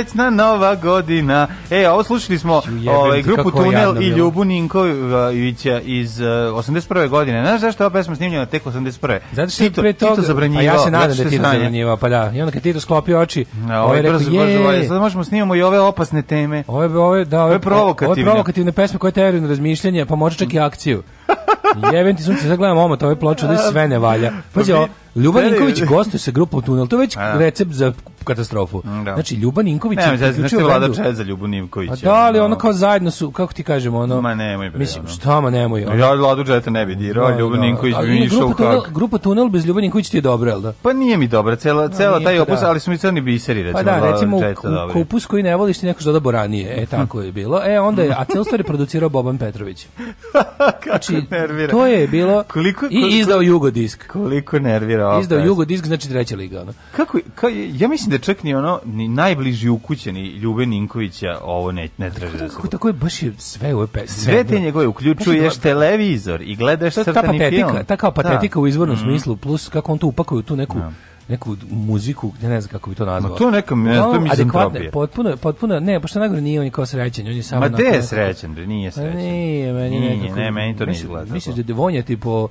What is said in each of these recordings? srećna nova godina. E, a ovo slušali smo ovaj, grupu Tunel i Ljubu Ninkovića iz uh, eh, 81. godine. Znaš zašto je ova pesma snimljena tek 81. Zato što Tito, pre toga, Tito zabranjivao. A pa ja se nadam da je Tito zabranjivao, pa da. I onda kad Tito sklopio oči, ja, ovo je ovaj rekao, ovaj, je. Sad možemo da snimamo i ove opasne teme. Ove, ove, da, ove, provokativne. Ove provokativne pesme koje teoriju na razmišljanje, pa može čak i akciju. Jebem ti sunce, sad gledam omot ove ploče, da sve ne valja. Pa Pazi, Ljuba Ninković gostuje sa grupom Tunel, to je već recept za katastrofu. Mm, da. Znači Ljuban Ninković ne, je da znači, da vlada čet za Ljubu Ninkovića. A pa da ali ono kao zajedno su kako ti kažemo ono. Ma nemoj bre. Mislim šta ma nemoj. Ono. Ja vladu četa ne bi dirao, no, da, Ljuban Ninković bi mi išao kako. Grupa Tunel bez Ljuban Ninković ti je dobro, al da? Pa nije mi dobro, cela cela taj opus, ali su mi crni biseri recimo. Pa da, recimo opus koji ne voliš ti neko što da boranije. E tako je bilo. E onda je a ceo stvar producirao Boban Petrović. Znači to je bilo koliko i izdao Jugodisk. Koliko nervira. Izdao Jugodisk znači treća liga. Kako ja mislim mislim da čak ni ono ni najbliži ukućeni Ljube Ninkovića ovo ne ne traži. Tako, tako, tako je baš je sve ove pe... sve te njegove uključuješ pa televizor i gledaš ta, crtani ta patetika, film. Ta kao da. patetika da. u izvornom mm. smislu plus kako on to upakuje tu neku ja da. neku muziku, ja ne znam kako bi to nazvao. Ma to neka, mi, no, to je mizantropija. Potpuno, potpuno, ne, pošto najgore nije on kao srećan, on je samo... Ma gde je srećan, bre, nije srećen. Nije, meni nije, nekako, ne, meni to ne izgleda. Misliš da je devonjati po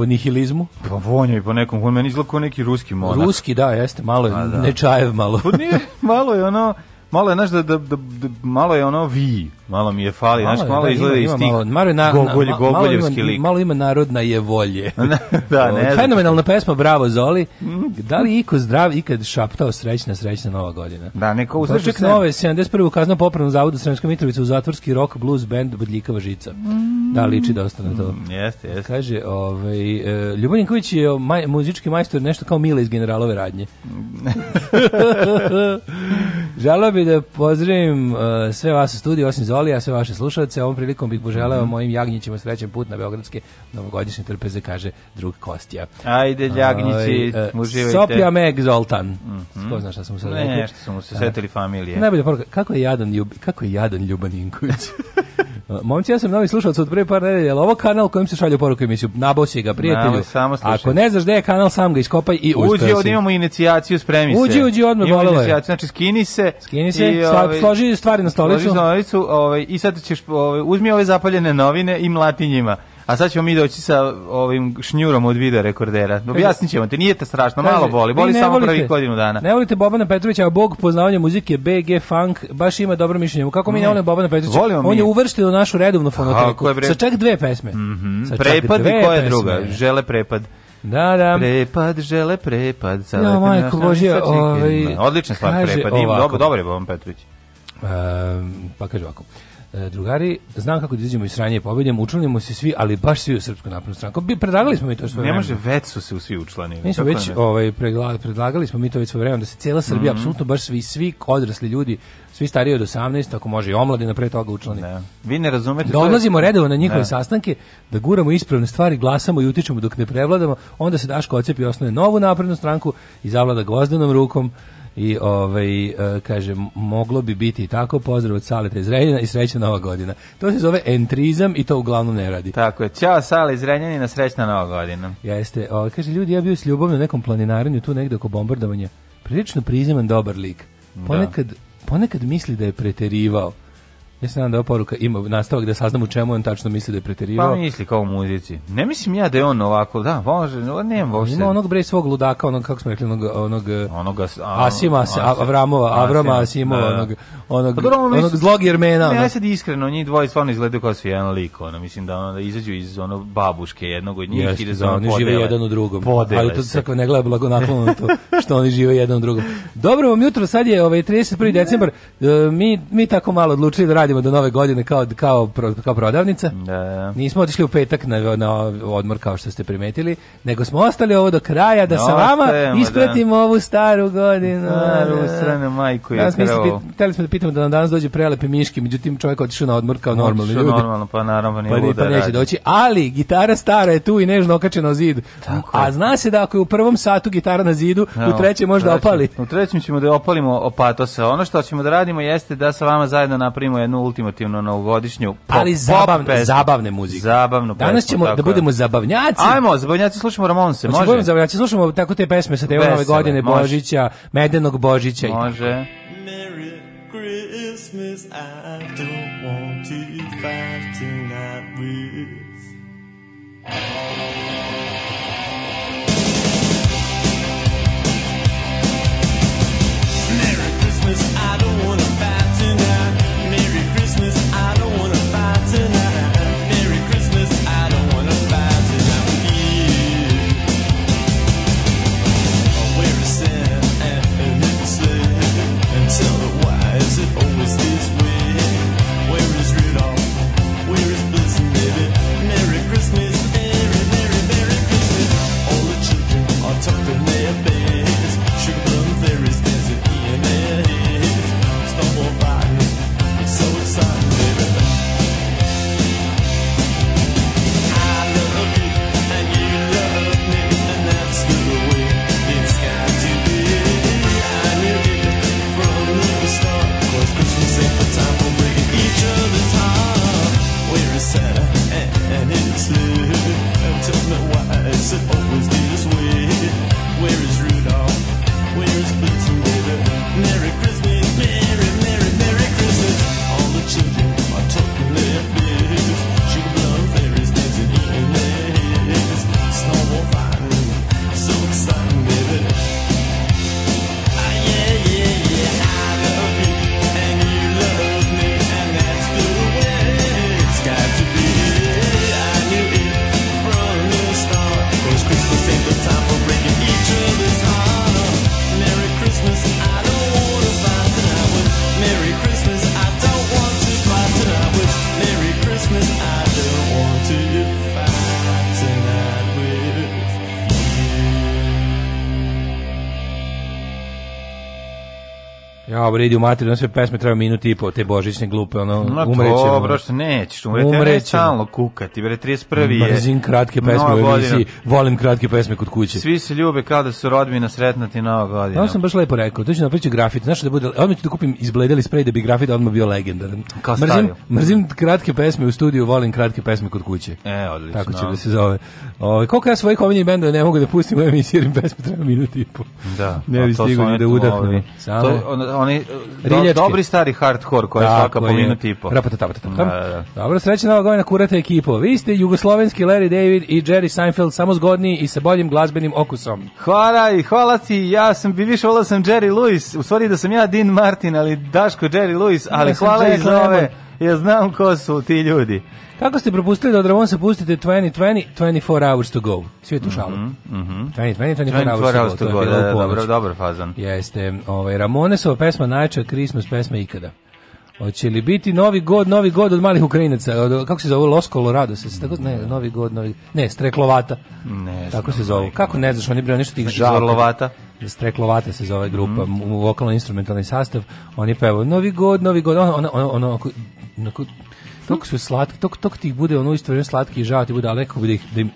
po nihilizmu. Pa vonja i po nekom, on meni izlako neki ruski monak. Ruski, da, jeste, malo je, pa da. ne čajev malo. Pa nije, malo je ono, malo je, znaš, da, da, da, da malo je ono vi, Malo mi je fali, znači malo, malo da, izgleda iz tih malo, malo, na, Gogolj, na, malo, gogoljevski lik. Malo ima narodna je volje. da, ne ovaj, Fenomenalna pesma, bravo Zoli. Mm. Da li iko zdrav ikad šaptao srećna, srećna nova godina? Da, neko pa uzreči Poček se. nove, 71. kazna popravnom zavodu Sremska Mitrovica u zatvorski rock blues band Bodljikava žica. Da, liči da ostane to. Mm, jeste, mm, jeste. Kaže, ovaj, uh, e, Ljubinković je maj, muzički majstor nešto kao Mile iz generalove radnje. Mm. Žalo bi da pozdravim uh, sve vas u studiju, osim za voli, ja sve vaše slušalce. Ovom prilikom bih poželeo mm -hmm. mojim jagnjićima srećen put na Beogradske novogodišnje trpeze, kaže drug Kostija. Ajde, jagnjići, e, uživajte. Sopja Meg Zoltan. Mm -hmm. Ko zna šta sam mu sad rekao? Nešto su mu se e, setili familije. Najbolja poruka, kako je jadan, ljub, kako je jadan Ljuban Inković? E, momci, ja sam novi slušalac od pre par nedelja, ovo kanal kojim se šalju poruke emisiju? Nabao si ga, prijatelju. Namo, samo Ako ne znaš gde je kanal, sam ga iskopaj i uđi. Uđi, ovdje imamo inicijaciju, spremi se. Uđi, uđi, odmah bolelo je. Znači, skini se. Skini se, i, ove, ovaj, složi stvari na stolicu. Složi na stolicu ove, ovaj, i sad ćeš, ove, ovaj, uzmi ove zapaljene novine i mlati njima. A sad ćemo mi doći sa ovim šnjurom od video rekordera. Objasnit ćemo ti, nije te strašno, malo boli, boli samo volite, prvi godinu dana. Ne volite Bobana Petrovića, a bog poznavanja muzike BG Funk baš ima dobro mišljenje. Kako mi ne, ne volimo Bobana Petrovića? Volimo on mi. je uvršten u našu redovnu fonoteliku. Sa čak dve pesme. Mm -hmm. Prepad i koja druga? Žele prepad. Da, da. Prepad, žele prepad. Sad ja, majko Božija. Ovaj, Odlična stvar, prepad. Dobro, Dobar je Boban Petrović. Uh, pa kaže ovako. E, drugari, znam kako da izađemo iz sranja i pobedimo, učlanimo se svi, ali baš svi u Srpsku naprednu stranku. Bi predlagali smo mi to svoje. Ne može već su se u svi učlanili. Mi smo već ne? Da. ovaj predlagali smo mi to već svoje vreme da se cijela Srbija mm -hmm. apsolutno baš svi svi odrasli ljudi, svi stariji od 18, ako može i omladina da pre toga učlani. Ne. Da. Vi ne razumete. Da odlazimo je... redovno na njihove ne. sastanke, da guramo ispravne stvari, glasamo i utičemo dok ne prevladamo, onda se Daško ocepi osnuje novu naprednu stranku i zavlada gvozdenom rukom i ovaj e, kaže moglo bi biti tako pozdrav od Saleta iz Renjanina i srećna nova godina. To se zove entrizam i to uglavnom ne radi. Tako je. Ćao Sale iz Renjanina, srećna nova godina. Jeste. O, kaže ljudi ja bio s ljubom na nekom planinarenju tu negde oko bombardovanja. Prilično prizeman dobar lik. Da. Ponekad da. ponekad misli da je preterivao Ja se nadam da je poruka ima nastavak da saznam u čemu on tačno misli da je preterivao. Pa misli kao u muzici. Ne mislim ja da je on ovako, da, može, ne može. Ima onog bre svog ludaka, onog kako smo rekli, onog onog e, onog Asima Avramova, Avrama da. Asimova, onog onog pa onog zlog Jermena. Ne, ja sad iskreno, njih dvoje stvarno izgledaju kao svi jedan lik, ona mislim da ona da izađu iz ono babuške jednog od njih Jeste, i da za da, oni žive jedan u drugom. Ali to se ne gleda blagonaklono to što oni žive jedan u drugom. Dobro vam jutro, sad je ovaj 31. decembar. E, mi mi tako malo odlučili da radimo do nove godine kao, kao, kao prodavnica. Da, da, da. Nismo otišli u petak na, na odmor kao što ste primetili, nego smo ostali ovo do kraja da no, sa vama stajemo, da. ispratimo da. ovu staru godinu. Staru, strane majku je krvo. Da, smo da pitamo da nam danas dođe prelepi miški, međutim čovjek otišao na odmor kao normalni ljudi. normalno, pa naravno nije pa, ni, pa neće radi. doći, ali gitara stara je tu i nežno okačena na zid. Tako. A zna se da ako je u prvom satu gitara na zidu, no, u trećem može da opali. U trećem ćemo da opalimo opatosa. Ono što ćemo da radimo jeste da sa vama zajedno napravimo jednu onu ultimativno novogodišnju pop, ali zabavne, pop zabavne muzike. Zabavnu pesmu, Danas ćemo da budemo zabavnjaci. Ajmo, zabavnjaci slušamo Ramonse, da može. Budemo zabavnjaci, slušamo tako te pesme sa te nove godine može. Božića, Medenog Božića. Može. Merry Christmas, I don't want to fight tonight with I don't said, oh. Ja, bre, idi u materiju, sve pesme treba minuti i po, te božićne glupe, ono, no, umreće. No, dobro, što nećeš, umreće, umreće. ne stalno kukati, bre, 31. je. Mrzim kratke pesme u emisiji, volim kratke pesme kod kuće. Svi se ljube kao da su rodbina sretna na nova godina. Ja sam baš lepo rekao, to ću napričati grafit, znaš da bude, odmah ću da kupim izbledeli spray da bi grafit odmah bio legendaran. Kao mrzim, mrzim kratke pesme u studiju, volim kratke pesme kod kuće. E, odlično. Tako će da se zove. Ovaj koliko ja svojih omiljenih benda ne mogu da pustim u emisiji jer bespotrebno minut i po. Da. Ne bi stigao da udahnem. Samo to on, oni do, dobri stari hardkor koji da, svaka po minut i po. Rapata tapata tam. Da, da. Dobro, srećna nova godina kurate ekipo. Vi ste jugoslovenski Larry David i Jerry Seinfeld samo zgodniji i sa boljim glazbenim okusom. Hvala i hvala ti. Ja sam bi više volao sam Jerry Lewis. U stvari da sam ja Dean Martin, ali Daško Jerry Lewis, ali ja hvala i za ove. Ja znam ko su ti ljudi. Kako ste propustili da od Ramonsa pustite 20, 20, 24 hours to go? Svi je tu šalu. Mm -hmm. 20, 20, 24, 24 hours, to go. To je da, da, da dobro, dobro fazan. Jeste. Ovaj, Ramonesova pesma najčešća Christmas pesma ikada. Hoće li biti Novi god, Novi god od malih Ukrajinaca? Od, kako se zove Los Colorado se, tako ne, Novi god, Novi ne, Streklovata. Ne, tako se zove. Kako ne znaš, oni bre nešto tih Žarlovata. Streklovata se zove grupa, mm. vokalno instrumentalni sastav. Oni pevaju Novi god, Novi god, ona, ono ono, ono, ono Tok su slatki, tok, tok ti bude ono isto vrijeme slatki i žao ti bude, ali bude da ih da im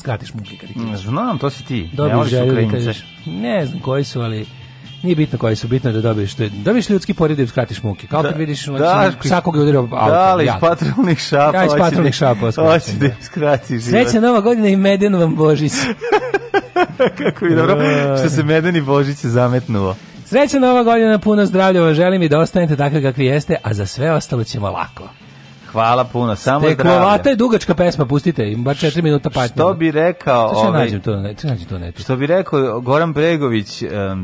skratiš muke kad ih mm, imaš. Znam, to si ti. Dobiješ želju da kažeš, ne znam koji su, ali nije bitno koji su, bitno da dobiješ, da dobiješ ljudski pored da im skratiš muke. Kao da, kad vidiš da, znači, svakog je udario da, auto. Da, ali iz patrolnih šapa. Ja, iz da- patrolnih šapa. Hoće da im skratiš. Sreća Nova godina i meden vam Božić. Kako je dobro, što se meden i Božić zametnuo. Srećna nova godina, puno zdravlja vam želim i da ostanete takvi kakvi jeste, a za sve ostalo ćemo lako. Hvala puno, samo zdravlje. Steklovata je dugačka pesma, pustite, bar 4 minuta patnje. Što bi rekao... Što ovaj, nađem to, ne, nađem to netu. Što bi rekao Goran Bregović,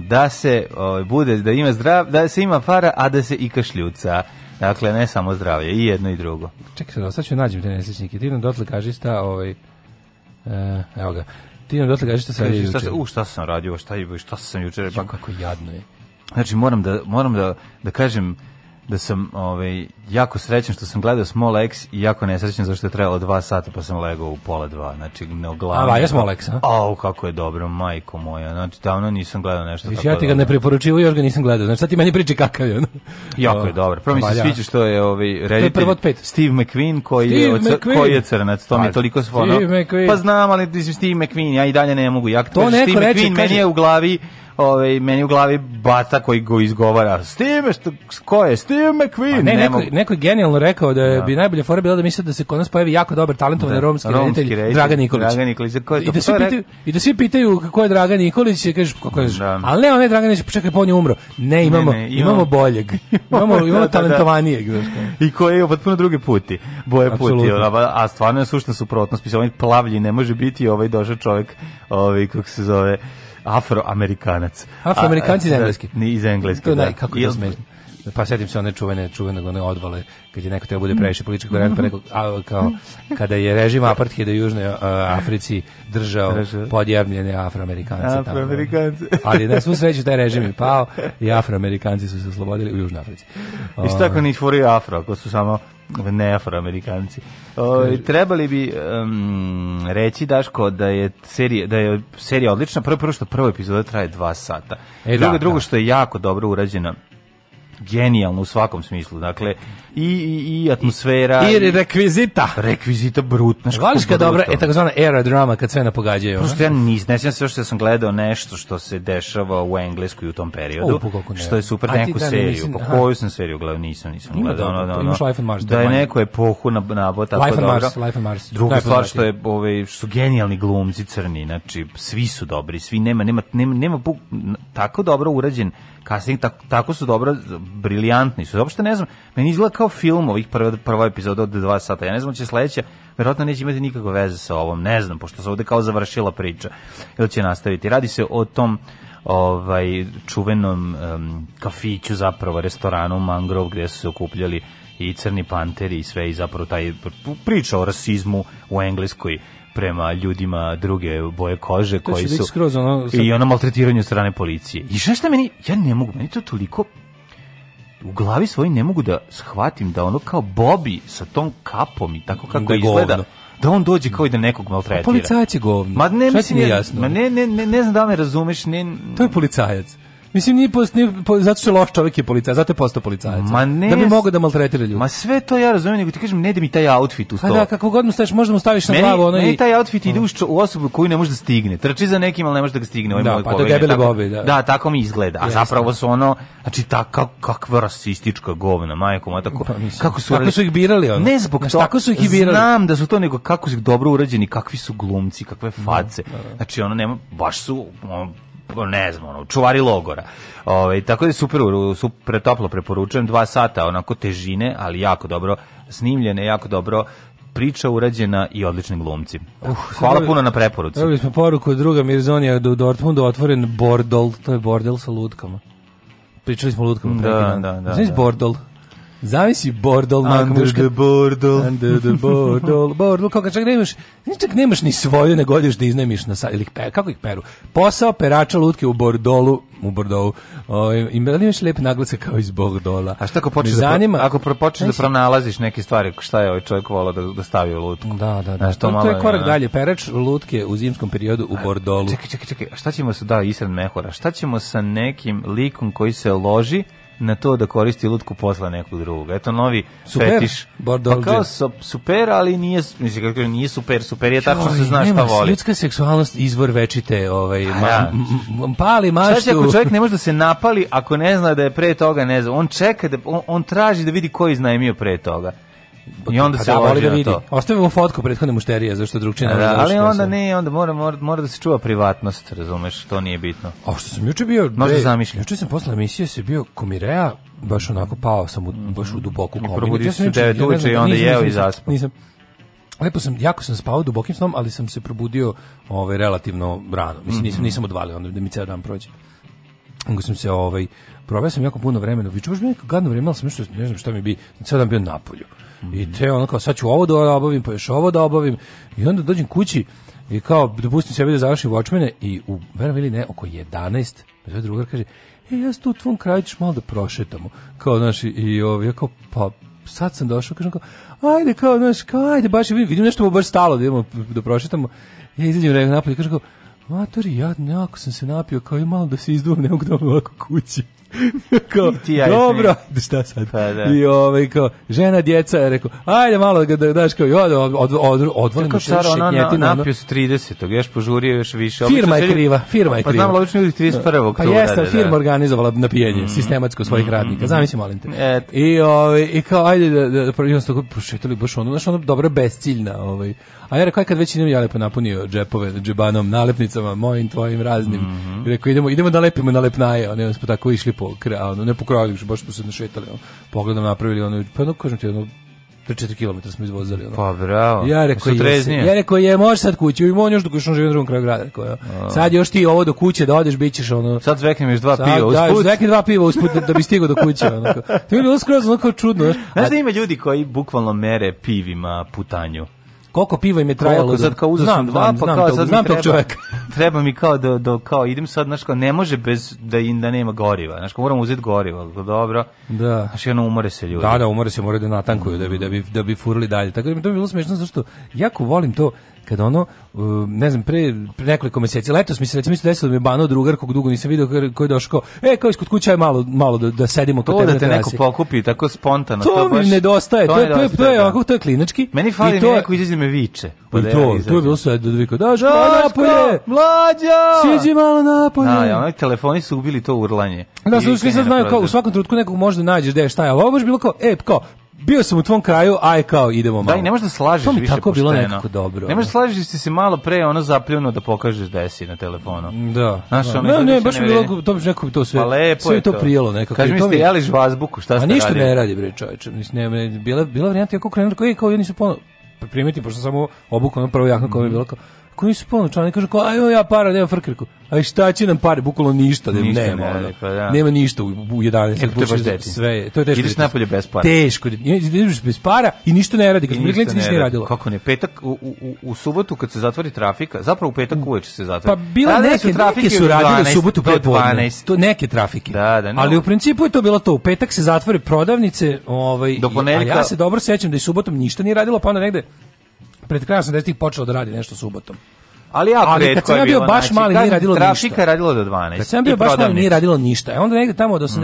da se ovaj, bude, da ima zdrav, da se ima para, a da se i kašljuca. Dakle, ne samo zdravlje, i jedno i drugo. Čekaj sad, sad ću nađem te nesrećnike. Ti nam dotle kaži šta, ovaj, eh, evo ga, ti nam dotle kaži šta sam radio U, šta sam radio, šta, je, šta sam juče Pa kako jadno je. Znači, moram da, moram da, da kažem, da sam ovaj, jako srećan što sam gledao Smolex i jako nesrećan zašto je trebalo dva sata pa sam legao u pola dva. Znači, ne oglavim. A, valja Smolex, da- a? Au, kako je dobro, majko moja. Znači, davno nisam gledao nešto Viš, tako ja ti ga dobro. ne preporučio, još ga nisam gledao. Znači, sad ti meni priči kakav je. jako je dobro. Prvo mi se sviđa što je ovaj, reditelj Steve McQueen koji, Steve je, McQueen. koji je crnac. To mi je pa, toliko svono. Pa znam, ali Steve McQueen, ja i dalje ne mogu. Ja, to, neko Steve McQueen, kaže, meni je u glavi ovaj meni u glavi bata koji go izgovara. S što ko je Steve McQueen? A ne, neko, neko je genijalno rekao da je, da. bi najbolje fora bila da misle da se kod nas pojavi jako dobar talentovan da, romski, romski reditelj Dragan Nikolić. Dragan Nikolić, da ko je to? I da svi pitaju, i da svi pitaju kako je Dragan Nikolić, kaže kako je. Da. Ali ne, on je Dragan Nikolić, čekaj, pa on je umro. Ne, imamo ne, ne, imamo, imamo boljeg. imamo imamo da, da, da. talentovanijeg, znači. I koji je potpuno drugi puti. Boje puti, a, a stvarno je suština suprotnost, pisao ovaj plavlji ne može biti ovaj došao čovjek, ovaj kako se zove Afroamerikanac. Afroamerikanci iz da, engleski. Ni iz engleski. da. kako da smeš. Pa setim se one čuvene, čuvenog one odvale, kad je neko treba bude previše politički korekt, pa neko, a, kao, kada je režim apartheida u Južnoj uh, Africi držao podjavljene afroamerikance. Afroamerikance. Tamo. Da. Ali na svu sreću taj režim je pao i afroamerikanci su se oslobodili u Južnoj Africi. I šta ako nisu furaju ovaj. afro, ako su samo ne afroamerikanci. O, ovaj, trebali bi um, reći Daško da je serija da je serija odlična. Prvo prvo što prva epizoda traje 2 sata. E, da, drugo da, drugo da. što je jako dobro urađeno. genijalno u svakom smislu. Dakle, i, i, i atmosfera. I rekvizita. Rekvizita brutna. Voliš kad dobra, je takozvana era drama kad sve napogađaju. Prosto ja nis, ne sjećam se što da sam gledao nešto što se dešava u Engleskoj u tom periodu. O, što je super A, neku da, seriju. Nisim, po pa koju sam seriju gledao? Nisam, nisam Ima gledao. Dobro, no, pa no, Life on Mars. Da je neko epohu na, na bo, tako Life on Mars, Life on Mars. Druga stvar što je, ovaj su genijalni glumci crni, znači svi su dobri, svi nema, nema, nema, nema buk, tako dobro urađen casting, tako, tako su dobro, briljantni su. Uopšte ne znam, meni izgleda kao film ovih prva, prva epizoda od 2 sata. Ja ne znam će sledeća, verovatno neće imati nikakve veze sa ovom, ne znam, pošto se ovde kao završila priča. Ili će nastaviti. Radi se o tom ovaj čuvenom um, kafiću zapravo restoranu Mangrove gde su se okupljali i crni panteri i sve i zapravo taj priča o rasizmu u engleskoj prema ljudima druge boje kože koji su skroz ono, i ono maltretiranje strane policije. I šta šta meni, ja ne mogu, meni to toliko u glavi svoj ne mogu da shvatim da ono kao Bobby sa tom kapom i tako kako da izgleda da on dođe kao i da nekog maltretira. Policajac je govno. Ma ne, mislim, jasno. ne, ne, ne, ne znam da me razumeš. Ne, to je policajac. Mislim, nije, post, nije zato što je loš čovjek je policajac, zato je postao policajac. Ma ne, da bi mogao da maltretira ljude. Ma sve to ja razumem, nego ti kažem, ne da mi taj outfit u to. Pa da, kako god mu staviš, možda mu staviš na glavu. Meni, meni taj outfit ide mm. u osobu koju ne može da stigne. Trči za nekim, al ne može da ga stigne. Ovaj da, pa to debele bobe, da. Da, tako mi izgleda. A zapravo su ono, znači, tako, kakva rasistička govna, majko, ma tako. Pa, mislim, kako su, tako su ih birali ono. Ne zbog to. Tako su ih birali. Znam da su to nego kako su dobro urađeni, kakvi su glumci, kakve da, face. Da. Znači, ono, nema, baš su ne znam, ono, čuvari logora. Ove, ovaj, tako da super, super toplo preporučujem, dva sata onako težine, ali jako dobro snimljene, jako dobro priča urađena i odlični glumci. Uh, Hvala puno na preporuci. Dobili smo poruku druga Mirzonija da u Dortmundu otvoren bordol, to je bordel sa lutkama. Pričali smo o lutkama. Da, da, da, da. bordol? Zavisi bordol, under the bordol. Under the bordol, bordol. Kako čak nemaš, čak nemaš ni svoju, nego odeš da iznajmiš na sa Ili pe, kako ih peru? Posao perača lutke u bordolu, u bordolu. oj ovaj, i da imaš lep naglasak kao iz bordola. A šta ako počneš da, pro, ako počneš da pronalaziš neke stvari, šta je ovaj čovjek volao da, da stavi u lutku? Da, da, da. što malo, je korak ne? dalje. Perač lutke u zimskom periodu u bordolu. Čekaj, čekaj, čekaj. Šta ćemo sa, da, isred Mehora, šta ćemo sa nekim likom koji se loži na to da koristi lutku posla nekog drugog. Eto novi super, fetiš. Pa kao so, super, ali nije, mislim, kako nije super, super je tako što se znaš nema, šta voli. Ljudska seksualnost izvor večite, ovaj, ma, ja. Da. pali maštu. Šta ako čovjek ne može da se napali ako ne zna da je pre toga, ne zna, on čeka, da, on, on traži da vidi ko je iznajmio pre toga. Pa I onda pa se da, voli da vidi. Ostavimo fotku prethodne mušterije zašto drugčije ne da, Ali onda ne, onda mora, mora, mora da se čuva privatnost, razumeš, to nije bitno. A što sam juče bio, možda zamišljam. Juče sam posle emisije se bio Komirea, baš onako pao sam u, baš u duboku komu. Probudio sam se 9 uveče i da onda jeo i zaspao. Nisam. Lepo sam, jako sam spavao dubokim snom, ali sam se probudio ovaj, relativno rano. Mislim, nisam, mhm. nisam odvalio onda da mi ceo dan prođe. Onda sam se ovaj, proveo sam jako puno vremena. Viču baš mi gadno vreme, ali sam nešto, ne znam šta mi bi, ceo dan bio na polju i te ono kao sad ću ovo da obavim, pa još ovo da obavim i onda dođem kući i kao dopustim sebi da završim Watchmene i u, verujem ili ne, oko 11 sve drugar kaže, e ja tu u tvom kraju ćeš malo da prošetamo kao naši i ovi, ja kao pa sad sam došao, kažem kao, ajde kao, znaš, kao, ajde, baš vidim, vidim nešto baš stalo, da idemo, da prošetamo, ja izađem reka napolje, kažem kao, matori, ja nekako sam se napio, kao i malo da se izduvam, ne mogu da ovako kući kao, ja dobro, ajde šta sad? Pa, da. I ovaj, kao, žena, djeca, je rekao, ajde malo da, da daš, kao, od, od, od, od, odvolim da šar, ona na, napio se 30. Još požurio još više. firma je kriva, firma je kriva. Pa znam, logično ljudi 31. Pa jeste, da, firma organizovala napijenje, mm. sistematsko svojih radnika, zamisli, molim te. Et. I, ovaj, i kao, ajde, da, da, da, da, da, da, da, da, da, da, da, da, A ja rekao, kad već idem, ja lepo napunio džepove, džebanom, nalepnicama, mojim, tvojim, raznim. Mm -hmm. I rekao, idemo, idemo da lepimo nalepnaje. Oni smo pa tako išli po kraju, ne po kraju, baš smo se našetali. Ono, pogledam napravili, ono, pa no, kažem ti, ono, 3-4 km smo izvozali. Ono. Pa bravo. Ja rekao, je, ja rekao, je, možeš sad kući, ima on još dok još on živi u drugom kraju grada. Rekao, ja. Sad još ti ovo do kuće da odeš, bit ćeš ono... Sad zveknem još dva sad, piva usput. Da, još zveknem dva piva usput da, da bi stigao do kuće. Onako. To je bilo skroz onako čudno. Znaš da ima ljudi koji bukvalno mere pivima putanju koliko piva im je trajalo. Koliko, sad da- kao uzao sam dva, pa znam, kao sad znam tog čoveka. Treba mi kao da, do da kao idem sad, znači ne može bez da, in, da nema goriva, znaš, moramo uzeti goriva, dobro, da. znaš, jedno umore se ljudi. Da, da, umore se, moraju da natankuju, da bi, da bi, da bi furali dalje. Tako da mi to bi bilo smešno, zašto jako volim to, kad ono, e, ne znam, pre, pre nekoliko mjeseci, letos mi se recimo isto desilo da mi je bano drugar kog dugo nisam video koji je došao, e, kao iskod kuća je malo, malo da, da sedimo kod tebe da te neko pokupi, tako spontano. To, to baš, nedostaje, to, to, to, je, to je, da. ovako, to je klinički. Meni fali I to, neko izađe me viče. Pa to, to, to je bilo sve da viko, daš, da, napolje, mlađa, siđi malo napolje. Da, ja, onaj telefoni su ubili to urlanje. Da, slušaj, sad znaju, kao, u svakom trenutku nekog možda nađeš, gde je šta je, ali ovo je bilo kao, e, kao, bio sam u tvom kraju, aj kao idemo malo. Da, i ne možeš da slažeš više To mi tako bilo nekako dobro. Ne možeš slažeš da, da se malo pre ono zapljuno da pokažeš da jesi na telefonu. Da. Znaš, da. ne, ne, baš mi bilo, to bi neko to sve, pa lepo sve je to. to prijelo nekako. Kaži mi ste jeli žvazbuku, šta ste radili? A ništa ne radi, bre, čoveče. Ne, ne, bila, bila varijanta kako krenuo, kao, kao, oni su ponovno, primiti, pošto samo obuku, ono prvo jakno mi je bila kao, koji nisu polno člani, kažu kao, ajmo ja para, nema frkrku. A šta će nam pare, bukvalno ništa, ne, ništa nema, ne, ono, pa, da. nema ništa u, u 11. Kako to baš deti? Sve, to je teško. Ideš da napolje bez para. Teško, da- ideš bez para i ništa ne radi, kad smo ništa ne, radilo. Kako ne, petak, u, u, u subotu kad se zatvori trafika, zapravo u petak uveče se zatvori. Pa bila neke, su neke su radile u subotu pre podne, to neke trafike. Da, da, no. Ali u principu je to bilo to, u petak se zatvore prodavnice, ovaj, Do ponedjeljka. ja se dobro sećam da i subotom ništa nije radilo, pa onda negde pred krajem 80-ih počelo da radi nešto subotom. Ali ja znači, ali kad sam ja bio baš znači, mali nije radilo ništa. Trafika je radilo do 12. Kad sam ja bio baš mali nije radilo ništa. E onda negde tamo od 86.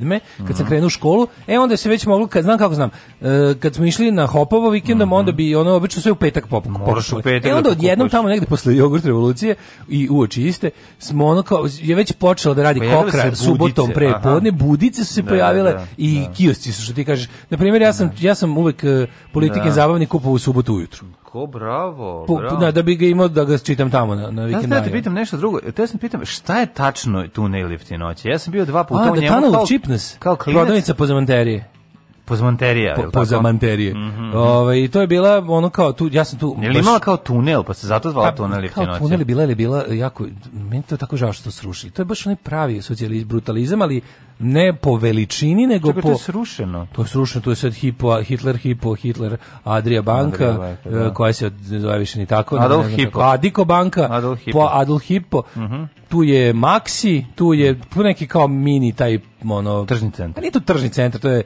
7. kad sam mhm. krenuo u školu, e onda se već moglo kad znam kako znam. E, kad smo išli na Hopovo vikendom, mhm. onda bi ono obično sve u petak pop. Moraš u petak. Da e onda odjednom tamo negde posle jogurt revolucije i uoči iste smo ono kao je već počelo da radi Pojavili kokra subotom pre podne, budice su se da, pojavile da, i kiosci su što ti kažeš. Na primjer ja sam ja sam uvek e, politike zabavni kupovao u subotu ujutru. Tako, bravo, bravo. Po, da, da bi ga imao da ga čitam tamo na, na Wikimedia. Da, da, te pitam nešto drugo. Te sam pitam, šta je tačno tunel noći? Ja sam bio dva puta A, u da, njemu. Tunnel kao, cheapness, kao klinac. prodavnica pozamanterije. Pozmanterija. Po, pozamanterije. Mm -hmm. Ove, ovaj, I to je bila ono kao tu, ja sam tu... Je li baš... kao tunel, pa se zato zvala pa, tunel Liftinoća? Kao tunel je bila, je bila jako, meni to je tako žao što sruši. To je baš onaj pravi socijalizam, brutalizam, ali ne po veličini, nego Čekaj, po... to je srušeno. To je srušeno, to je sad hipo, Hitler Hipo, Hitler Adria Banka, Adria Banka e, da. koja se zove više ni tako. Adolf ne, Hipo. Adiko Banka, Adolf Hipo. Po Adolf Hipo. Uh mhm. -huh. Tu je Maxi, tu je tu neki kao mini taj ono... Tržni centar. Pa nije to tržni centar, to je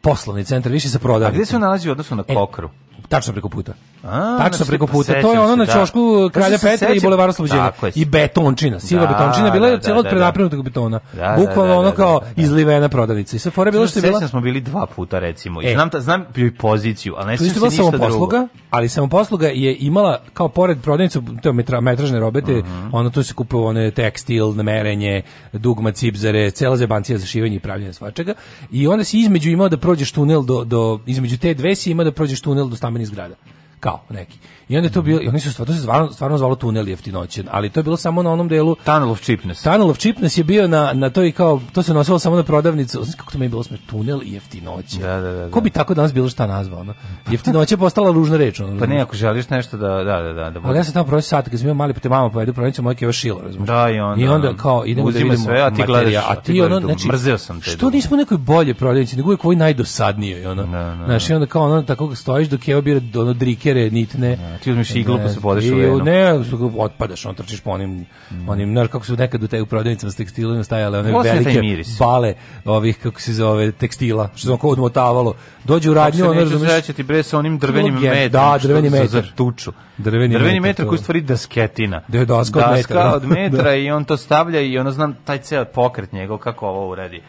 poslovni centar, više se prodavnice. A gdje se nalazi u odnosu na e, Kokru? E, tačno preko puta. A, Tačno znači, preko pa puta. To je ono na čošku da. Kralja Petra i Bulevara Slobođenja. I betončina, siva da, betončina, bila je da, cijela od prenaprenutog betona. Bukvalno ono kao izlivena prodavnica. I sa fore bilo što je bila. smo bili dva puta recimo. I e. znam znam poziciju, al ne sećam se ništa drugo. Samoposluga, ali samoposluga je imala kao pored prodavnice te metra, metražne robete, mhm. ono tu se kupuje one tekstil, namerenje, dugma, cipzare, cela zebancija za šivanje i pravljenje svačega. I onda si između imao da prođeš tunel do, do između te dve si imao da prođeš tunel do stambenih zgrada kao neki. I onda to bilo, bio, oni su stvarno, stvarno, stvarno zvalo tunel jeftinoće, ali to je bilo samo na onom delu... Tunnel of Cheapness. Tunnel of Cheapness je bio na, na to i kao, to se nosilo samo na prodavnicu, znači kako to mi je bilo sme, tunel jeftinoće. Da, da, da, Ko bi da. tako danas bilo šta nazvao, no? Jeftinoće je postala ružna reč. Ono, pa ne, ako želiš nešto da... da, da, da, Bude. Da ali ja sam tamo prošli sat, kad sam bio mali, pa te mama povedu prodavnicu, moj keva šilo, razumiješ? Da, i onda... I onda kao, idemo da vidimo sve, a ti gledaš, materija, a ti, ti ono, znači, mrzeo sam te. Što nismo nekoj bolje prodavnici, nego uvijek ovoj najdosadnijoj, ono. Da, znaš, i onda kao ono, tako stojiš dok je obira, ono, drikere, nitne, ono. Da. Ti uzmeš iglu pa se podeš u venu. Ne, otpadaš, on trčiš po onim, mm. onim, znaš kako su nekad u taj u prodavnicama s tekstilom stajale one Ovo velike bale ovih kako se zove tekstila, što se kao odmotavalo. Dođe u radnju, on razumeš. Neću ti bre sa onim drvenim metrom. Da, drveni metar za tuču. Drveni, drveni metar koji stvari dasketina. Da je daska od metra. Daska od metra da. i on to stavlja i ono znam taj ceo pokret njegov kako ovo uredi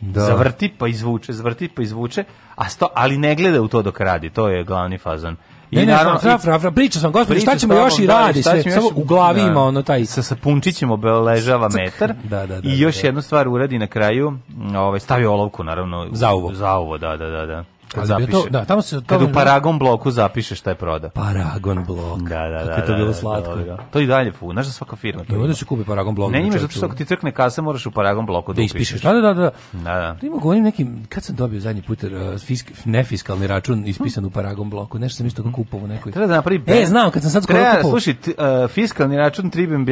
da. zavrti pa izvuče, zavrti pa izvuče, a sto, ali ne gleda u to dok radi, to je glavni fazon. I ne, naravno, fra, fra, fra, priča sam, gospodin, da, šta ćemo još i radi sve, samo u glavi da, ima ono taj... Sa sapunčićem obeležava metar da, da, da i da, još jednu stvar uradi na kraju, ovaj, stavi olovku, naravno. Za uvo. Za uvo, da, da, da. da kad zapiše. To, da, tamo se, tamo kad u Paragon bloku zapiše šta je proda. Paragon blok. Da, da, da. Kako je to da, bilo da, slatko. Da, da, To i dalje fu, znaš da svaka firma. Da, da se kupi Paragon blok. Ne imaš zato što ako ti crkne kasa moraš u Paragon bloku da, da ispišeš. Da, da, da. Da, da. Ima da. govorim nekim, kad sam dobio zadnji put uh, fisk, nefiskalni račun ispisan u Paragon bloku, nešto sam isto kupovao nekoj. Treba da napravi. E, znam, kad sam sad skoro kupovao. Slušaj, uh, fiskalni račun Tribem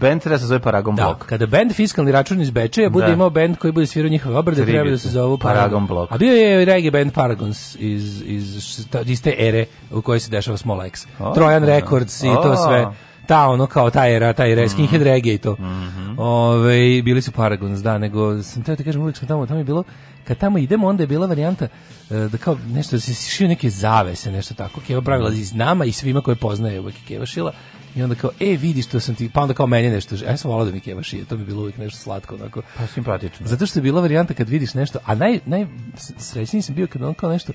Band treba se zove Paragon blok. Da, kada bend fiskalni račun iz Bečeja bude imao bend koji bude svirao njihove obrade, treba da se zove Paragon blok. A bio je i reggae bend Paragons iz, iz, iz te ere u kojoj se dešava Small X. Oh, Trojan da. Records i to sve ta ono kao ta era, ta era, mm skinhead reggae i to. Mm -hmm. Ove, bili su Paragons, da, nego sam teo te kažem, uvijek smo tamo, tamo je bilo, kad tamo idemo, onda je bila varijanta e, da kao nešto, da se šio neke zavese, nešto tako, Keva pravila mhm. i nama i svima koje poznaje uvijek Keva šila, I onda kao, e, vidi što sam ti, pa onda kao meni nešto, ja sam volao da mi kevaš je, to bi bilo uvijek nešto slatko, onako. Pa simpatično. Zato što je bila varijanta kad vidiš nešto, a naj, naj srećniji sam bio kad on kao nešto,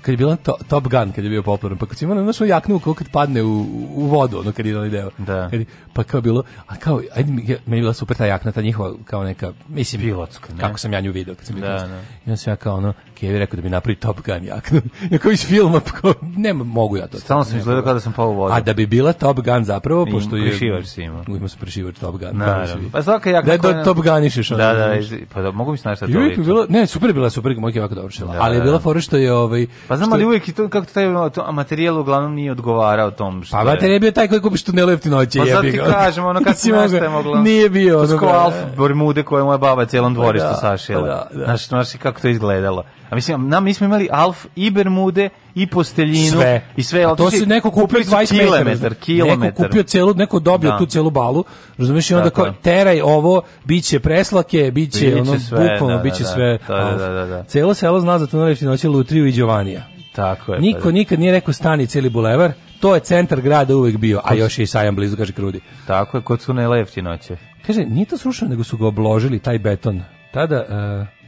kad je bila to, Top Gun, kad je bio popularan, pa kad si imao našo jaknu kako kad padne u, u vodu, ono kad je onaj deo. Da. Kad, pa kao bilo, a kao, ajde, meni je bila super ta jakna, ta njihova, kao neka, mislim, pilotska, ne? kako sam ja nju video kad sam bio da, da. I onda sam ja kao ono, Kevi rekao da bi napravi Top Gun jaknu, ja kao iz filma, pa kao, ne mogu ja to. Stalno sam izgledao kada sam pao u vodu. A da bi bila Top Gun zapravo, pošto je... Prišivač si imao. Imao sam prišivač Top Gun. Naravno. Pa svaka jakna... Da, da, Top Ganišiš. Da, da, da, pa da, mogu mi snaći šta to bilo, Ne, super bila, super, moj je ovako dobro šela. Da, ali je bila da. fora što je ovaj Pa znam, ali uvijek i to, kako taj materijal uglavnom nije odgovarao tom što Pa materijal je bio taj koji kupiš tunelu jeftinoće, pa, jebi ga. Pa kažem, ono kad se nestajemo uglavnom. Nije bio. To sko da- alf bermude koje moja baba cijelom pa dvorištu da, sašila. Pa da, znaš, znaš kako to izgledalo. A mislim, na, mi smo imali Alf i Bermude i posteljinu sve. i sve. A to si neko kupio 20 kilometar, kilometar. Neko kupio celu, neko dobio da. tu celu balu, Razumeš, i onda kao, teraj ovo, bit će preslake, bit će, ono, bukvalno, da, da, bit će da. sve. Da, da, da, Celo selo zna za tu narečni noći Lutriju i Đovanija. Tako je. Niko pa nikad nije rekao stani cijeli bulevar, to je centar grada uvek bio, a još je i sajam blizu, kaže Krudi. Tako je, kod su najlepši noće. Kaže, nije to srušeno, nego su ga obložili, taj beton. Tada, uh,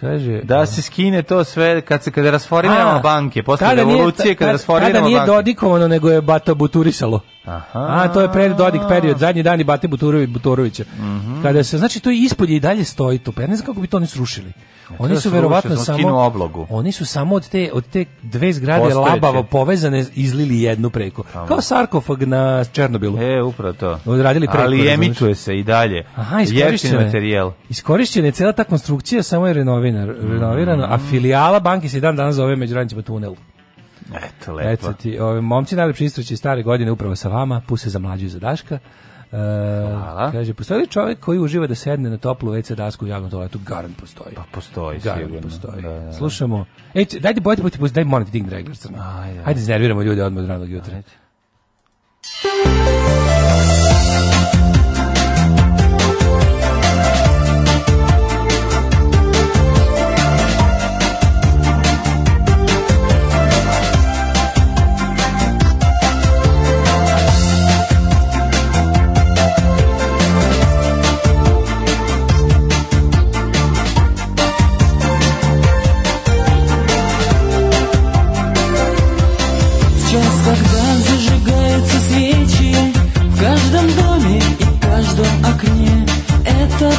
Kaže, da, da se skine to sve kad se kada rasformiramo banke posle kada revolucije nije, kada rasformiramo banke. Kada nije dodikovano nego je Bata Buturisalo. Aha. A to je pred Dodik period, zadnji dani Bate Buturović Buturovića. Mm -hmm. Kada se znači to je ispod i dalje stoji to. Pa ne znam kako bi to oni srušili. Oni su verovatno da samo oblogu. Oni su samo od te od te dve zgrade Postojeće. labavo povezane izlili jednu preko. Kao sarkofag na Černobilu. E, upravo to. Odradili preko. Ali emituje se i dalje. Aha, iskorišćen materijal. Iskorišćena je cela ta konstrukcija, samo je mm. renovirana, renovirana, mm. a filijala banke se dan danas zove Međuranjčić tunel. Eto, lepo. Eto ti, ovi momci najlepši istraći stare godine upravo sa vama, puse za mlađu i za Daška. Hvala. E, kaže, postoji li čovjek koji uživa da sedne na toplu WC dasku u javnom toaletu? Garant postoji. Pa postoji, Garant sigurno. postoji. Da, da. da. Slušamo. Ej, dajte, bojte, bojte, bojte, daj, moram ti digni regler crno. Ajde, ajde. Ajde, iznerviramo ljude odmah od ranog jutra. Ajde.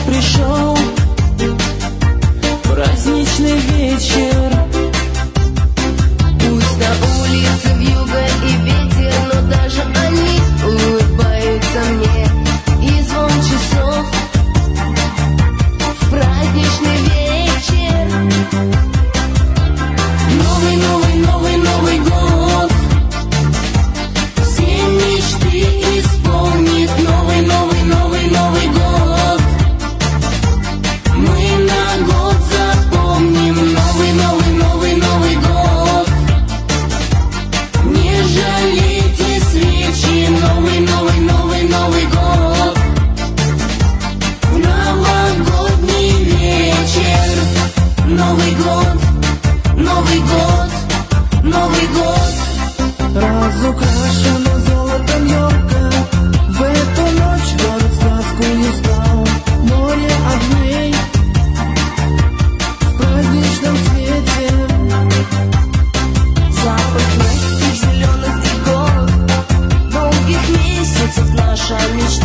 пришел Праздничный вечер já me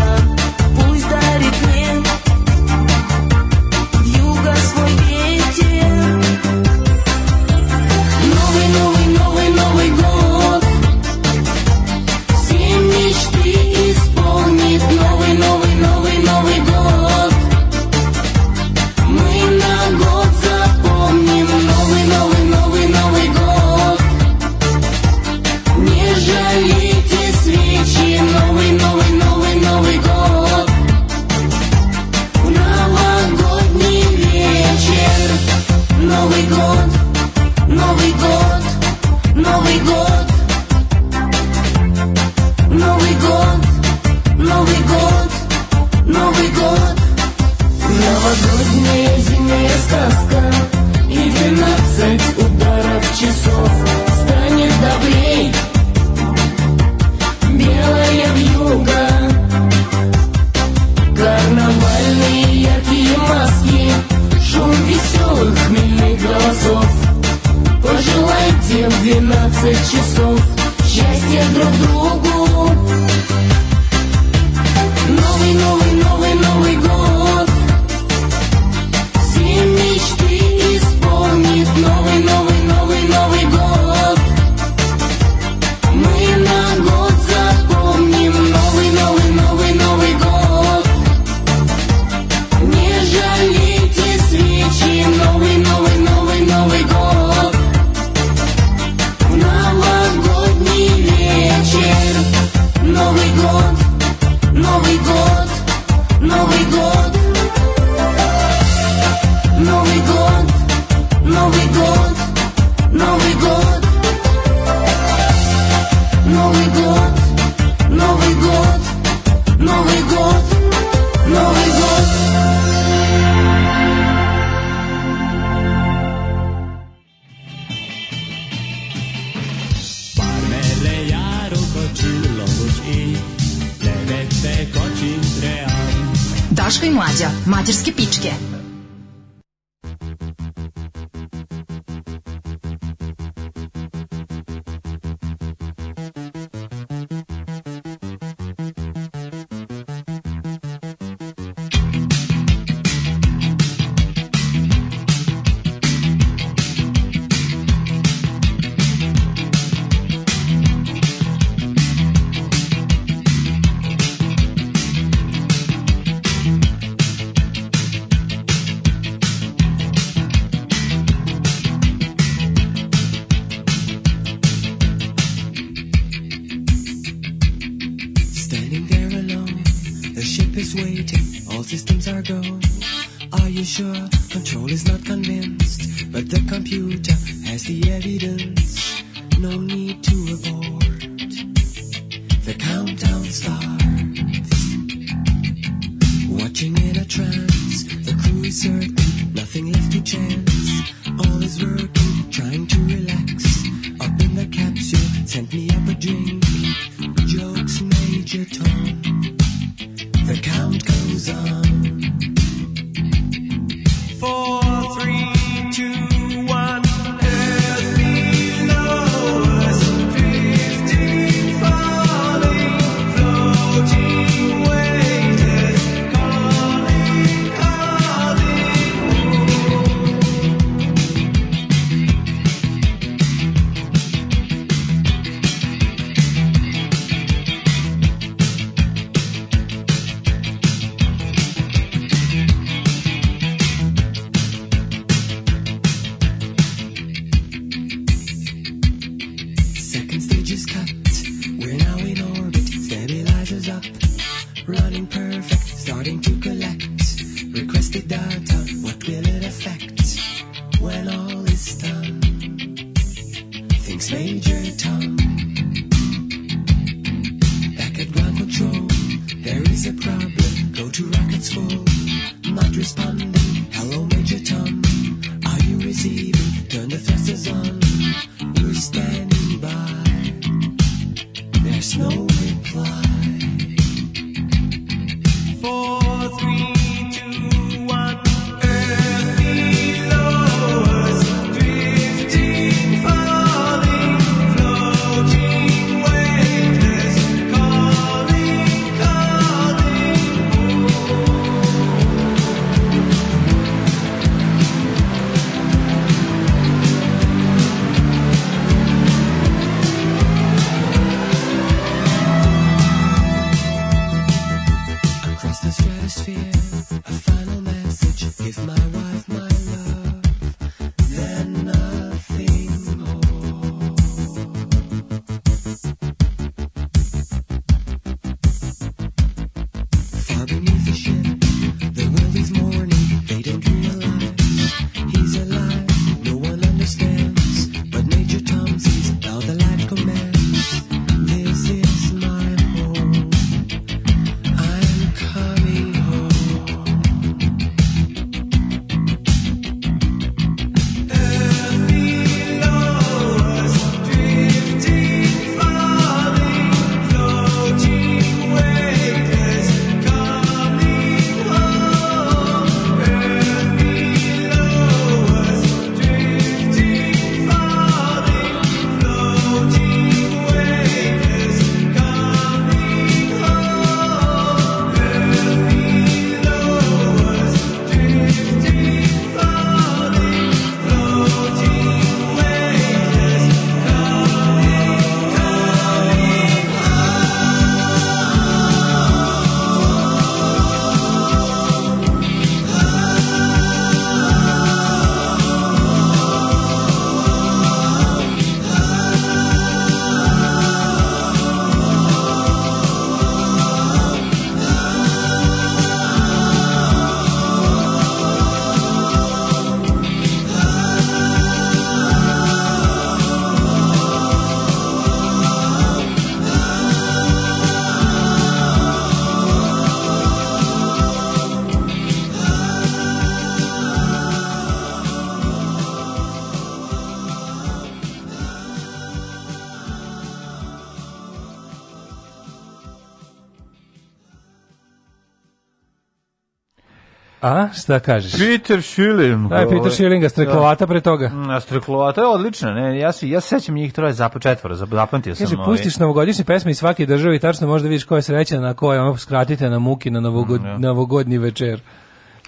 šta kažeš? Peter Schilling. Aj Peter ovaj, Schilling, Streklovata da. pre toga. Na mm, Streklovata je odlična, ne? Ja se ja sećam njih troje za četvoro, zapamtio sam. Kaže ovaj. pustiš novogodišnje pesme iz svake države i tačno možeš da vidiš koja je srećna, na ko je ono skratite na muki na novogod, mm, ja. novogodni večer.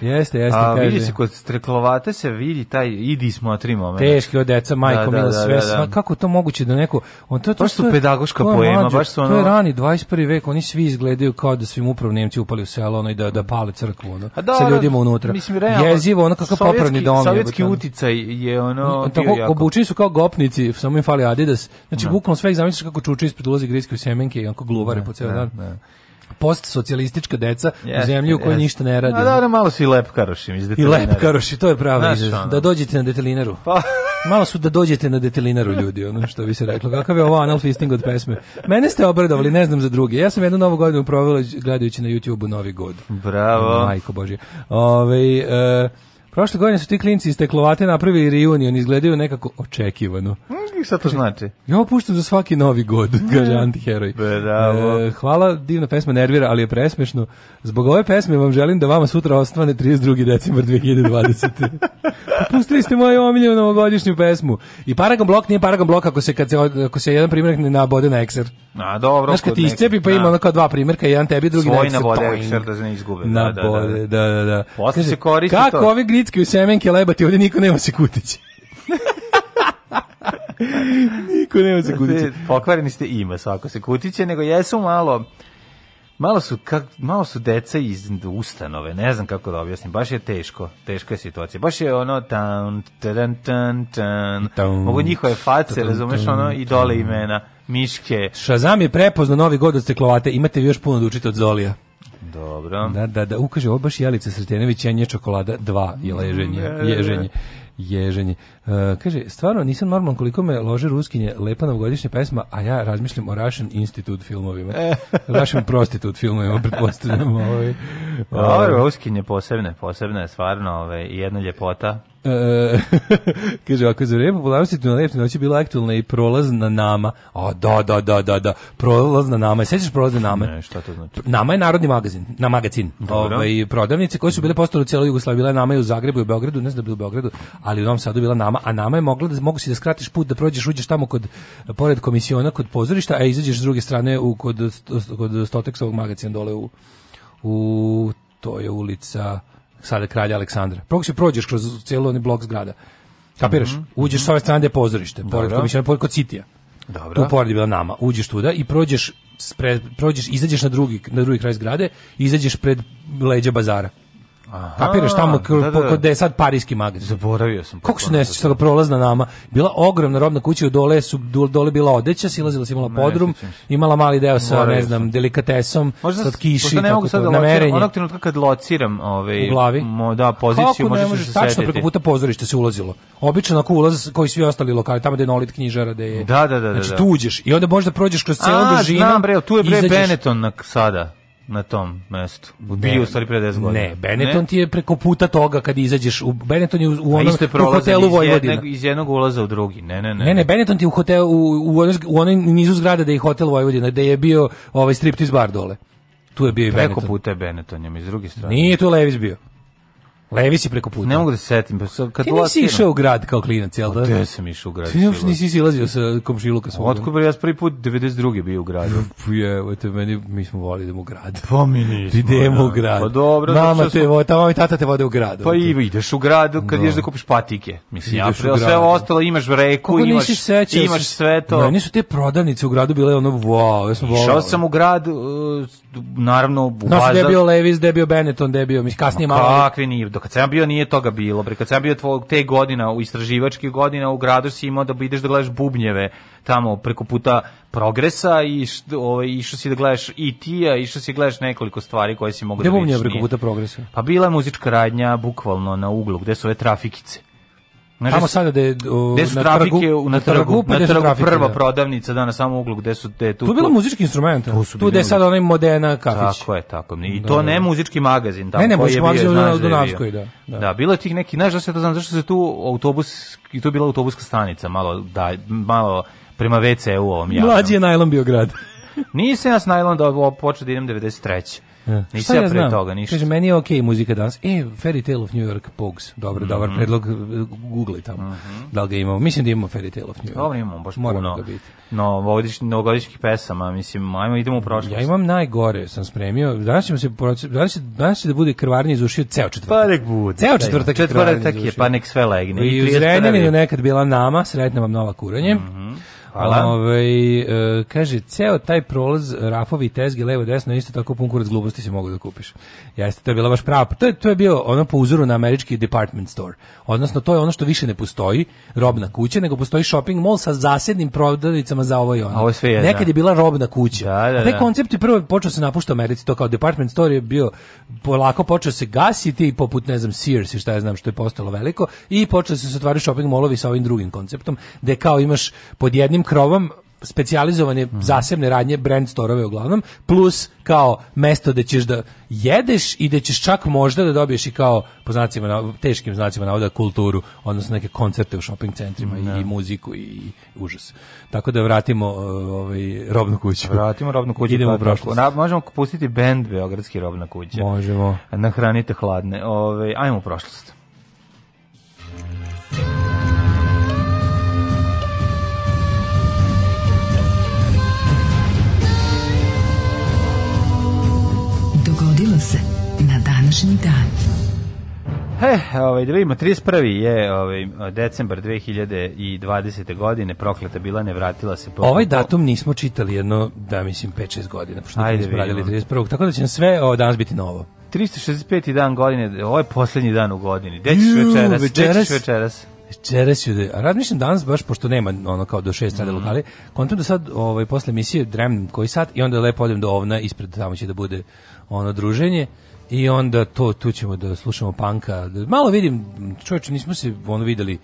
Jeste, jeste. A, vidi se kod streklovate se vidi taj idi smotri moment. Teški od deca, da, majko, da, da, sve. Da, da, Kako to moguće da neko... On to, to, to su to, pedagoška to poema, mlađu, baš su ono... To je rani 21. vek, oni svi izgledaju kao da svim im upravo Nemci upali u selo ono, i da, da pale crkvu ono, da, sa ljudima unutra. Mislim, realno, Jezivo, ono kakav popravni dom. Sovjetski uticaj je ono... Tako, obučeni su kao gopnici, samo im fali Adidas. Znači, da. bukvalno sve ih zamisliš kako čuče ispred ulazi griske u semenke i onako gluvare da, po ceo dan postsocijalistička deca yes, u zemlji u kojoj yes. ništa ne radi. A da, da, malo su i lepkaroši. Iz I lepkaroši, to je prava izraz. Da dođete na detelinaru. Pa... malo su da dođete na detelinaru ljudi, ono što bi se reklo. Kakav je ovo anal od pesme? Mene ste obradovali, ne znam za druge. Ja sam jednu novu godinu provela gledajući na YouTubeu Novi god. Bravo. Majko Božje. Ove, ovaj, e, Prošle godine su ti klinci iz Teklovate napravili reunion, izgledaju nekako očekivano. Mm, I šta to znači? Ja opuštam za svaki novi god, mm. kaže antiheroj. Bravo. E, hvala, divna pesma nervira, ali je presmešno. Zbog ove pesme vam želim da vama sutra ostane 32. decembar 2020. Pustili ste moju omiljenu novogodišnju pesmu. I Paragon blok nije Paragon blok ako se, kad se, ako se jedan primjerak ne nabode na ekser. A, dobro. Znaš, kad ti iscepi pa da. ima ono dva primjerka, jedan tebi, drugi Svoj na ekser. Svoj nabode pa ekser da se ne izgube. Da, da, nabode, da, da, da. da. da, da. Posle se koristi to. Kako ovi u semenke lebati, ovde niko nema se kutići. niko nema se kutiće. Pokvareni ste ima svako se kutiće, nego jesu malo... Malo su, kak, malo su deca iz ustanove, ne znam kako da objasnim, baš je teško, teška je situacija, baš je ono tan, tan, tan, tan, mogu njihove face, razumeš ono, i dole imena, miške. Šazam je prepoznao novi god od steklovate, imate vi još puno da učite od Zolija. Dobro. Da, da, da, ukaže, ovo baš Jelica Sretenović, janje čokolada, dva je leženje, ježenje, ježenje. E, kaže, stvarno nisam normalan koliko me lože ruskinje lepa novogodišnja pesma, a ja razmišljam o Russian Institute filmovima. E. Russian Prostitute filmovima, pretpostavljam. Ovaj, ovaj. ruskinje posebne, posebne, stvarno ovaj, jedna ljepota. E, kaže, ako za vrijeme popularnosti tu na lepne noći bila aktualna i prolaz na nama. A, da, da, da, da, da. Prolaz na nama. Sećaš prolaz na nama? Ne, šta to znači? Nama je narodni magazin, na magazin. Ovaj, prodavnice koje su bile postale u cijeloj Jugoslaviji, bila je nama i u Zagrebu i u Beogradu, ne znam da bilo u Beogradu, ali u Novom Sadu bila nama, nama, a nama je mogla da mogu si da skratiš put da prođeš uđeš tamo kod pored komisiona kod pozorišta, a izađeš s druge strane u kod kod Stoteksovog magacina dole u u to je ulica sada kralja Aleksandra. Prvo se prođeš kroz cijelo onaj blok zgrada. Kapiraš? Mm -hmm. Uđeš sa ove strane je pozorište, pored komisiona, pored kod Citija. Dobro. Tu pored je bila nama. Uđeš tuda i prođeš spred, prođeš, izađeš na drugi, na drugi kraj zgrade, i izađeš pred leđa bazara. Aha, Kapiraš tamo da, da, da. je sad parijski magazin. Zaboravio sam. Kako su da nešto prolazna nama? Bila ogromna robna kuća dole su dole bila odeća, silazila se imala podrum, imala mali deo sa ne znam delikatesom, možda, sad kiši, možda ne mogu sad da lociram, onog trenutka kad lociram ovaj u glavi. Mo, da poziciju možeš se setiti. Tačno preko puta pozorišta se ulazilo. Obično ako ulaz koji svi ostali lokali, tamo gde je Nolit knjižara, gde je. Da, da, da, da znači, da. tu uđeš i onda možda prođeš kroz celu dužinu. Znam bre, tu je bre Benetton sada na tom mestu. Bio u stvari pre 10 godina. Ne, Benetton ne? ti je preko puta toga kad izađeš u Benetton je u, u onom u hotelu Vojvodina. Iz jednog, iz jednog ulaza u drugi. Ne, ne, ne. Ne, ne, Benetton ti je u hotel u u, u onoj nizu zgrada da je hotel Vojvodina, da je bio ovaj striptiz bar dole. Tu je bio i Benetton. Preko puta je Benetton, iz druge strane. Nije tu Levis bio. Levi si preko puta. Ne mogu da se setim. Pa kad ti nisi išao u grad kao klinac, jel da? Pa gde sam išao u grad? Ti uopšte nisi silazio sa komšiluka svojom. Otko ja prvi put 92. bio u gradu. Je, te, meni, mi smo volili da idemo u grad. Pa mi nismo. Da idemo u da. grad. Pa dobro. Mama te, smo... tamo i tata te vode u grad. Pa i ideš u grad kad da. ideš da kupiš patike. Mislim, ja preo sve ostalo, imaš reku, imaš, imaš sve to. Ne, nisu te prodavnice u gradu bile ono, wow, ja sam volao. Išao sam u grad, uh, naravno, u Znaš, gde je Levis, debio Benetton, debio, je bio, mislim, kasnije malo. Kakvi nije, to kad sam ja bio nije toga bilo. Bre kad sam ja bio tvoj te godina u istraživačkih godina u gradu si imao da ideš da gledaš bubnjeve tamo preko puta progresa i ovaj išao si da gledaš i e ti a išao si da gledaš nekoliko stvari koje si mogao da vidiš. Gde bubnjeve preko puta progresa? Pa bila je muzička radnja bukvalno na uglu gde su ove trafikice. Znači, Tamo sada da gde su na trafike, trgu, na trgu, pa na trgu, trafike, prva da. prodavnica danas samo samom uglu gde su te tu. Tu bilo muzički instrument, tu, su tu gde je sad onaj moderna kafić. Tako je, tako. I da, to da, ne da. muzički magazin tamo. Ne, ne, muzički magazin na Dunavskoj, da, da, da. Da, bilo je tih neki, znaš da se to znam zašto se tu autobus i to je bila autobuska stanica, malo da malo prema WC u ovom javnom. Mlađi je najlon bio grad. Nisam ja s najlon da počeo da idem 93. Ja. Nisam ja pre toga ništa. Kaže, meni je okej okay, muzika danas. E, Fairy Tale of New York Pogs. Dobro, mm -hmm. dobar predlog. E, Google tamo. Mm -hmm. Da li ga imamo? Mislim da imamo Fairy Tale of New York. Dobro, imamo baš Moram puno. Da biti. No, vodiš, novogodišnjih pesama. Mislim, ajmo, idemo u prošlost. Ja imam najgore, sam spremio. Danas ćemo se danas, će, danas će da bude krvarnje iz ceo četvrtak. Pa nek bude. Ceo četvrtak, četvrtak je, je pa nek sve legne. I, I uz Renjaninu nekad bila nama, sretna vam nova kuranje. Mm Hvala. Ove, ovaj, kaže, ceo taj prolaz rafovi tezge levo desno isto tako pun kurac gluposti se mogu da kupiš. Jeste, to je bila baš prava. Pa to je, to je bio ono po uzoru na američki department store. Odnosno, to je ono što više ne postoji, robna kuća, nego postoji shopping mall sa zasednim prodavnicama za ovo i ono. Ovo sve je, Nekad da. je bila robna kuća. Da, da, da. Taj koncept je prvo počeo se napušta u Americi, to kao department store je bio polako počeo se gasiti, poput, ne znam, Sears i šta ja znam što je postalo veliko, i počeo se se otvaraju shopping mallovi sa ovim drugim konceptom, gde kao imaš pod jednim krovom specijalizovane mm. zasebne radnje, brand storove uglavnom, plus kao mesto da ćeš da jedeš i da ćeš čak možda da dobiješ i kao po znacima, teškim znacima navoda kulturu, odnosno neke koncerte u shopping centrima mm. i da. muziku i, i užas. Tako da vratimo e, ovaj, robnu kuću. Vratimo robnu kuću. Idemo u pa prošlost. Na, možemo pustiti bend Beogradski robna kuća. Možemo. Nahranite hladne. Ove, ovaj, ajmo u prošlost. Thank današnji dan. He, ovaj, da vidimo, 31. je ovaj, decembar 2020. godine, prokleta bila, ne vratila se. Po... Ovaj datum nismo čitali jedno, da mislim, 5-6 godina, pošto Ajde, nismo radili 31. Tako da će nam sve ovo danas biti novo. 365. dan godine, ovo je poslednji dan u godini. Gde ćeš večeras? večeras? večeras? Večeras da- je, a razmišljam danas baš, pošto nema ono kao do šest rade mm. lokale, kontam da sad ovaj, posle emisije dremnem koji sat i onda lepo odem do ovna, ispred tamo će da bude ono druženje. I onda to, tu ćemo da slušamo panka. Malo vidim, čovječe, nismo se ono videli,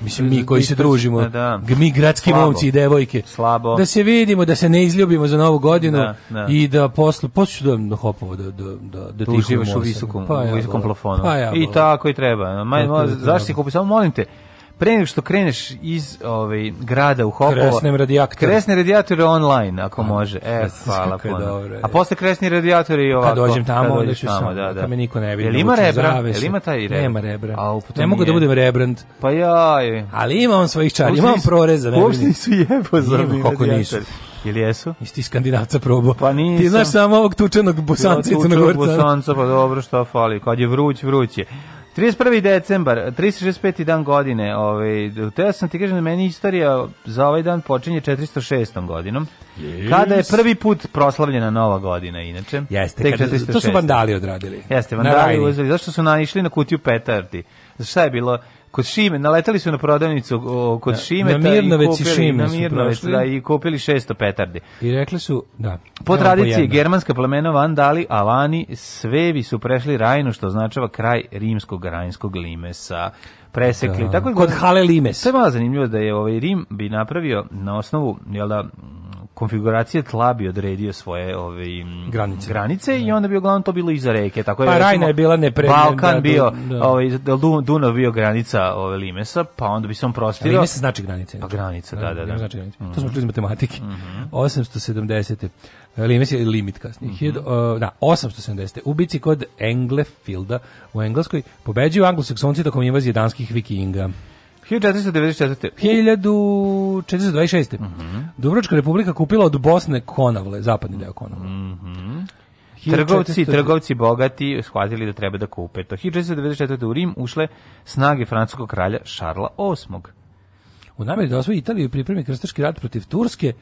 mislim mi koji se družimo, da, da. mi gradski Slabo. momci i devojke. Slabo. Da se vidimo, da se ne izljubimo za novu godinu da, da. i da posle posle da, da hopovo da da da da ti da uživaš u visokom, pa ja, u visokom pa plafonu. Pa ja, I pa tako i treba. Ma, zašto si kupio? Samo molim te, pre nego što kreneš iz ovaj grada u Hopovo Kresni radijatore Kresni radijatore online ako može e pa, hvala puno a posle kresni radijatori i ovako kad dođem tamo onda ću samo da, da. me niko ne vidi jel ima rebra jel ima taj rebra nema rebra a ne mogu da budem rebrand pa ja ali imam svojih čari imam proreza ne uopšte nisu jebo za kako nisu Ili jesu? Jesi ti skandinavca probao? Pa nisam. Ti znaš samo ovog tučenog bosanca i crnogorca. Tučenog bosanca, pa dobro, šta fali. Kad je vruć, vruć je. 31. decembar, 365. dan godine, ovaj, teo sam ti kažem da meni istorija za ovaj dan počinje 406. godinom, yes. kada je prvi put proslavljena nova godina, inače. Jeste, kada, to su vandali odradili. Jeste, vandali uzeli, zašto su naišli na kutiju petardi? Šta je bilo? kod Šime, naletali su na prodavnicu kod na, da, i na Mirnovec i Šime na Mirnovec, da, i kupili 600 petardi. I rekli su, da. Po tradiciji germanska plemena Vandali, Alani, svevi su prešli Rajnu, što označava kraj rimskog rajnskog limesa presekli. Da. Tako da- kod Hale Limes. To je malo zanimljivo da je ovaj Rim bi napravio na osnovu jel da konfiguracije tla bi odredio svoje ove granice, granice i da. onda bi uglavnom to bilo iza reke tako pa je Rajna je bila nepredna Balkan da, bio da. da. ovaj da Dunav bio granica ove Limesa pa onda bi se on prostirao Limes znači granice pa granica da da da, znači granice to mhm. smo čuli iz matematike mm -hmm. 870 Limes je limit kasnije. Mm -hmm. uh, da, 870. U bici kod Englefielda u Engleskoj pobeđuju anglosaksonci tokom invazije danskih vikinga. 1494. 1426. Mm -hmm. Dubrovačka republika kupila od Bosne Konavle, zapadni deo Konavle. Mm -hmm. 1400... Trgovci, trgovci bogati shvatili da treba da kupe to. 1494. u Rim ušle snage francuskog kralja Šarla VIII. U nameri da osvoji Italiju pripremi krstaški rat protiv Turske,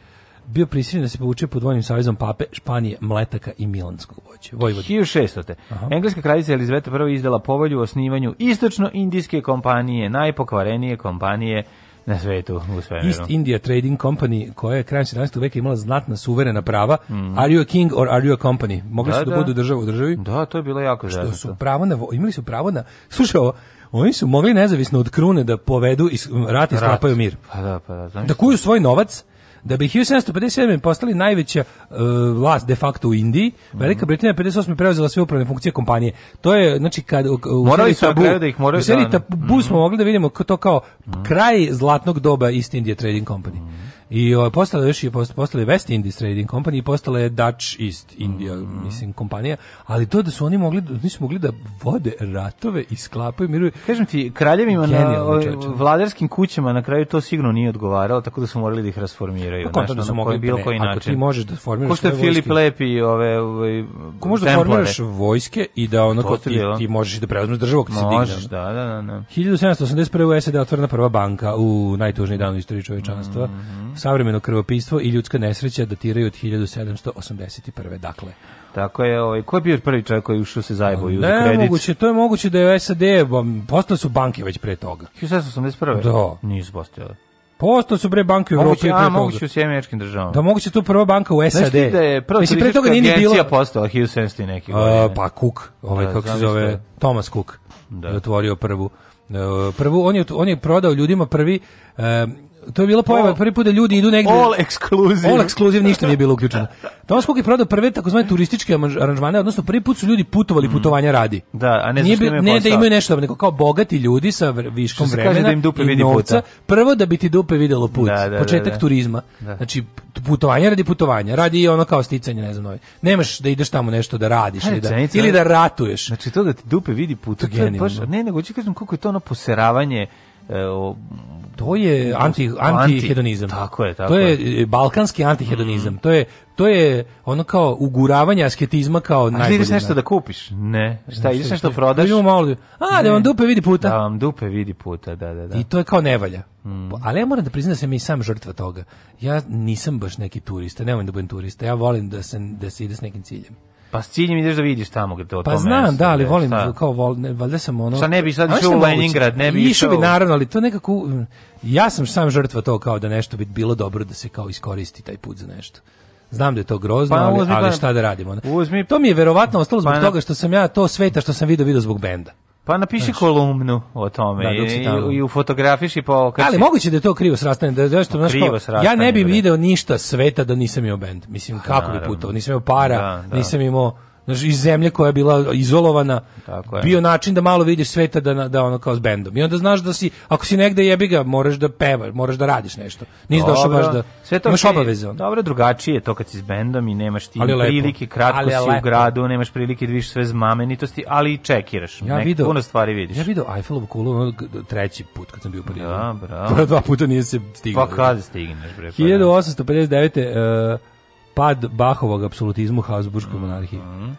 bio prisiljen da se povuče pod vojnim savezom pape Španije, Mletaka i Milanskog vođe. Vojvode. 1600. Aha. Engleska kraljica Elizabeta I izdala povelju o osnivanju istočno-indijske kompanije, najpokvarenije kompanije na svetu u svemiru. East India Trading Company koja je krajem 17. veka imala znatna suverena prava. Mm. Are you a king or are you a company? Mogli da, su da, da budu država u državi. Da, to je bilo jako žalostno. Što su pravo na imali su pravo na Slušaj ovo, oni su mogli nezavisno od krune da povedu i rat i sklapaju mir. Pa da, pa da. Znam da kuju svoj novac Da bi 1757. postali najveća uh, vlast de facto u Indiji, Velika Britanija 58. preuzela sve upravne funkcije kompanije. To je, znači, kad u, u morali su da tabu, da ih moraju u seriji da, tabu mm smo mogli da vidimo to kao kraj zlatnog doba East India Trading Company. I ovaj postala još je postala je West Indies Trading Company i postala je Dutch East India, mm -hmm. mislim kompanija, ali to da su oni mogli nisu mogli da vode ratove i sklapaju miruje. Kažem ti, kraljevima na vladarskim kućama na kraju to sigurno nije odgovaralo, tako da su morali da ih rasformiraju, znači da su mogli koji, bilo koji ne, način. Ako ti možeš da formiraš Ko što je Filip Lepi ove ove ovaj, Ko možeš da formiraš vojske i da ono ko ti, ti možeš da preuzmeš državu kako se digne. Možeš, da, da, da. da. 1781 u SAD e otvorena prva banka u najtužniji dan u istoriji čovečanstva. Mm -hmm. Savremeno krvopistvo i ljudska nesreća datiraju od 1781. Dakle, tako je, ovaj ko je bio prvi čovjek koji ušao se zajebao i uzeo kredit? moguće, to je moguće da je SAD, postale su banke već pre toga. 1781. Da. Nisu postojale. Posto su bre banke u Evropi. A, moguće u Sjemeničkim državama. Da moguće tu prva banka u SAD. Znaš da je prva Mislim, pre toga nije bilo... Agencija postala 1700 neki neke godine. pa Cook, ovaj, da, kako se zove, da. Thomas Cook da. je otvorio prvu. E, prvu, on je, on je prodao ljudima prvi um, to je bilo pojava prvi put da ljudi idu negdje. All exclusive. All exclusive, ništa nije bilo uključeno. Da. Thomas Cook je prodao prve takozvane turističke aranžmane, odnosno prvi put su ljudi putovali mm. putovanja radi. Da, a ne nije, bi, ne da imaju nešto, nego kao bogati ljudi sa viškom vremena da im dupe vidi Puta. Prvo da bi ti dupe videlo put, da, da, da početak da, turizma. Da. Znači putovanja radi putovanja, radi ono kao sticanje, ne znam, novi. Ovaj. Nemaš da ideš tamo nešto da radiš ili da, ili da znači- ratuješ. Znači to da ti dupe vidi put, to, to je baš, ne nego hoću kažem koliko je to ono poseravanje e, To je anti antihedonizam. Anti, tako je, tako To je, je. E, balkanski antihedonizam. Mm. To je to je ono kao uguravanje asketizma kao najbolje. Ideš nešto da. da kupiš? Ne. Šta, ideš nešto da prodaš? Da malo. A, da ne. da vam dupe vidi puta. Da vam dupe vidi puta, da, da, da. I to je kao nevalja. Mm. Ali ja moram da priznam da sam i sam žrtva toga. Ja nisam baš neki turista, ne volim da budem turista. Ja volim da se da se ide s nekim ciljem. Pa s ciljem ideš da vidiš tamo gde to Pa znam, mesto, da, ali volim šta? Da kao vol, ne, valjda sam ono. Šta ne bi sad išao u da Leningrad, ne bi išao. Išao bi naravno, ali to nekako mm, ja sam sam žrtva to kao da nešto bi bilo dobro da se kao iskoristi taj put za nešto. Znam da je to grozno, pa, ali, uzmi, ali, pa šta da radimo. Uzmi, to mi je verovatno ostalo zbog pa, toga što sam ja to sveta što sam video video zbog benda. Pa napiši znači. kolumnu o tome da, i, i, i u fotografiš i po kači. Ali moguće da je to krivo srastanje, da zašto znači ja ne bih video ništa sveta da nisam imao bend. Mislim kako bi putao, nisam imao para, da, da. nisam imao znaš, iz zemlje koja je bila izolovana, Tako je. bio način da malo vidiš sveta da, da ono kao s bendom. I onda znaš da si, ako si negde jebi ga, moraš da pevaš, moraš da radiš nešto. Nisi došao baš da sve to imaš okay, obaveze. Onda. Dobro, drugačije je to kad si s bendom i nemaš ti ali prilike, kratko ali si lepo. u gradu, nemaš prilike da vidiš sve zmamenitosti, ali i čekiraš. Ja Nek, video, puno stvari vidiš. Ja video Eiffelovu kulu treći put kad sam bio u Parizu. Da, bravo. Dva puta nije se stigao. Pa kada stigneš, bre? 1859. Uh, pad Bahovog apsolutizmu Habsburgskoj monarhiji. Mm -hmm.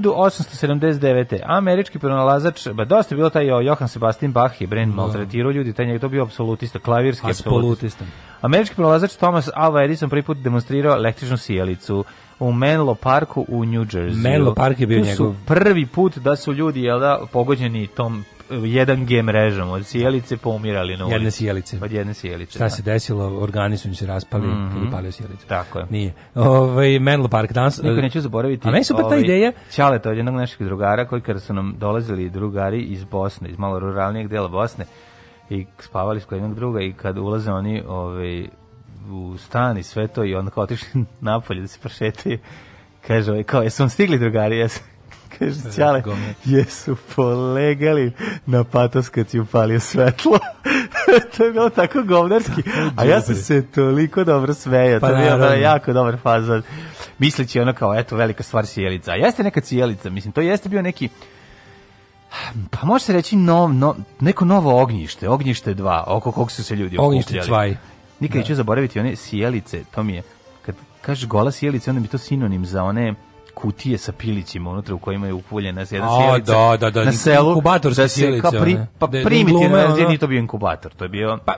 1879. Američki pronalazač, ba dosta je bilo taj Johan Sebastian Bach je brain da. maltretirao ljudi, taj njeg to bio apsolutista, klavirski apsolutista. Američki pronalazač Thomas Alva Edison prvi put demonstrirao električnu sijalicu u Menlo Parku u New Jersey. Menlo Park je bio njegov. prvi put da su ljudi jel da, pogođeni tom 1G mrežom, od sjelice poumirali pa na ulici. Jedne sjelice. Od jedne sjelice. Šta da. se desilo, organi su im se raspali, mm -hmm. kad palio sjelice. Tako je. Nije. Ove, ovaj, Menlo Park danas... Niko eh, neću zaboraviti. A meni super ta ovaj, ideja... Ćaleta od jednog naših drugara, koji kada su nam dolazili drugari iz Bosne, iz malo ruralnijeg dela Bosne, i spavali s kod jednog druga i kad ulaze oni ovaj, u stan i sve to i onda kao otišli napolje da se prošetaju kaže, kao, jesu vam stigli drugari, jesu kaže e, Ćale, jesu polegali na patos kad si upalio svetlo. to je bilo tako govnarski. A ja sam se toliko dobro smejao. Pa, to je bio jako dobar fazon. Misleći ono kao, eto, velika stvar sjelica. Jeste neka sjelica, mislim, to jeste bio neki pa može se reći no, no, neko novo ognjište, ognjište 2, oko kog su se ljudi ognjište okupljali. Ognjište 2. Nikad da. neću zaboraviti one sjelice, to mi je, kad kažeš gola sjelice, onda mi to sinonim za one kutije sa pilićima unutra u kojima je upuljena jedna A, da, da, da, na selu. Inkubatorske da se, kao pri, pa da, da, primitivno, glume, ono, nije to bio inkubator, to je bio... Pa,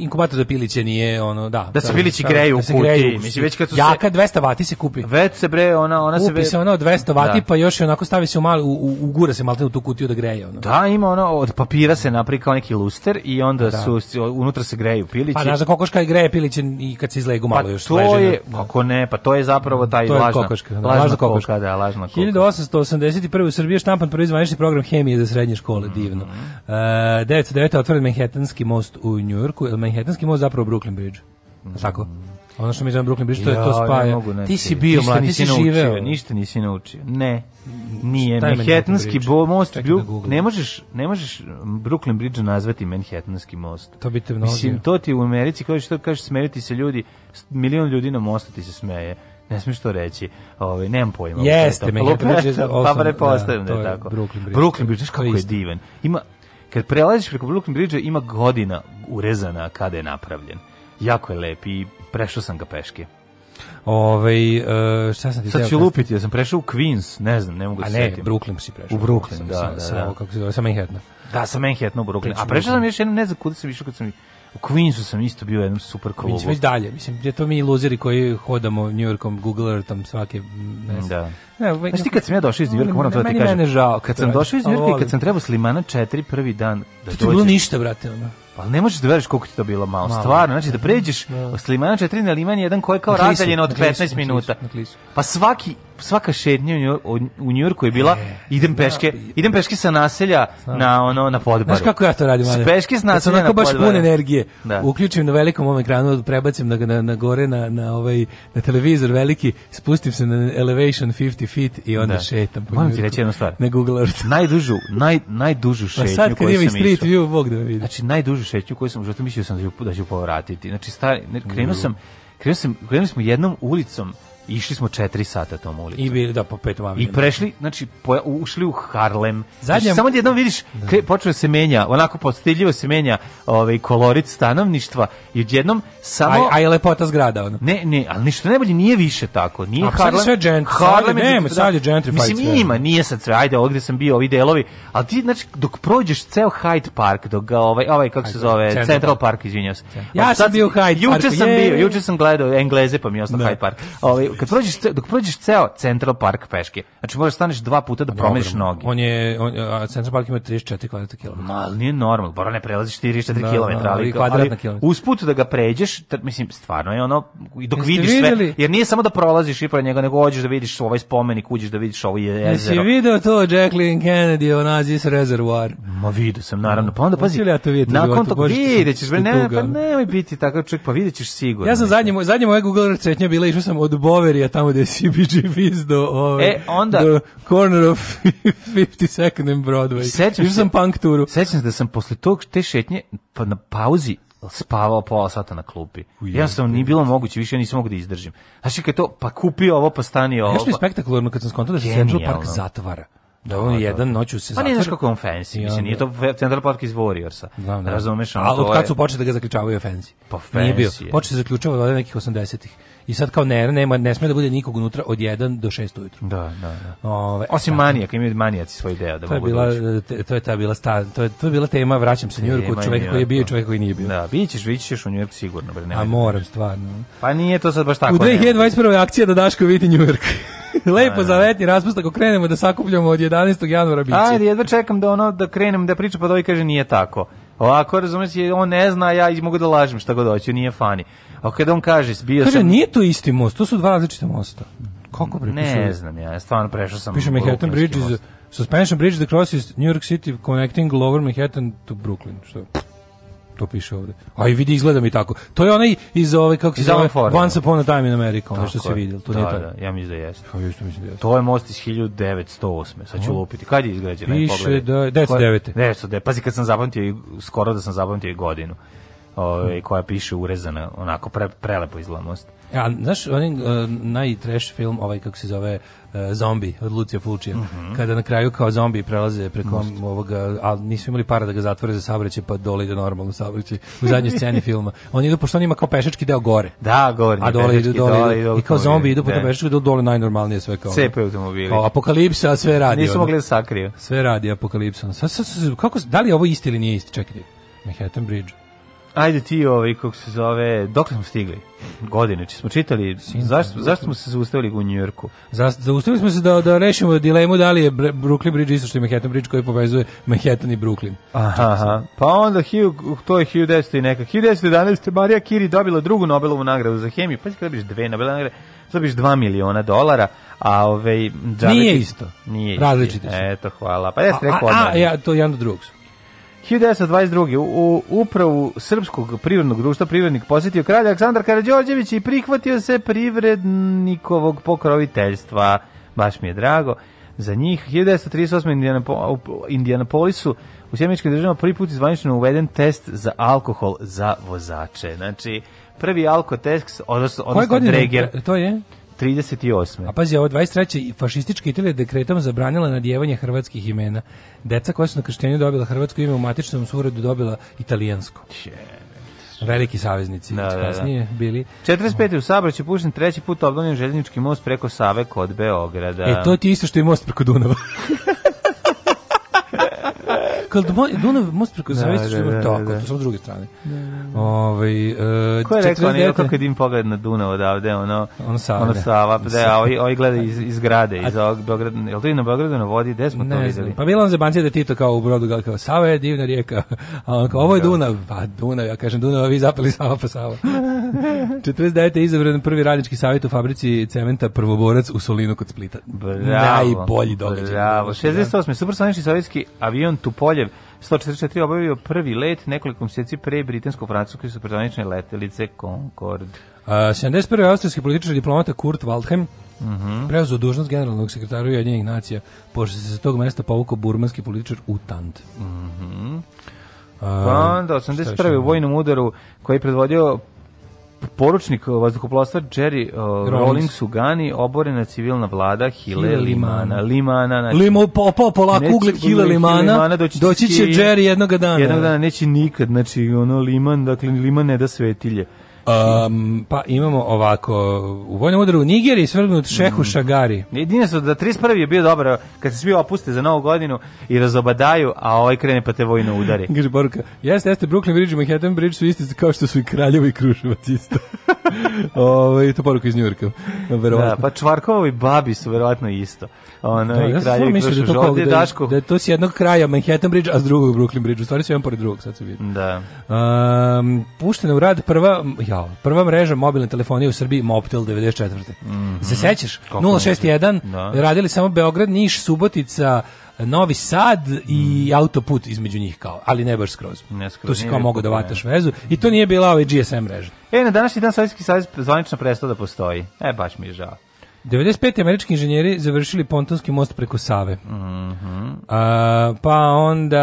inkubator za piliće nije ono, da. Da se da, pilići da, greju u kutiji, mislim, već kad su Jaka 200 vati se kupi. Već se bre, ona, ona se... Kupi se ona od 200 vati, pa još je onako stavi se u malu, u, u, gura se malte u tu kutiju da greje. Ono. Da, ima ona, od papira se napravi kao neki luster i onda su, unutra se greju pilići. Pa, znaš da kokoška greje piliće i kad se izlegu pa malo još. Pa to je, ako ne, pa to je zapravo taj lažna, lažna kokoška. kokoška da, lažna kokoška. 1881. u Srbiji je štampan prvi zvanični program hemije za srednje škole, mhm. divno. Mm -hmm. uh, 1909. otvoren Manhattanski most u Njujorku, ili Manhattanski most zapravo Brooklyn Bridge. Mm -hmm. Tako? Ono što mi zovem Brooklyn Bridge, to je to spaja. Mogu ti si bio mlad, mladi, nisi naučio, ništa nisi naučio. Ne, nije. Manhattanski bo, most, Čekaj da ne, možeš, ne možeš um, Brooklyn Bridge nazvati Manhattanski most. To bi te mnogo. Mislim, to ti u Americi, kao što kažeš, smeju ti se ljudi, milion ljudi na mostu ti se smeje ne smiješ to reći. Ovaj nemam pojma. Jeste, me je pa prepostavljam da, da je tako. Brooklyn Bridge. Brooklyn Bridge kako je divan. Ima kad prelaziš preko Brooklyn Bridge ima godina urezana kada je napravljen. Jako je lep i prešao sam ga peške. Ovaj e, šta sam ti Sad ću lupiti, ja sam prešao u Queens, ne znam, ne mogu da se setiti. A ne, Brooklyn si prešao. U Brooklyn, da, da, da. Sa, da, kako se zove, sa Manhattan. Da, sa Manhattana u Brooklyn. A znači, prešao sam još jednom, ne znam kuda sam išao kad sam U Queensu sam isto bio u jednom super klubu. Queens već dalje, mislim, je to mi iluziri koji hodamo New Yorkom, Google Earthom svake mesec. Da. Ne, ovaj, ti kad sam ja došao iz Njujorka, moram to da ti kažem. Mene žao. Kad sam došao iz Njujorka i kad sam trebao s Limana 4 prvi dan da dođem. To je bilo ništa, brate, ono. Pa ne možeš da veriš koliko ti to bilo malo. malo. Stvarno, znači da pređeš da. s Limana 4 na Liman 1 koji je kao razdaljen od 15 klisu, minuta. Na klisu, na klisu. Pa svaki svaka šetnja u, u Njujorku je bila e, idem da, peške, idem peške sa naselja znam. na ono na podbaru. Znaš kako ja to radim? S peške s naselja na baš pun energije. Da. Uključim na velikom ovom ekranu, prebacim na, na, na gore na, na, ovaj, na televizor veliki, spustim se na elevation 50 feet i onda da. šetam. Po Moram ti reći jednu stvar. Na Google Earth. najdužu, naj, najdužu pa šetnju koju sam išao. view, Bog da vidi. Znači, najdužu šetnju koju sam zato mislio sam da ću da povratiti. Znači, stari, krenuo sam, krenuo sam, krenuo smo jednom ulicom Išli smo 4 sata tom ulicom. I bili da po pet I prešli, znači po, ušli u Harlem. Zadnjem... Znači, samo jednom vidiš, da. kre, počeo se menja, onako postiljivo se menja ovaj kolorit stanovništva i odjednom samo aj aj lepota zgrada ono. Ne, ne, ali ništa najbolje nije više tako. Nije A, Harlem. sve gentri, Harlem, Harlem nema, sad je gentrified. Da. Mislim ima, nije sad sve. Ajde, ovdje sam bio, ovi delovi, al ti znači dok prođeš ceo Hyde Park, dok ga ovaj ovaj kako se zove, Central, Central Park, izvinjavam se. Ja sam bio Hyde Parku. Juče sam bio, juče sam gledao Engleze, pa mi je ostao da. Hyde Park. Ovaj kad prođeš dok prođeš ceo Central Park peške. Znači možeš da staneš dva puta da promeniš noge. On je on, a Central Park ima 34 kvadratna kilometra. Ma, nije normalno, bar ne prelazi 44 da, km, da, ali, kvadratna kilometra. Usput da ga pređeš, mislim stvarno je ono i dok vidiš sve, jer nije samo da prolaziš i pored njega, nego hoćeš da vidiš ovaj spomenik, uđeš da vidiš ovo jezero. Jesi video to Jacqueline Kennedy on Aziz Reservoir? Ma video sam naravno. Pa onda pazi. Ja to vidjeti, nakon tog videćeš, ne, pa nemoj biti takav čovjek, pa videćeš sigurno. Ja sam zadnje zadnje moje Google recetnje bila išao sam od Bove Boverija, tamo gde je CBG Fizz do, ove, ovaj, e, onda, do corner of 52nd and Broadway. Sećam sam punk turu. Sećam se da sam posle tog te šetnje pa na pauzi spavao pola sata na klupi. ja sam ni bilo moguće, više nisam mogu da izdržim. Znači kad to, pa kupi ovo, pa stani ovo. Još mi je pa- spektakularno kad sam skontao da se Central Park zatvara. Da pa on jedan noć u sezoni. Pa nije znaš kako on fancy, mislim, nije to Central Park iz Warriorsa. Znam, da. Razumeš, A od kad su počeli da ga zaključavaju fancy? Pa fancy Nije bio. Počeli se da zaključavaju od nekih 80-ih i sad kao ne, nema, ne sme da bude nikog unutra od 1 do 6 ujutru. Da, da, da. Ove, Osim tako, manijaka, imaju manijaci svoj deo da to je mogu bila, doći. To je, ta bila sta, to, je, to je bila tema, vraćam se Njujorku, čovjek Njujorku. koji je bio i čovjek koji nije bio. Da, bit ćeš, bit ćeš u Njujorku sigurno. Bre, A moram, stvarno. Pa nije to sad baš tako. U 2021. akcija da Daško vidi Njujork. Lepo da. za letnji raspust ako krenemo da sakupljamo od 11. januara biće. Ajde, jedva čekam da ono da krenem da pričam pa da ovaj kaže nije tako. Ovako, razumiješ, on ne zna, ja mogu da lažem šta god hoću, nije fani. A kada on kaže, bio kaže, sam... nije to isti most, to su dva različita mosta. Kako prepišu? Ne znam ja, stvarno prešao sam... Piše Manhattan Bridge is... a Suspension Bridge that crosses New York City connecting Lower Manhattan to Brooklyn. Što to piše ovde. A i vidi izgleda mi tako. To je onaj iz ove kako se zove forma. Once Upon a Time in America, ono što se vidjelo. To da, nije da, ja mislim da jeste. Pa jeste mislim da jeste. To je most iz 1908. Sad ću lupiti. Kad je izgrađen? Piše da 1909. 1909. Pazi kad sam zapamtio i skoro da sam zapamtio i godinu ovaj, koja piše urezana, onako pre, prelepo izgleda most. A znaš, onaj uh, e, najtrash film, ovaj kako se zove, e, Zombi od Lucija Fulčija, mm -hmm. kada na kraju kao zombi prelaze preko Most. ovoga, ali nisu imali para da ga zatvore za sabreće, pa dole ide normalno sabreće u zadnjoj sceni filma. Oni idu, pošto on ima kao pešački deo gore. Da, gore. A dole idu, dole, dole, idu, i kao zombi idu po da. tom pešački deo dole najnormalnije sve kao. Cepe automobili. Kao apokalipsa, sve radi. Nisu mogli da sakriju. Sve radi apokalipsa. Sad, sad, kako, da li ovo isti ili nije isti? Čekaj, Manhattan Bridge ajde ti ovaj kako se zove, dok smo stigli? Godine, či smo čitali, zašto pa, zašto smo se zaustavili u Njujorku? zaustavili smo se da da rešimo dilemu da li je Brooklyn Bridge isto što je Manhattan Bridge koji povezuje Manhattan i Brooklyn. Aha, Pa onda Hugh, to je Hugh 10 i neka. Hugh 10 Marija Kiri dobila drugu Nobelovu nagradu za hemiju. Pa kad biš dve Nobelove nagrade, biš 2 miliona dolara, a ovaj Džaveti, nije isto. Nije. Različiti su. Eto, hvala. Pa ja rekao. A, a, ja to jedan do drugog su. 1922. u upravu Srpskog privrednog društva privrednik posjetio kralja Aleksandar Karađorđević i prihvatio se privrednikovog pokroviteljstva. Baš mi je drago. Za njih 1938. Indianapo, u Indianapolisu u Sjemičkim državama prvi put izvanično uveden test za alkohol za vozače. Znači, prvi alkotest, odnosno, odnosno Dreger. To je? 38. A pazi, ovo 23. fašistička Italija dekretom zabranila nadjevanje hrvatskih imena. Deca koja su na krštenju dobila hrvatsko ime u matičnom surodu dobila italijansko. Yeah veliki saveznici da, da, da. bili. 45. u Sabra će pušten treći put obnovljen željeznički most preko Save kod Beograda. E, to ti isto što i most preko Dunava. Dakle, Dunav most preko da, zavesti što da, ima da, tako, to samo druge strane. Ovaj uh, Ko je rekao ne kako kad im pogled na Dunav odavde, ono ono Sava, ono Sava, pa da, ovi ovi gleda iz iz grade, iz ovog Beograda, jel to i na Beogradu na vodi, gde smo to videli? Pa Milan Zebancija da Tito kao u brodu gal kao Sava je divna rijeka. A on kao ovo je Dunav, pa Dunav, ja kažem Dunav, vi zapeli Sava pa Sava. 49. je izabran prvi radnički savjet u fabrici cementa Prvoborac u Solinu kod Splita. Bravo, Najbolji događaj. Bravo. 68. Super Supersonični sovjetski avion Tupoljev 144 obavio prvi let nekoliko mjeseci pre britansko-francuske supersonične letelice Concorde. Uh, 71. austrijski političar diplomata Kurt Waldheim uh -hmm. preuzeo dužnost generalnog sekretara Ujedinjenih nacija, pošto se sa tog mesta povukao burmanski političar u Tant. Uh -hmm. Pa onda 81. u vojnom udaru koji je predvodio poručnik eh, vazduhoplovstva Jerry uh, Rawlings Sugani, oborena civilna vlada Hile Limana. Limana, znači... Limo, popao polako ugled Hile Limana, Limana doći, doći će Jerry jednog dana. Jednog dana, neće nikad, znači ono Liman, dakle Liman ne da svetilje. Um, pa imamo ovako, u vojnom udaru u Nigeriji svrgnut Šehu mm. Šagari. Jedine su da 31. je bio dobro, kad se svi opuste za novu godinu i razobadaju, a ovaj krene pa te vojno udari. Kaže Boruka, jeste, jeste, Brooklyn Bridge i Manhattan Bridge su isti kao što su i Kraljevo i Kruševac isto. Ovo, ovaj, to poruka iz Njurka, verovatno. Da, pa Čvarkovo i babi su verovatno isto ono, da, i ja kraljevi krošu žolde, da, da Daško. Da to s jednog kraja Manhattan Bridge, a s drugog Brooklyn Bridge. U stvari sve jedan pored drugog, sad se vidi. Da. Um, puštena u rad prva, ja, prva mreža mobilne telefonije u Srbiji, Mobtel 94. Mm -hmm. Se sećaš? 061, da. radili samo Beograd, Niš, Subotica, Novi Sad i mhm. autoput između njih kao, ali ne baš skroz. Ne skroz tu si kao mogao da vataš vezu i to nije bila ovaj GSM mreža. E, na današnji dan Sovjetski savez zvanično prestao da postoji. E, baš mi je žao. 95. američki inženjeri završili pontonski most preko Save. Mm -hmm. a, pa onda,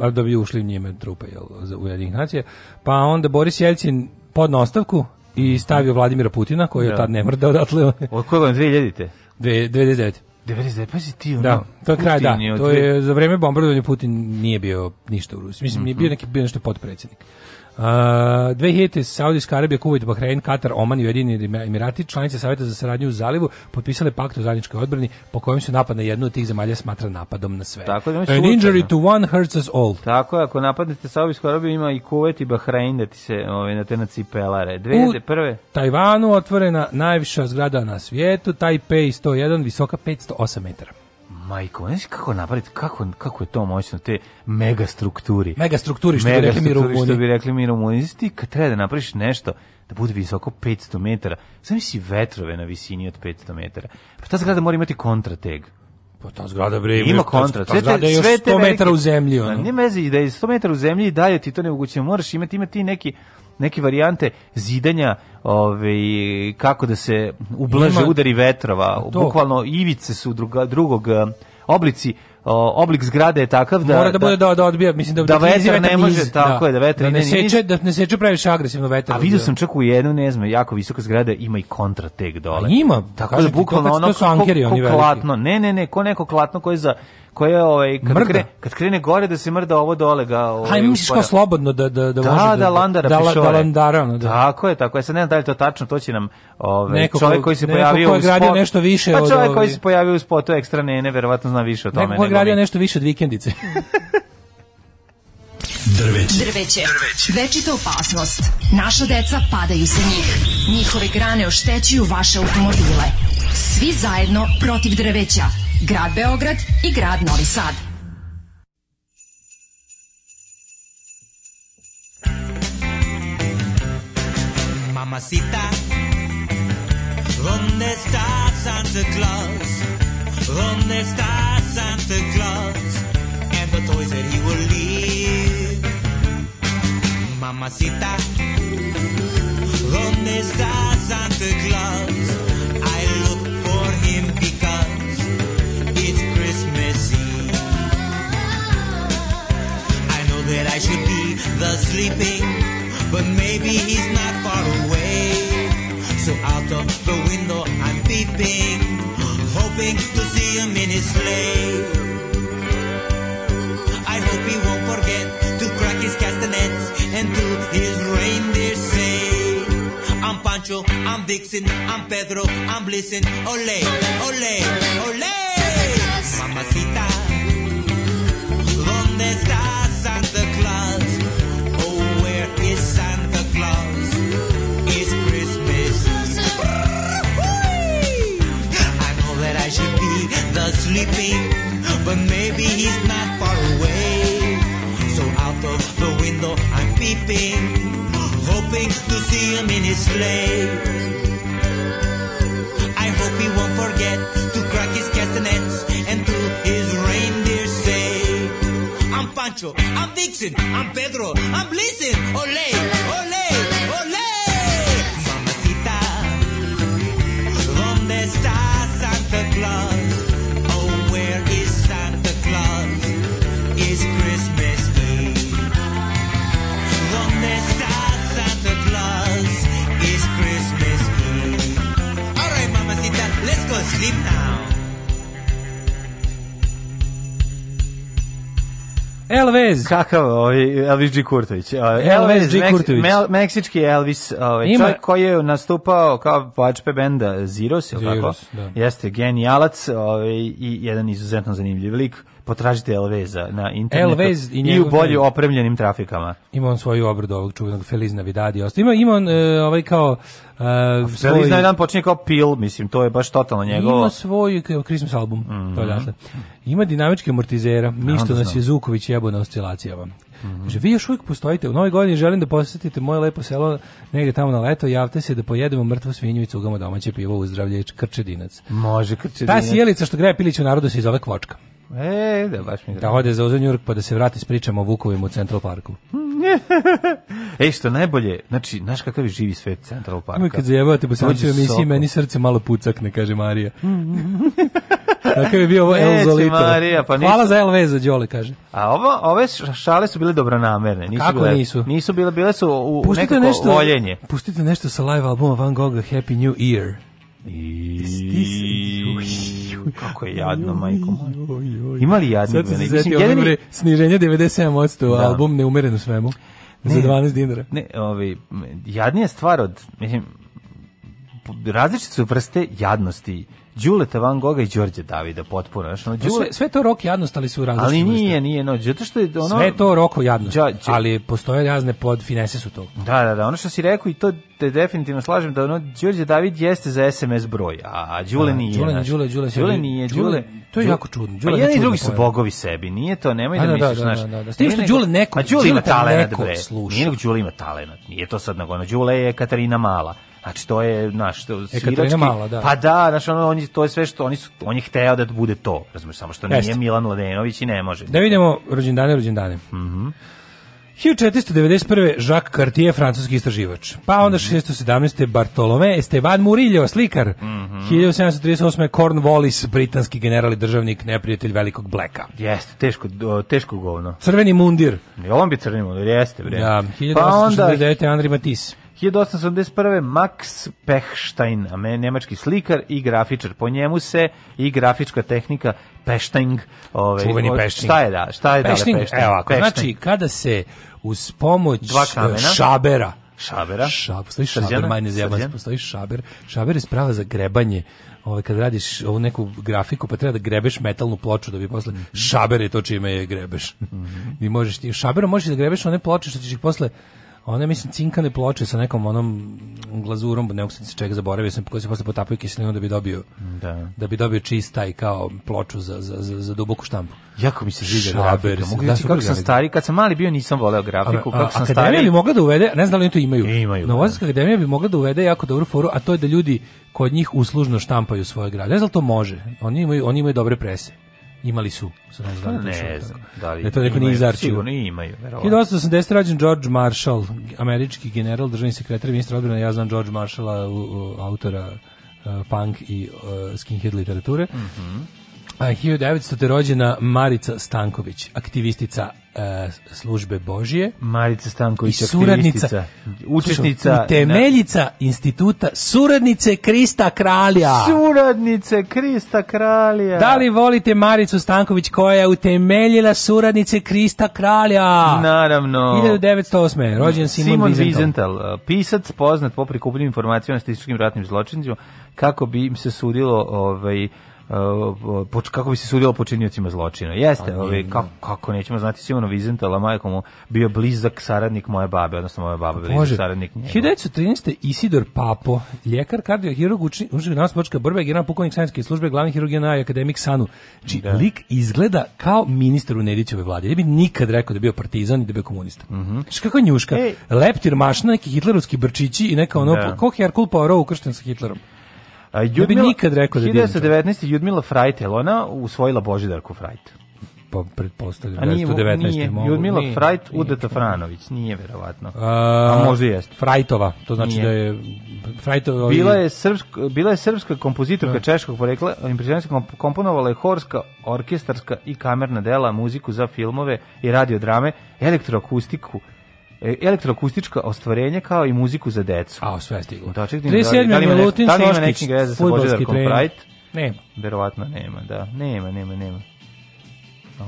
a da bi ušli njime trupe jel, za Ujedinih nacija, pa onda Boris Jelcin podno ostavku i stavio Vladimira Putina, koji je da. tad ne mrda odatle. Od koje godine 2000-te? 99. 99, pa si ti ono... Da, to je kraj, da. To je, za vreme bombardovanja Putin nije bio ništa u Rusiji. Mislim, mm -hmm. nije mhm. bio neki, bio nešto potpredsjednik. Uh, 2000 Saudijska Arabija, Kuvajt, Bahrein, Katar, Oman i Ujedinjeni Emirati, članice Saveta za saradnju u zalivu, potpisale pakt o zajedničkoj odbrani po kojem se napad na jednu od tih zemalja smatra napadom na sve. Tako da An injury to one hurts us all. Tako je, ako napadnete Saudijsku Arabiju ima i Kuvajt i Bahrein da ti se ove, ovaj, na te nacipelare. 2001. U Tajvanu otvorena najviša zgrada na svijetu, Taipei 101, visoka 508 metara majko, znači kako napraviti, kako, kako je to moćno, te megastrukturi. Megastrukturi, što, mega bi, rekli strukturi, mi što bi rekli mi Rumuni. Znači ti kad treba da napraviš nešto, da bude visoko 500 metara, sam si vetrove na visini od 500 metara. Pa ta zgrada mora imati kontrateg. Pa ta zgrada bre ima kontra. Ta, ta zgrada je 100 da metara u zemlji. ona. Nema mezi da je 100 metara u zemlji i dalje ti to ne moguće. Moraš imati, imati neki neke varijante zidanja ovaj, kako da se ublaže Ima... udari vetrova. To. Bukvalno ivice su druga, drugog eh, oblici o, oblik zgrade je takav da mora da, da- bude da da odbija mislim da da, da vetar ne može niz, tako da, je da vetar da ne, ne seče da ne seče previše agresivno vetar. A vidio sam čak u jednu ne znam jako visoka zgrada ima i kontrateg dole. A ima tako da bukvalno ono su ankeri oni veliko. Klatno. Ne ne ne ko neko klatno koji za koje ovaj kad mrda. krene kad krene gore da se mrda ovo dole ga ovaj Aj misliš kao slobodno da da da, da može da da, da landara da, da, da, landara, ono, da. Tako je, tako je. Sad ne znam da li to tačno, to će nam ovaj neko čovjek koji se neko pojavio ko je gradio spot, nešto više pa od čovjek koji se pojavio u spotu ekstra ne, ne verovatno zna više o tome neko ko gradio mi. nešto više od vikendice. Drveće. Drveće. Drveće. Večita opasnost. Naša deca padaju sa njih. Njihove grane oštećuju vaše automobile. Svi zajedno protiv drveća grad Beograd i grad Novi Sad. Mamacita, ¿dónde está Santa Claus? ¿Dónde está Santa Claus? And the toys that he will leave. Mamacita, ¿dónde está should be the sleeping, but maybe he's not far away. So out of the window I'm peeping, hoping to see him in his sleigh. I hope he won't forget to crack his castanets and to his reindeer say, I'm Pancho, I'm Dixon, I'm Pedro, I'm Listen, ole, ole, ole, mamacita. sleeping, but maybe he's not far away. So out of the window I'm peeping, hoping to see him in his sleigh. I hope he won't forget to crack his castanets and to his reindeer say, I'm Pancho, I'm Vixen, I'm Pedro, I'm Blitzen, Olay, olay. Elvis. Kakav ovaj Elvis G. Kurtović? Ovaj, Elvis, Elvis G. Kurtović. Mel, meksički Elvis, ovaj Ima... čovjek koji je nastupao kao počpe benda Zeros, je tako? Da. Jeste genijalac ovaj, i jedan izuzetno zanimljiv lik potražite Elveza na internetu Elvez i, i u bolje opremljenim trafikama. Ima on svoju obradu ovog čuvenog Feliz Navidad i Ima, ima on e, ovaj kao... E, svoj... Feliz Navidad počinje kao pil, mislim, to je baš totalno njegovo. Ima svoj Christmas album, mm -hmm. to je dakle. Ima dinamičke amortizera, ništa da nas znači, je Zuković jebo na oscilacijama. Mm -hmm. vi još uvijek postojite. U novoj godini želim da posjetite moje lepo selo negde tamo na leto. Javite se da pojedemo mrtvu svinju i cugamo domaće pivo u zdravlje krčedinac. Može krčedinac. Ta sjelica što greje pilić u narodu se ove kvočka. E, da, baš mi da. Da ode za Uzanjurk pa da se vrati s pričama o Vukovima u Central Parku. Ej, što najbolje, znači, znaš kakav je živi svet Central Parka? Uvijek kad zajebavate po sreću emisiji, meni srce malo pucakne, kaže Marija. Kakav je bio ovo El Zolito. Marija, pa nisu. Hvala za El za Đole, kaže. A ovo, ove šale su bile dobronamerne. Nisu Kako bile, nisu? Nisu bile, bile su u pustite nekako nešto, voljenje. Pustite nešto sa live albuma Van Gogha Happy New Year. I... Stis... Kako je jadno, majko moja. Ima li jadni? Sad se se zetio jedini... Re, sniženje 97%, da. album neumeren u svemu. Ne, za 12 dinara. Ne, ovaj, jadnija stvar od, mislim, različite su vrste jadnosti Đuleta Van Goga i Đorđe Davida potpuno. Znači, no, pa Đule... sve, sve to rok jadnost, ali su različiti. Ali nije, nije, no, zato što je ono... Sve to roko jadnost, Đa, Đa... ali postoje razne pod finese su to. Da, da, da, ono što si rekao i to te definitivno slažem da ono Đorđe David jeste za SMS broj, a Đule da, nije. Đule, znači. Đule, Đule, Đule nije, Đule. To je jako čudno. Đule, pa da jedan i drugi su bogovi sebi, nije to, nemoj da, da, da misliš, znaš. Da, da, da. Stiže što Đule neko, Đule ima talenat, bre. Nije nego Đule ima talenat. Nije to sad nego ono Đule je Katarina Mala. Znači to je naš to svirački. Mala, da. Pa da, znači ono oni to je sve što oni su on je hteo da bude to. Razumeš samo što Jeste. nije Milan Ladenović i ne može. Da vidimo rođendane, rođendane. Mhm. Mm 1491. Jacques Cartier, francuski istraživač. Pa onda mm -hmm. 617. Bartolome Esteban Murillo, slikar. Mm -hmm. 1738. Cornwallis, britanski general i državnik, neprijatelj velikog bleka. Jeste, teško, teško govno. Crveni mundir. I on bi crveni mundir, jeste. Bre. Ja, da, 1869. Pa onda... Andri Matisse. 1881. Max Pechstein, nemački slikar i grafičar. Po njemu se i grafička tehnika Pechting, ovaj, Čuveni Pechting. Šta je da? Šta je Pechting, da, da Pechting? Evo, ako, Pechting. znači kada se uz pomoć šabera Šabera. Šab, postoji šaber, Srđana? majne zeban, postoji šaber. Šaber je sprava za grebanje. Ove, ovaj, kad radiš ovu neku grafiku, pa treba da grebeš metalnu ploču da bi posle... Mhm. Šaber je to čime je grebeš. Mm -hmm. I možeš ti, šaberom možeš da grebeš one ploče što ćeš ih posle one mislim cinkane ploče sa nekom onom glazurom, ne mogu se čega zaboravio sam, koji se posle potapaju kiselinom da bi dobio da. da bi dobio čist taj kao ploču za, za, za, za duboku štampu. Jako mi se sviđa grafika. Mogu da, kako sam stari, kad sam mali bio nisam voleo grafiku, a, a, kako sam akademija stari. bi mogla da uvede, ne znam da li oni to imaju. Ne imaju. Novosadska da. akademija bi mogla da uvede jako dobru foru, a to je da ljudi kod njih uslužno štampaju svoje grade. Ne znam da to može. Oni imaju, oni imaju dobre prese imali su, su ne znam, ne znam, da li da to neko nije izarčio. Sigurno imaju, verovatno. 1880 rađen George Marshall, američki general, državni sekretar ministar odbrane, ja znam George Marshalla, u, u, autora uh, punk i uh, skinhead literature. Mhm. Mm -hmm. A 1900. rođena Marica Stanković, aktivistica E, službe Božije. Marica Stanković, i suradnica, učesnica, temeljica instituta suradnice Krista Kralja. Suradnice Krista Kralja. Da li volite Maricu Stanković koja je utemeljila suradnice Krista Kralja? Naravno. 1908. rođen Simon, Simon Wiesenthal. Wiesenthal, e, pisac poznat po prikupljenim informacijama o statističkim ratnim zločincima kako bi im se sudilo ovaj uh, kako bi se sudilo počinjacima zločina. Jeste, ali pa, kako, kako nećemo znati Simona Vizentala, la majkom bio blizak saradnik moje babe, odnosno moje babe baba bila pa saradnik njega. 1913. Isidor Papo, ljekar, kardiohirurg, učenik uči, nastavnička borba, general pukovnik sanjske službe, glavni hirurg na akademik Sanu. Či znači, da. lik izgleda kao ministar u Nedićevoj vladi. Ne bi nikad rekao da bio partizan i da je bio komunista. Mm -hmm. Kako njuška, e. leptir mašna, neki hitlerovski brčići i neka ono, da. ko Herkul Poirot ukršten sa Hitlerom. Ljudi nikad rekao da je 1919. Judmila Frajtel, ona usvojila Božidarku Frajtel pa pretpostavljam da je 119. Nije, mogu, Ljudmila nije, Frajt, Udeta Franović, nije verovatno. A, A možda jeste. Frajtova, to znači nije. da je Frajtova... Bila je, srpska, bila je srpska kompozitorka da. češkog porekla, impresionistska komponovala je horska, orkestarska i kamerna dela, muziku za filmove i radiodrame, elektroakustiku, E, elektroakustička ostvarenja kao i muziku za decu. A, sve je stiglo. Da, čekaj, 37. Da li, da li, da li ima da da nekih veze sa Božidarkom Pride? Nema. Verovatno nema, da. Nema, nema, nema.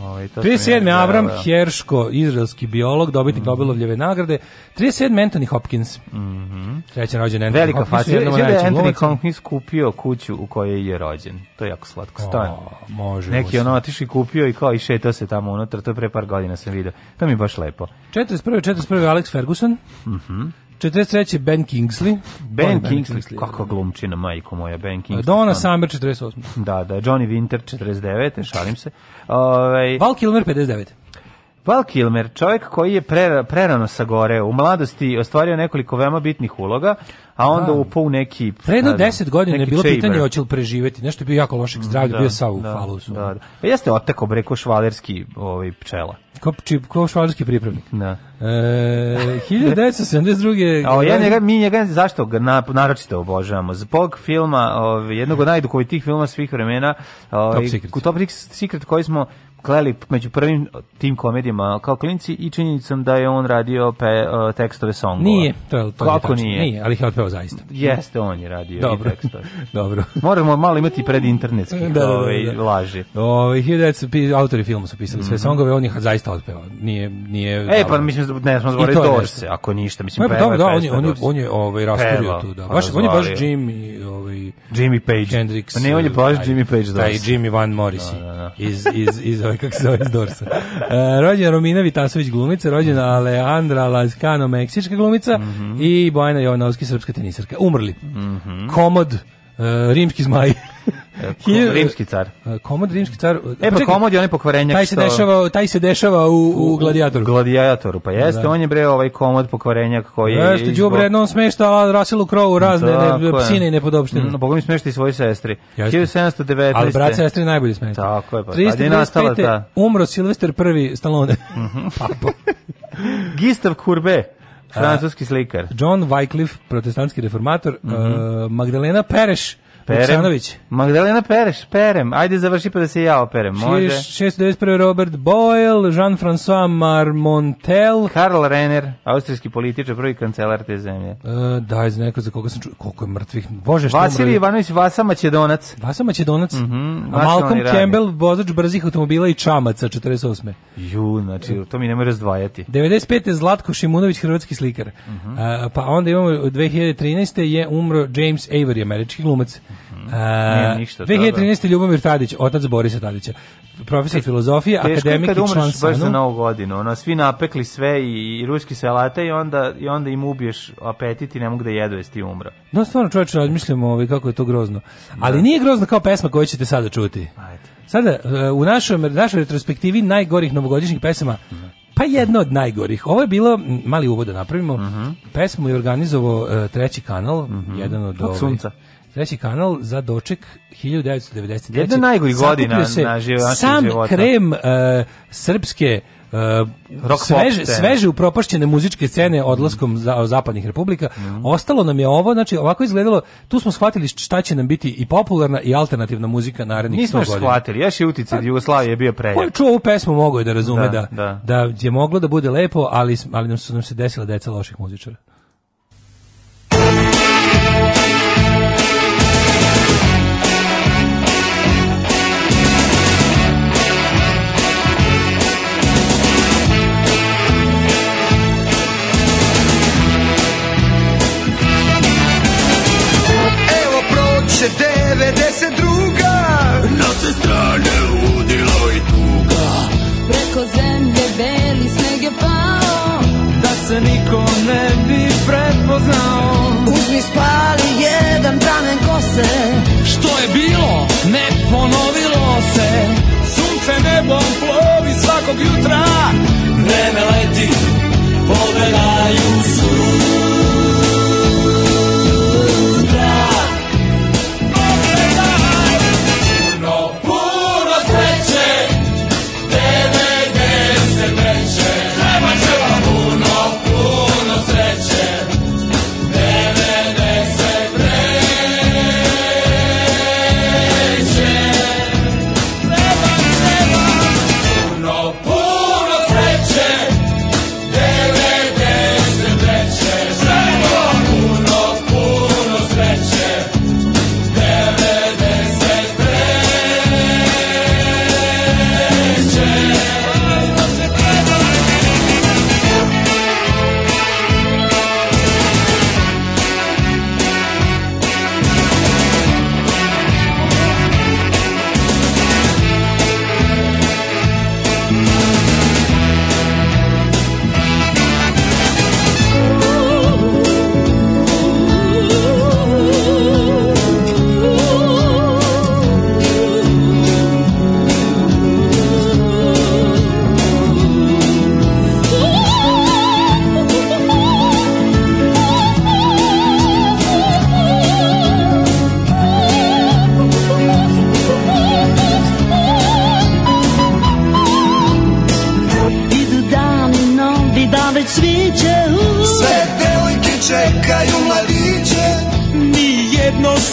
Ovaj to 37. Avram da. Herško, izraelski biolog, dobitnik mm -hmm. Nobelovljeve nagrade. 37. Anthony Hopkins. Mhm. Mm Treći rođen Anthony Velika Hopkins. Velika facija, je Anthony Hopkins kupio kuću u kojoj je rođen. To je jako slatko stan. Može. Neki ono otišao i kupio i kao i šetao se tamo unutra, to je pre par godina sam video. To mi je baš lepo. 41. 41. Alex Ferguson. Mhm. Mm 43. Ben Kingsley. Ben, ben Kingsley, Kingsley kako glumčina, majko moja, Ben Kingsley. Donna da, Summer, 48. Da, da, Johnny Winter, 49. Šalim se. Ove... Ovaj- Val Kilmer, 59. Val Kilmer, čovjek koji je pre, prerano sagoreo, u mladosti ostvario nekoliko veoma bitnih uloga, a onda da. upao u neki... Pre jedno deset godina je bilo chamber. pitanje hoće li preživjeti, nešto je bio jako lošeg mm, zdravlja, da, bio sa u da, falusu. Da, da. Pa jeste oteko breko švalerski ovaj, pčela. Ko, či, ko švalerski pripravnik. Da. E, 1972. a ja njega, mi njega, zašto ga na, naročito obožavamo? Zbog filma, ovaj, jednog od najdukovitih filma svih vremena, ovaj, Top Secret. Top Secret koji smo kleli među prvim tim komedijama kao klinci i činjenicom da je on radio pe, uh, tekstove songova. Nije, to je to. Kako nije? Nije, ali ih je otpeo zaista. Jeste, on je radio Dobro. i tekstove. Dobro. Moramo malo imati pred internetski da, da, da, ovaj, da. laži. Ovaj autori filma su pisali mm -hmm. sve mhm. songove, on ih zaista otpeo. Nije nije E pa mislim ne smo zbori došli, ako ništa, mislim pa. dobro, da, on je on je on je ovaj rasturio tu, da. Baš on je baš Jimmy, ovaj Jimmy Page. Hendrix. Pa ne, on je baš Jimmy Page, da. Taj Jimmy Van Morrissey. Da, da iz, iz, iz ove, kako se zove, iz Dorsa. E, rođena Romina Vitasović glumica, rođena Alejandra Lazcano, meksička glumica mm -hmm. i Bojana Jovanovski, srpska tenisarka. Umrli. Mm -hmm. Komod, e, rimski zmaj. Hilj... rimski car. Komod rimski car. E pa, pa Komod je onaj pokvarenjak taj se što... dešava, taj se dešava u, u Gladijatoru. Gladijatoru, pa jeste, da. on je bre ovaj Komod pokvarenjak koji je... Jeste, izbog... Đubre, on smešta Rasilu Krovu razne da, ne, psine i nepodopštine. No, mm, Bogom smešta i svoje sestri. Jeste. 1719. Ali brat sestri najbolje smešta. Tako je, pa. 325. Ta. Umro Silvester prvi Stallone. Mm Gistav Kurbe. Francuski slikar. John Wycliffe, protestantski reformator. Mm -hmm. uh, Magdalena Pereš, Perem. Magdalena Pereš, perem. Ajde završi pa da se ja operem. Može. 691. Robert Boyle, Jean-François Marmontel. Karl Renner, austrijski političar, prvi kancelar te zemlje. E, da, iz neko za koga sam čuo. Koliko je mrtvih. Bože, što Vasilij Ivanović Vasa Macedonac. Vasa Macedonac. Mm -hmm, A Malcolm Campbell, vozač brzih automobila i čamaca, 48. Ju, znači, to mi nemoj razdvajati. 95. Zlatko Šimunović, hrvatski slikar. Mm -hmm. e, pa onda imamo, 2013. je umro James Avery, američki glumac. Uh, ništa 2013. Ljubomir Tadić, otac Borisa Tadića, profesor e, filozofije, akademik i član baš za novu godinu, ono, svi napekli sve i, i ruski salate i onda, i onda im ubiješ apetit i ne mogu da jedu jesi ti umro. No, stvarno čovječe, razmišljamo ovaj, kako je to grozno. Da. Ali da. nije grozno kao pesma koju ćete sada čuti. Ajde. Sada, e, u našoj, našoj retrospektivi najgorih novogodišnjih pesama, mm -hmm. Pa jedno od najgorih. Ovo je bilo, mali uvod da napravimo, uh mhm. -huh. pesmu je organizovao uh, treći kanal, uh mhm. -huh. jedan od... Od sunca treći kanal za doček 1993. Jedna najgorih godina na životu. Sam života. krem uh, srpske Uh, Rock sveže, sveže upropašćene muzičke scene odlaskom mm. za, zapadnih republika. Mm. Ostalo nam je ovo, znači ovako izgledalo, tu smo shvatili šta će nam biti i popularna i alternativna muzika narednih 100 godina. Nismo shvatili, još je uticaj pa, Jugoslavije bio prejak. Ko je čuo ovu pesmu, mogo je da razume da, da, da. da je moglo da bude lepo, ali, ali nam su nam se desila deca loših muzičara. 92. Na sve strane ludilo i tuga Preko zemlje beli sneg je pao Da se niko ne bi prepoznao Uzmi spali jedan pramen kose Što je bilo, ne ponovilo se Sunce nebom plovi svakog jutra Vreme leti, pobenaju su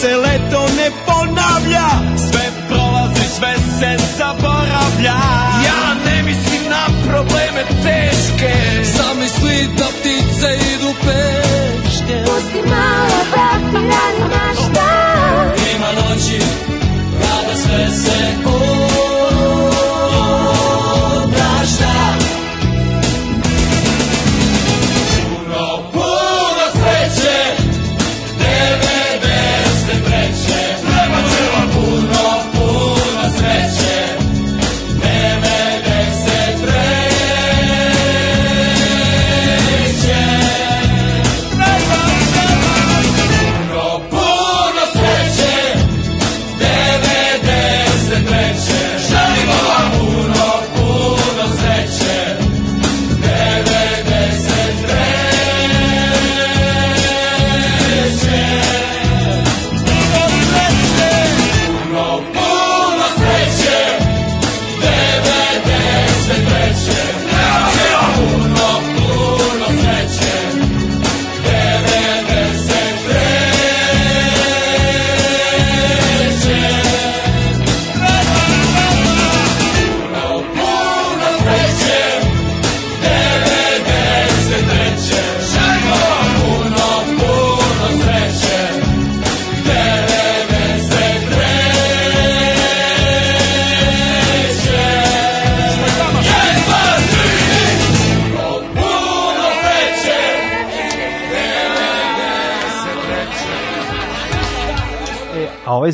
se leto ne ponavlja Sve prolazi, sve se zaboravlja Ja ne mislim na probleme teške Zamisli da ptice idu peške Pusti malo da ti radi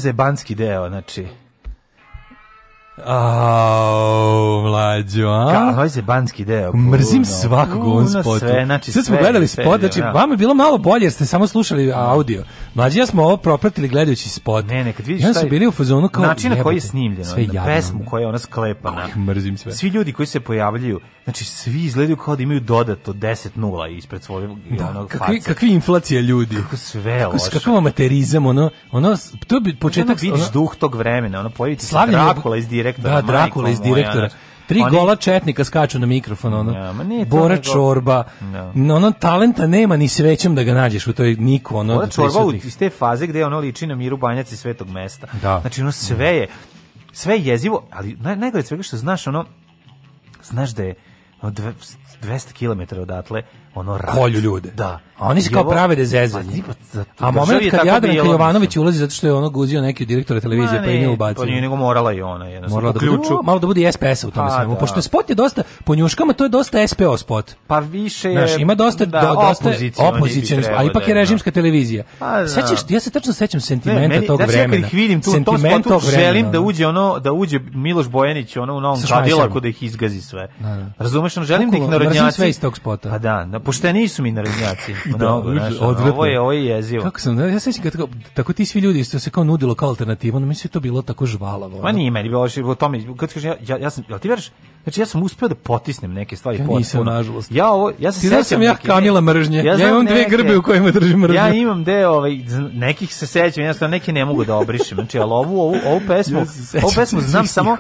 zebanski deo, znači. Au, mlađo, a? Kao je banski deo. Puno, Mrzim svakog u ovom spotu. Sve, znači, Sad smo gledali spot, znači, ja. Da. vama je bilo malo bolje jer ste samo slušali audio. Mlađi ja smo ovo propratili gledajući spot. Ne, ne, kad vidiš ja šta bili u fazonu kao način na koji je snimljeno, sve na pesmu koja je ona sklepana. Mrzim sve. Svi ljudi koji se pojavljaju, znači svi izgledaju kao da imaju dodato 10 nula ispred svoje da, onog kakvi, face. kakvi inflacija ljudi. Kako sve kako, loše. Kakav amaterizam, ono, ono, to bi početak... Ono, vidiš ono, duh tog vremena, ono, pojaviti se Drakula iz direktora. Da, Drakula iz direktora. Moja, Tri Oni... gola četnika skaču na mikrofon, ono. Ja, ma nije Bora nego... Čorba. Da. No. Ono talenta nema ni srećom da ga nađeš u toj niku, ono. Bora Čorba u, iz te faze gde ono liči na Miru Banjac i Svetog mesta. Da. Znači, ono sve je, sve je jezivo, ali naj, najgore svega što znaš, ono, znaš da je od 200 km odatle ono rat. kolju ljude. Da. A oni se kao prave da zezanje. Pa a moment kad Jadran Jovanović ulazi zato što je ono guzio neki direktor televizije Ma, pa i nije ubacio. Pa nije nego morala i ona Jedna, jednostavno. Da bude, malo da bude SPS u tome pa svemu. Da. Pošto spot je dosta po njuškama to je dosta SPO spot. Pa više je Znaš, ima dosta da, do, dosta opozicioni, a ipak je da da. režimska televizija. Sećaš, ja se tačno sećam sentimenta ne, tog vremena. Ja kad ih vidim tu, to spotu želim da uđe ono da uđe Miloš Bojanić ono u novom kadilaku da ih izgazi sve. Razumeš, on želim da ih narodnjaci sve iz tog spota. Pa da, Pošteni su mi narednjaci. Da, Mnogo, da, znaš, ono, ovo je, ovo je jezivo. Kako sam, ja sećam tako, tako ti svi ljudi što se kao nudilo kao alternativa no mi da to bilo tako žvalavo. Ono. Ma nije meni, bilo je u tome, kad kažeš, ja, ja, ja sam, jel ti veruješ Znači ja sam uspeo da potisnem neke stvari ja Nisam nažalost. Ja ovo ja se da sećam sam ja kamila mržnje. Ja, ja imam neke, dve grbe u kojima držim mržnju. Ja imam deo ovaj nekih se sećam, jednostavno neke ne mogu da obrišem. Znači al ovu ovu ovu pesmu, ja ovu pesmu znam samo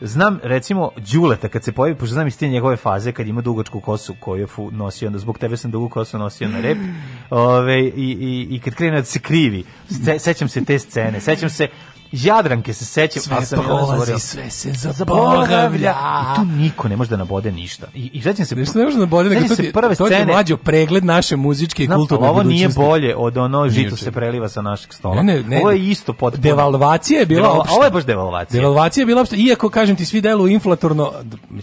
znam recimo Đuleta kad se pojavi, pošto znam iz te njegove faze kad ima dugačku kosu koju je fu, nosio onda zbog tebe sam dugu kosu nosio na rep. Ove, i, i, I kad krene da se krivi, se, sećam se te scene, sećam se Jadranke se sećam, sve sam prolazi, sve se zaboravlja. I tu niko ne može da nabode ništa. I, i sećam se... Ništa ne može da nabode, nego to, se prve to scene, je mlađo pregled naše muzičke i kulturne ovo budućnosti. Ovo nije bolje od ono žito se preliva sa našeg stola. Ne, ne, ne, ovo je isto potpuno. Devalvacija je bila Deval, opšta. Ovo je baš devalvacija. Devalvacija je bila opšta, iako kažem ti svi deluju inflatorno,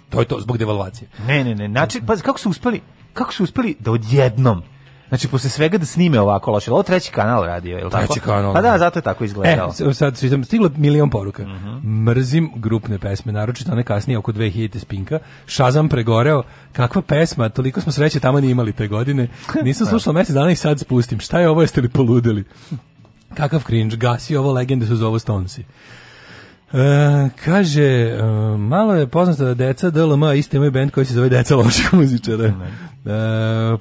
to je to zbog devalvacije. Ne, ne, ne, znači, pa kako su uspeli? kako su uspeli da odjednom Znači, posle svega da snime ovako loše. Ovo treći kanal radio, je li treći tako? kanal. Pa da, da, zato je tako izgledalo. E, sad sam stigla milion poruka. Uh mhm. -huh. Mrzim grupne pesme, naročito one kasnije oko 2000 spinka. Šazam pregoreo. Kakva pesma, toliko smo sreće tamo ni imali te godine. Nisam da. slušao mesec dana i sad spustim. Šta je ovo, jeste li poludeli? Kakav cringe, gasi ovo, legende su zovu Stonesi. E, kaže, uh, malo je poznato da deca DLM isti moj band koji se zove Deca loših muzičara. E,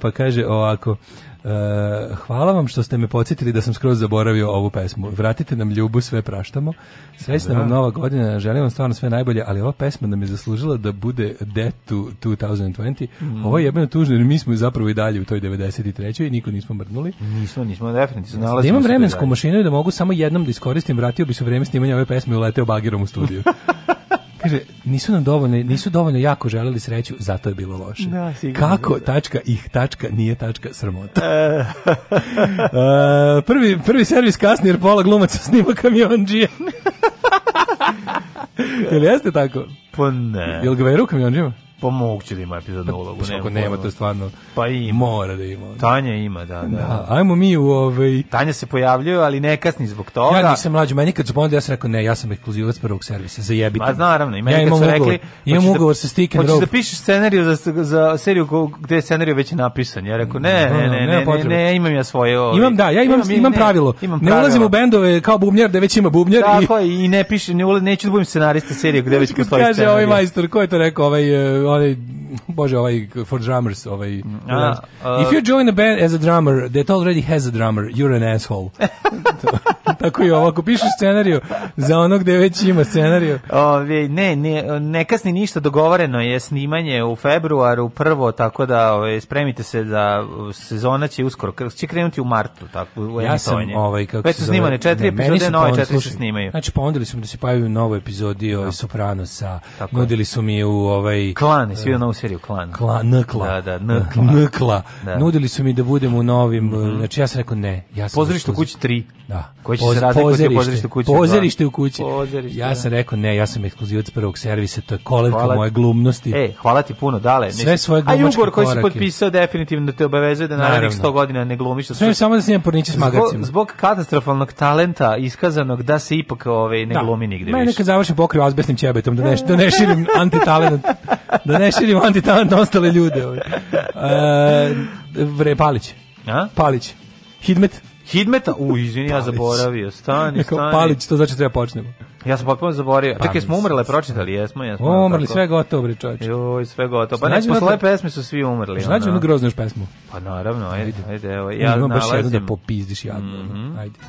pa kaže ovako, Uh, hvala vam što ste me podsjetili da sam skroz zaboravio ovu pesmu. Vratite nam ljubu, sve praštamo. Srećna da. vam nova godina, želim vam stvarno sve najbolje, ali ova pesma nam je zaslužila da bude Dead to 2020. Mm. Ovo je jebeno tužno, jer mi smo zapravo i dalje u toj 93. i niko nismo mrnuli. Nismo, nismo definitivno. Da imam vremensku mašinu i da mogu samo jednom da iskoristim, vratio bi se vreme snimanja ove pesme i uleteo bagirom u studiju. kaže nisu nam dovoljno nisu dovoljno jako želeli sreću zato je bilo loše da, kako da. tačka ih tačka nije tačka sramota e. e. prvi, prvi servis kasni jer pola glumaca snima kamionđije jel jeste tako? Pa ne. Jel ga je rukam i Pomoguću pa da ima epizodnu pa, ulogu. Pa ako nema, to stvarno pa i mora da ima. Tanja ima, da, da. da ajmo mi u ovaj... Tanja se pojavljuje, ali ne kasni zbog toga. Ja nisam mlađi, meni kad su ponudili, da ja sam rekao, ne, ja sam ekskluzivac prvog servisa, zajebite. Ma, naravno, i meni ja kad su ugovor, rekli... Imam da ugovor sa Stick and Hoćeš da pišeš scenariju za, za seriju gde je scenariju već napisan. Ja rekao, ne, ne, ne, ne, ne, ne, imam ja svoje... Ovaj. Imam, da, ja imam, imam, pravilo. ne ulazim u bendove kao bubnjar, da već ima bubnjar. Tako i ne pišem, ne, neću da budem scenarista serije gde već postoji Kaže ovaj majstor, ko je to rekao, ovaj ovaj bože ovaj for drummers ovaj a, uh, if you join a band as a drummer that already has a drummer you're an asshole tako i ovako pišeš scenariju za onog gde već ima scenariju ovaj ne, ne, ne ništa dogovoreno je snimanje u februaru prvo tako da ovaj spremite se da sezona će uskoro će krenuti u martu tako u ja sam ovaj kako već su snimane četiri ne, epizode nove četiri se snimaju znači ponudili smo da se pojavim u novoj epizodi ovaj da. Soprano sa nudili su mi u ovaj Klan klan, svi ono da. u seriju klan. Klan, nkla. Da, da, nkla. Da. nkla. Da. Nudili su mi da budem u novim, mm znači ja sam rekao ne. Ja sam pozorište u kući 3. Da. Koji će Poz, se razlikovati pozorište u kući Pozorište u kući. Pozorište, ja sam rekao ne, ja sam ekskluzivac prvog servisa, to je kolevka hvala, moje glumnosti. E, hvala ti puno, dale. Sve svoje glumačke A Jugor koji si potpisao definitivno da te obavezuje da narednih 100 godina ne glumiš. Sve samo da snimam porniće s magacima. Zbog katastrofalnog talenta iskazanog da se ipak ove, ovaj, ne da. glumi nigde više. Mene kad završim pokrio azbestnim ćebetom da ne, da ne širim antitalenat da ne širimo antitalent na ostale ljude. Ovaj. E, Palić. A? Palić. Hidmet. Hidmeta? U, izvini, ja zaboravio. Stani, stani. Palić, to znači da treba počnemo. Ja sam potpuno zaboravio. Palić. Čekaj, smo umrli, pročitali, jesmo, jesmo. O, umrli, sve gotovo, bre, čoveče. Joj, sve gotovo. Pa ne, posle te... pesme su svi umrli. Znači, Znaš jednu groznu još pesmu? Pa naravno, ajde, ajde, evo, ja nalazim. Imam baš jednu da popizdiš jadno, mm -hmm. ajde.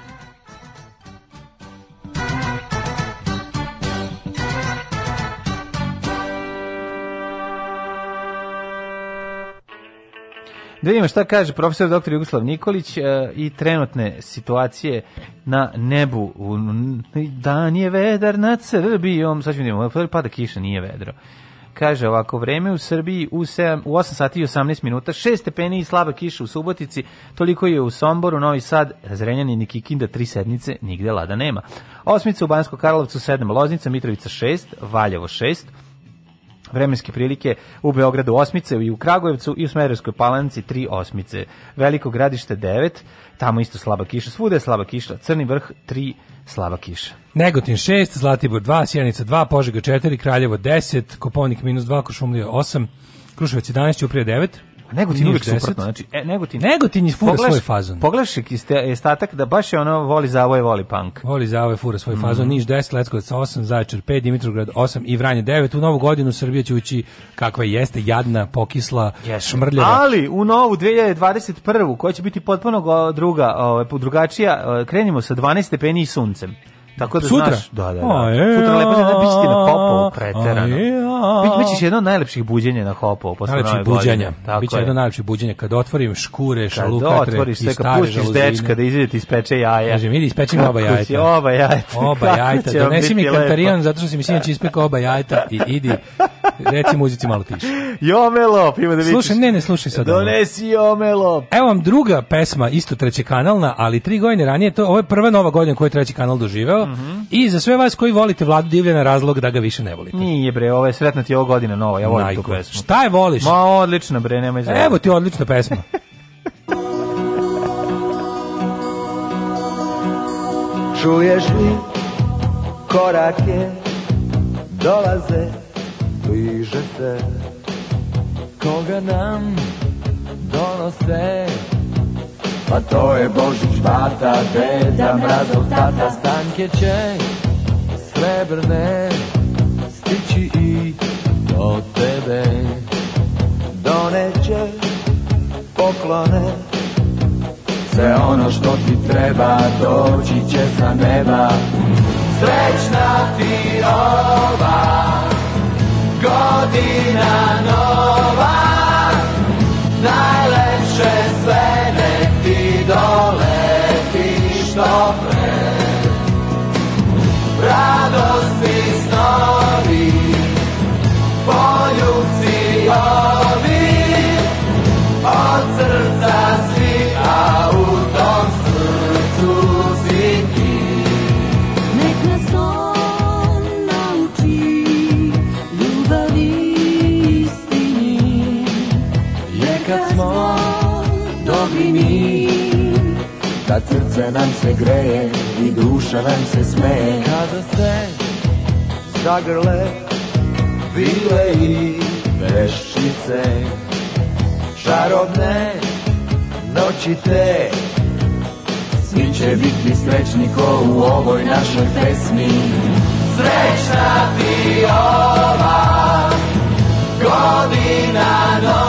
Da vidimo šta kaže profesor dr. Jugoslav Nikolić uh, i trenutne situacije na nebu. Dan je vedar nad Srbijom. Sad ćemo vidimo, pada kiša, nije vedro. Kaže ovako, vreme u Srbiji u, 7, u 8 sati i 18 minuta, 6 stepeni i slaba kiša u Subotici, toliko je u Somboru, Novi Sad, Zrenjanin i Kikinda, 3 sednice, nigde lada nema. Osmica u Bansko Karlovcu, 7, Loznica, Mitrovica 6, Valjevo 6, vremenske prilike u Beogradu osmice i u Kragujevcu i u Smederskoj palanci tri osmice. Veliko gradište 9, tamo isto slaba kiša, svuda je slaba kiša, Crni vrh 3, slaba kiša. Negotin 6, Zlatibor 2, Sjenica 2, Požega 4, Kraljevo 10, Koponik minus 2, Košumlija 8, Kruševac 11, Uprije 9, A pa Negotin uvijek suprotno, znači. znači, e, Negotin... Negotin je fura pogledaš, svoj fazon. Pogledaš statak da baš je ono voli zavoje, voli punk. Voli zavoje, fura svoj mhm. fazon. Mm -hmm. Niš 10, Leskovac 8, Zaječar 5, Dimitrovgrad 8 i Vranje 9. U novu godinu Srbija će ući kakva jeste, jadna, pokisla, yes. šmrljava. Ali u novu 2021. koja će biti potpuno druga, ovaj, drugačija, eh, krenimo sa 12 stepeni i suncem. Tako da Sutra? znaš, da, da, da. A, e, Sutra lepo se da bićete na Hopovu preterano. A, e, a, Bić, jedno od najlepših buđenja na hopo posle najlepših buđenja. Tako Biće je. jedno najlepših buđenja. Kad otvorim škure, šalukatre i stare žaluzine. Kad otvoriš sve, kad pustiš dečka da izvede ti ispeče jaja. Kaže, idi ispečem oba jajeta. jajta. Oba jajeta? Oba jajeta. Donesi mi kantarion, zato što si mi sinoć ispekao oba jajeta i idi, reci muzici malo tiše. Jomelop, ima da vidiš. Slušaj, ne, ne slušaj sad. Donesi Jomelop. Evo vam druga pesma, isto treći kanalna, ali tri godine ranije, to, ovo je prva nova godina koju je treći kanal doživeo. -hmm. I za sve vas koji volite Vladu Divljana razlog da ga više ne volite. Nije bre, ovo je sretna ti ovo godina nova, ja volim Najko. tu pesmu. Šta je voliš? Ma odlično bre, nemoj zavljati. Evo ti odlična pesma. Čuješ li korake dolaze, bliže se, koga nam donose, Pa to je Božić, bata, deda, mrazov, tata Stanke će srebrne stići i do tebe Doneće poklone Sve ono što ti treba doći će sa neba Srećna ti ova godina nova poljubci ovi, od srca svi, u tom srcu si ti. Nek nas on ljubavi istini, jer mi, kad srce nam se greje i duša nam se smeje. Kada se zagrle bile i veštice Čarobne noći te Svi će biti srećni ko u ovoj našoj pesmi Srećna ti ova godina noć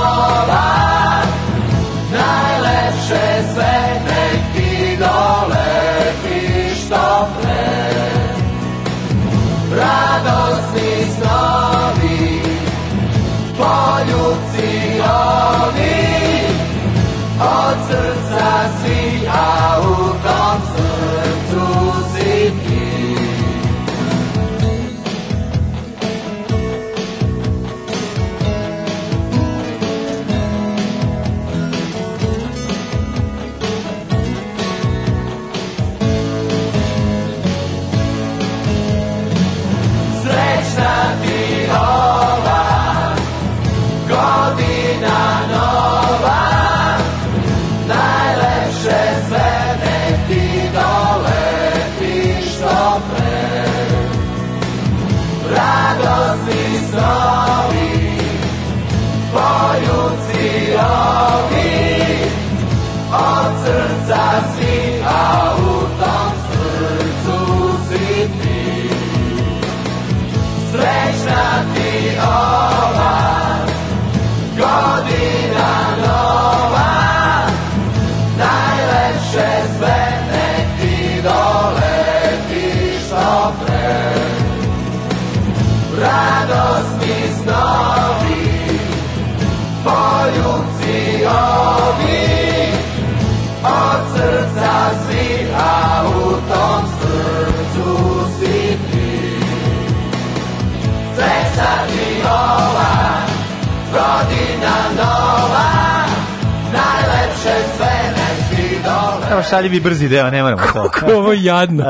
samo šalji brzi deo, ne moramo to. Kako ovo jadno.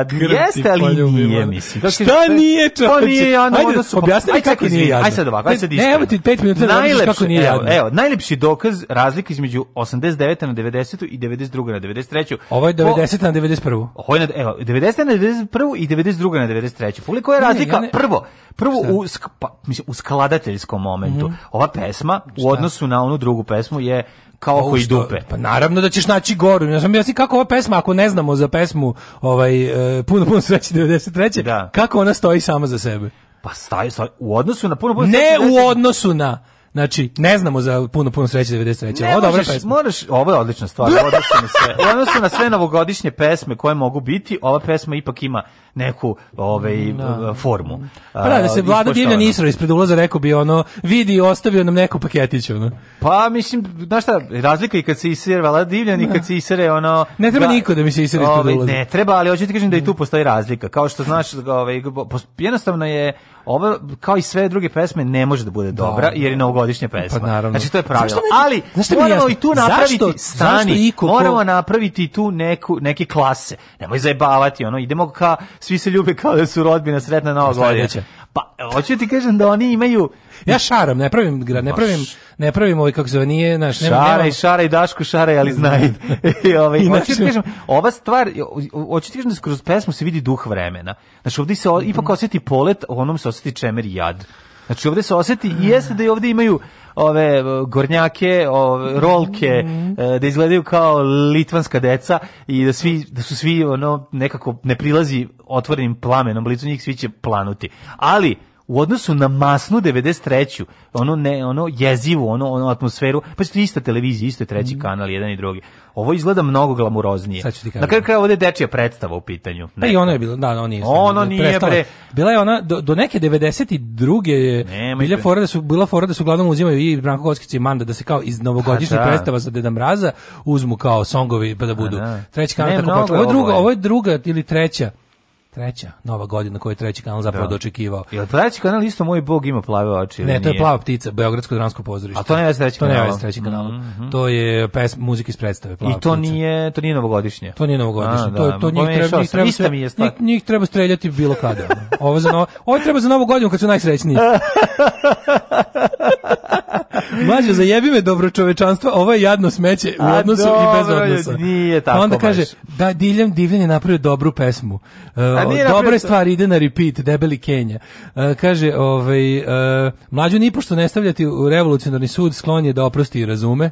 jeste, ali nije, mislim. Da, šta, nije, čoče? Pa nije, ono, ajde, su, objasni mi kako nije jadno. Ajde sad ovako, ajde sad isto. Ne, evo ti pet minuta da kako nije jadno. Evo, evo, najlepši dokaz razlike između 89. na 90. i 92. na 93. Ovo je 90. na 91. Ovo je, evo, 90. na 91. i 92. na 93. Pogledaj koja je razlika, prvo, prvo u, pa, mislim, u skladateljskom momentu. Mhm. Ova pesma u odnosu na onu drugu pesmu je kao oko dupe. Pa naravno da ćeš naći goru. Ja sam mislim kako ova pesma ako ne znamo za pesmu ovaj e, puno puno sreće 93. Da. Kako ona stoji sama za sebe? Pa staje, staje u odnosu na puno puno Ne sreće, u odnosu na Znači, ne znamo za puno, puno sreće 93. Ne ovo dobra pesma. Moraš, ovo je odlična stvar. Odnosno na sve, odnosno na sve novogodišnje pesme koje mogu biti, ova pesma ipak ima neku ovaj, da. formu. Pa da, da se vlada divlja nisro ispred ulaza rekao bi ono, vidi i ostavio nam neku paketiću. Ono. Pa, mislim, znaš šta, razlika i kad se isere vlada divlja i da. kad se isere ono... Ne treba ga, da- niko da mi se isere ispred ovaj, ulaza. Ne treba, ali hoću ti kažem da i tu mm. postoji razlika. Kao što znaš, ovaj, jednostavno je Ova kao i sve druge pesme ne može da bude da, dobra da, jer je da. novogodišnja pa pesma. Pa naravno. Znači to je pravilo. Ali znaš moramo i tu napraviti zašto, stani. Zašto iko, ko... Moramo napraviti tu neku neke klase. Nemoj zajebavati ono. Idemo ka svi se ljube kao da su rodbina sretna nova godina. Pa, hoću ti kažem da oni imaju ja šaram, ne pravim grad, ne pravim, ne pravim ovaj kako se nije, znaš, nema šara i šara i Dašku šaraj, ali znaj. I ovaj hoću ti kažem, ova stvar hoću ti kažem da kroz pesmu se vidi duh vremena. Znaš, ovdje se ipak osjeti polet, onom se osjeti čemer jad. Znači ovdje se osjeti i jeste da i ovdje imaju ove e, gornjake, ove rolke, mm -hmm. da izgledaju kao litvanska deca i da svi da su svi ono nekako ne prilazi otvorenim plamenom, blizu njih svi će planuti. Ali u odnosu na masnu 93. ono ne ono jezivu ono, ono atmosferu pa su ista televizija isto je treći mm. kanal jedan i drugi ovo izgleda mnogo glamuroznije na kraju kraja ovde dečija predstava u pitanju pa i ono je bilo da oni nije ono nije prestala. bre bila je ona do, do neke 92. je bila fora da su bila fora da su uglavnom uzimaju i Branko Kockić i Manda da se kao iz novogodišnjih pa da. predstava za Deda Mraza uzmu kao songovi pa da pa budu da. treći kanal ne, tako počelo ovo je druga ovo je druga ili treća Treća, nova godina koju je treći kanal zapravo da. dočekivao. Jel treći kanal isto moj bog ima plave oči Ne, to je plava ptica, Beogradsko dramsko pozorište. A to ne je treći kanal. To ne je treći kanal. Mm -hmm. To je pes muzika iz predstave plava I to ptica. nije, to nije novogodišnje. To nije novogodišnje. A, to da, to njih treba, njih treba, njih, mi je njih, njih treba streljati bilo kada. ovo za novo, ovo treba za novu godinu kad su najsrećniji. Mlađe, zajebi me dobro čovečanstvo, ovo je jadno smeće u odnosu i bez odnosa. Nije pa tako onda kaže, da, Diljan Divljan je napravio dobru pesmu. Uh, dobre napravio... stvari ide na repeat, debeli Kenja. Uh, kaže, ovaj, uh, e, mlađu pošto ne stavljati u revolucionarni sud, sklon je da oprosti i razume.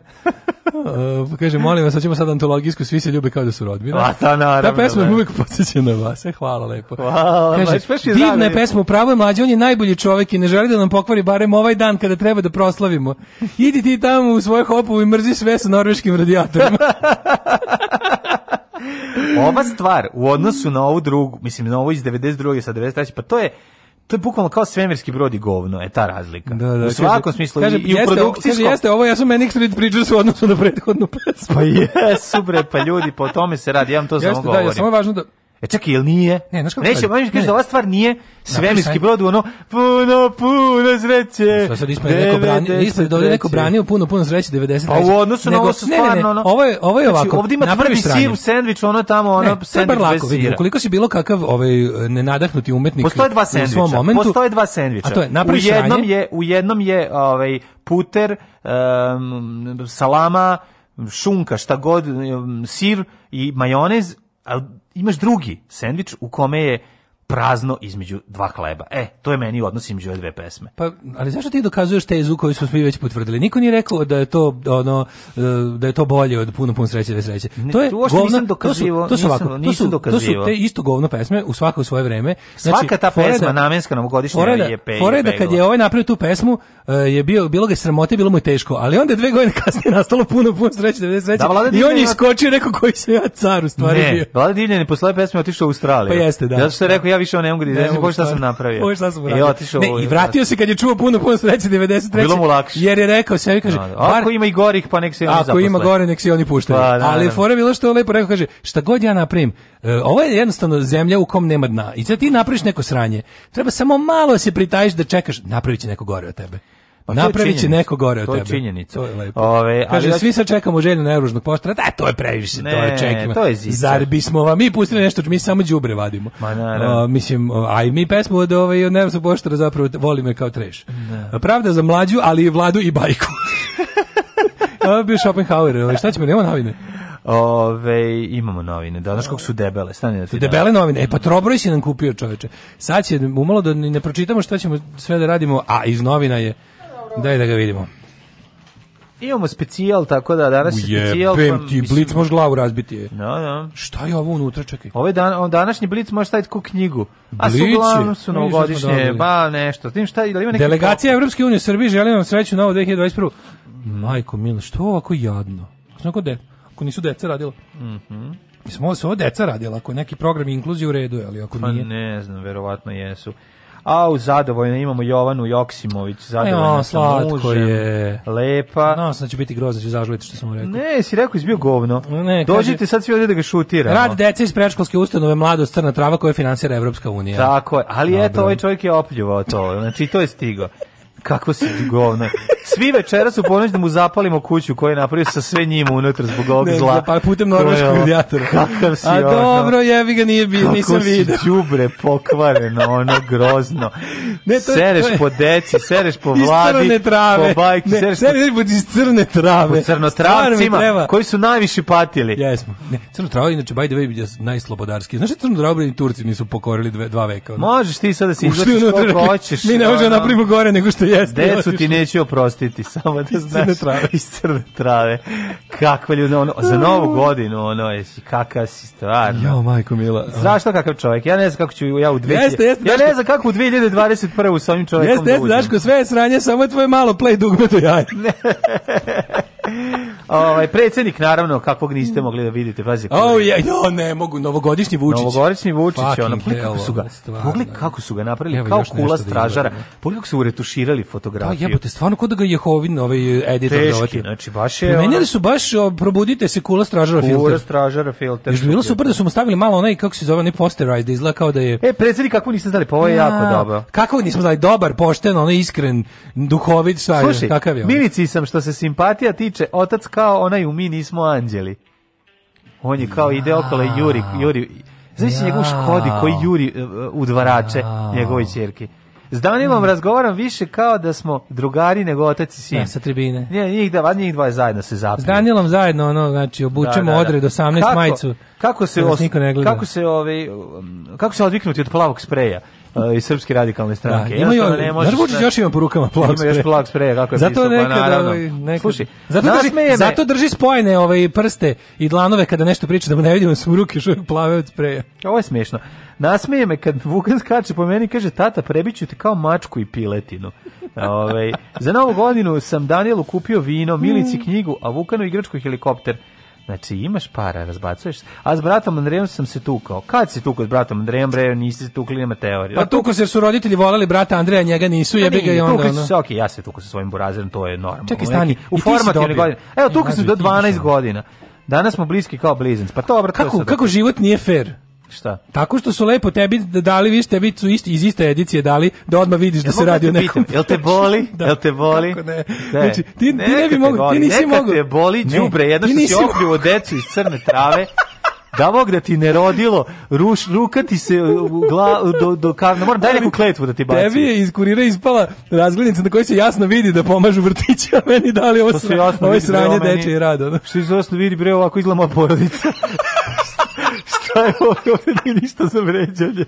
Uh, kaže, molim vas, sad ćemo sad antologijsku, svi se ljube kao da su rodbina. A pa, ta naravno. Ta pesma me da. uvijek podsjeća na vas, e, hvala lepo. Hvala, kaže, baš, divna je pesma, pravo je mlađe, on je najbolji čovek i ne želi da nam pokvari barem ovaj dan kada treba da proslavimo tamo. Idi ti tamo u svoje hopovu i mrzi sve sa norveškim radijatorima. Ova stvar u odnosu na ovu drugu, mislim na ovu iz 92. sa 93. pa to je to je bukvalno kao svemirski brod i govno, je ta razlika. Da, da, u svakom kaže, smislu kaže, i, i u produkcijskom. Kaže, jeste, ovo ja sam Manic Street Preachers u odnosu na prethodnu pesmu. Pa jesu bre, pa ljudi, po tome se radi, ja vam to jeste, samo da, govorim. Ja, samo je važno da, E čekaj, jel nije? Ne, znaš kako kaže? manje kažeš da ova stvar nije svemirski brod, ono, puno, puno sreće. Sad ispred neko brani, ispred ovdje neko branio puno, puno sreće, 90. Pa u odnosu na ovo su stvarno, ono, ovo je, ovo je znači, ovako, ovdje ima prvi sir u sandvič, ono tamo, ono, ne, sandvič lako, bez sira. Ukoliko si bilo kakav ovaj, nenadahnuti umetnik postoje dva sandviča, u momentu, postoje dva sandviča. A to je, napraviš u jednom sranje, je, u jednom je ovaj, puter, um, salama, šunka, šta god, um, sir i majonez, a imaš drugi sendvič u kome je prazno između dva hleba. E, to je meni odnos između dve pesme. Pa, ali zašto ti dokazuješ tezu koju smo svi već potvrdili? Niko nije rekao da je to ono e, da je to bolje od puno puno sreće sve sreće. To je govno, nisam dokazivo, to su, to su nisam, ovako, nisam to su, to su te isto govno pesme u svako svoje vreme. Znači, Svaka ta pesma namenska novogodišnja foreda, je pe. Foreda kad je ovaj napravio tu pesmu e, je bio bilo ga sramote, bilo mu je teško, ali onda dve godine kasnije nastalo puno puno sreće, sve da sreće. Da, I on je iskočio rekao koji se ja car u stvari ne, bio. Vlada Divljana je posle pesme otišao u Australiju. Pa jeste, da. Ja što je rekao ja više ne mogu da iznesem, pošto sam napravio. Pošto sam e, uradio. I otišao. Ne, i vratio se kad je čuo puno puno sreće 93. Bilo mu lakše. Jer je rekao sve kaže, da, da. ako ima i gorih, pa nek se oni zaposle. Ako ima gore, nek se oni puštaju. Pa, da, Ali fora bilo što je lepo rekao kaže, šta god ja napravim, e, ovo je jednostavno zemlja u kom nema dna. I sad ti napraviš neko sranje. Treba samo malo da se pritajiš da čekaš, napraviće neko gore od tebe. Pa Napravit će neko gore od tebe. To je činjenica. To je lepo. Ove, Kaže, ali svi sad čekamo želju na euružnog poštara. Da, e, to je previše, ne, to je čekima. To je zica. Zar bismo vam mi pustili nešto, mi samo đubre vadimo. Ma naravno. Uh, mislim, aj mi pesmu od, ovaj, od euružnog poštara zapravo voli me kao treš. Ne. Da. Pravda za mlađu, ali i vladu i bajku. Ovo je bio Schopenhauer, šta ćemo, nema novine. Ove, imamo novine, da, znaš kako su debele, stani da ti Debele novine, e pa Trobroj si nam kupio čoveče. Sad će, umalo da ne pročitamo šta ćemo sve da radimo, a iz novina je Daj da ga vidimo. Imamo specijal, tako da danas je specijal. Jebem pa ti, blic može glavu razbiti. Je. No, da, no. Da. Šta je ovo unutra, čekaj? Ove dan, današnji blic može staviti ku knjigu. A su uglavnom su novogodišnje, ba nešto. Tim šta, da ima neki Delegacija Evropske unije u Srbiji, želim vam sreću na ovo 2021. Majko Milo, što je ovako jadno? ako, de, ako nisu deca radila. Mhm. Mm Mislim, ovo se ovo deca radila, ako neki program inkluzije u redu, ali ako pa nije... Pa ne znam, verovatno jesu. Au, zadovoljno, imamo Jovanu Joksimović, zadovoljna sa mužem. je. Lepa. No, sad da će biti grozno, da ću zažaliti što sam mu rekao. Ne, si rekao, izbio govno. Ne, Dođite sad svi ovdje da ga šutiramo. Rad dece iz predškolske ustanove Mladost Crna Trava koje financira Evropska unija. Tako je, ali Dobro. eto, ovaj čovjek je opljuvao to, znači to je stigo kakvo si govno. Svi večeras u ponoć da mu zapalimo kuću koju je napravio sa sve njima unutra zbog ovog ne, zla. Pa putem norveškog radijatora. Kakav si A dobro, jebi ga, nije bio, nisam vidio. Kako si đubre pokvareno, ono grozno. Ne, to, sereš to je... po deci, sereš po vladi, trave. po bajki, ne, sereš, sereš po... iz crne trave. Po crnotravcima, koji su najviše patili. Jesmo. Ne, crnotrava, inače, by the way, najslobodarski. Znaš, crnotrava i Turci nisu pokorili dva veka. Ono. Možeš ti sad da si izlačiš koliko hoćeš. Mi ne možemo da napravimo gore nego što je jeste. Decu ti neću oprostiti, samo da znaš. Iz trave. Iz crne trave. Kakva ljudi, ono, za novu godinu, ono, jesi, kakav si stvarno. Jo, majko mila. Zašto kakav čovjek? Ja ne znam kako ću ja u 2000... Jeste, jeste, ja ne znam kako u 2021. sa ovim čovjekom jeste, da uđem. Jeste, jeste, Daško, sve je sranje, samo je tvoje malo play dugme do jaja. Ovaj predsednik naravno kakvog niste mogli da vidite, pazi. Oh, ja, jo, ne mogu novogodišnji Vučić. Novogodišnji Vučić, ono kako su ga. Pogli kako su ga napravili Evo, kao kula da stražara. Da. Pogli kako su uretuširali pa, fotografiju. Pa jebote, stvarno kod da ga Jehovin ovaj editor dovati. Znači baš je. Pa, Menjali da su baš o, probudite se kula stražara filter. Kula stražara filter. Je bilo super da su mu stavili malo onaj kako se zove, onaj posterized, izgleda kao da je. E, predsednik kako niste znali, pa ovo je jako dobro. Kako nismo znali, dobar, pošten, onaj iskren, duhovit, sa kakav je. Milici sam što se simpatija tiče tiče, otac kao onaj u mi nismo anđeli. On je kao ide okolo juri, juri. Znaš ja. njegov škodi koji juri e, u dvarače ja. njegove čerke. S Danilom mm. razgovaram više kao da smo drugari nego otac i sin. Da, sa tribine. Nije, njih, da, njih dvoje zajedno se zapiju. S Danilom zajedno, ono, znači, obučemo da, da, da. odred 18 kako, majicu. Kako se, da os, kako se, ove, ovaj, um, kako se odviknuti od plavog spreja? E, iz Srpske radikalne da, stranke. Da, imaju, ne možeš, Vučić da- još ima po rukama plak spreja. Ima još plak spreja, kako je zato pisao, nekada, pa naravno. Ovaj, nekada, Slušaj, zato, drži, me. zato drži spojene ove ovaj, prste i dlanove kada nešto priča, da mu ne vidimo su ruke što je plave od spreja. Ovo je smiješno. Nasmeje me kad Vukan skače po meni i kaže, tata, prebiću te kao mačku i piletinu. Ove, ovaj, za novu godinu sam Danielu kupio vino, Milici mm. knjigu, a Vukanu igračku helikopter. Znači, imaš para, razbacuješ. A s bratom Andrejom sam se tukao. Kad si tukao s bratom Andrejom, bre, nisi se tukli, nema teorije. Pa tuko se su roditelji volali brata Andreja, njega nisu, jebe ga i onda. Tukao se, okej, okay, ja se tukao sa svojim burazerom, to je normalno. Čekaj, stani, Neki, u formativne godine. Evo, tukao sam do 12 godina. Danas smo bliski kao blizanci. Pa to, brate, kako, kako život nije fair? Šta? Tako što su lepo tebi dali, viš tebi su isti, iz iste edicije dali, da odmah vidiš da, da se radi o nekom. jel te boli? da, jel te boli? Kako ne. Da. Znači, ti, ti ne bi mogu, ti nisi mogu. Neka te boli, džubre, jedno što si opljivo decu iz crne trave, da Bog da ti ne rodilo, ruš, ruka ti se gla, do, do kavna, moram daj neku kletvu da ti bacim. Tebi je iz kurira ispala razglednica na kojoj se jasno vidi da pomažu vrtića, a meni dali ovo, to sra, ovo sranje deče i rado. Što se jasno vidi, bre, ovako izgleda moja porodica. je ovo, ništa za vređanje.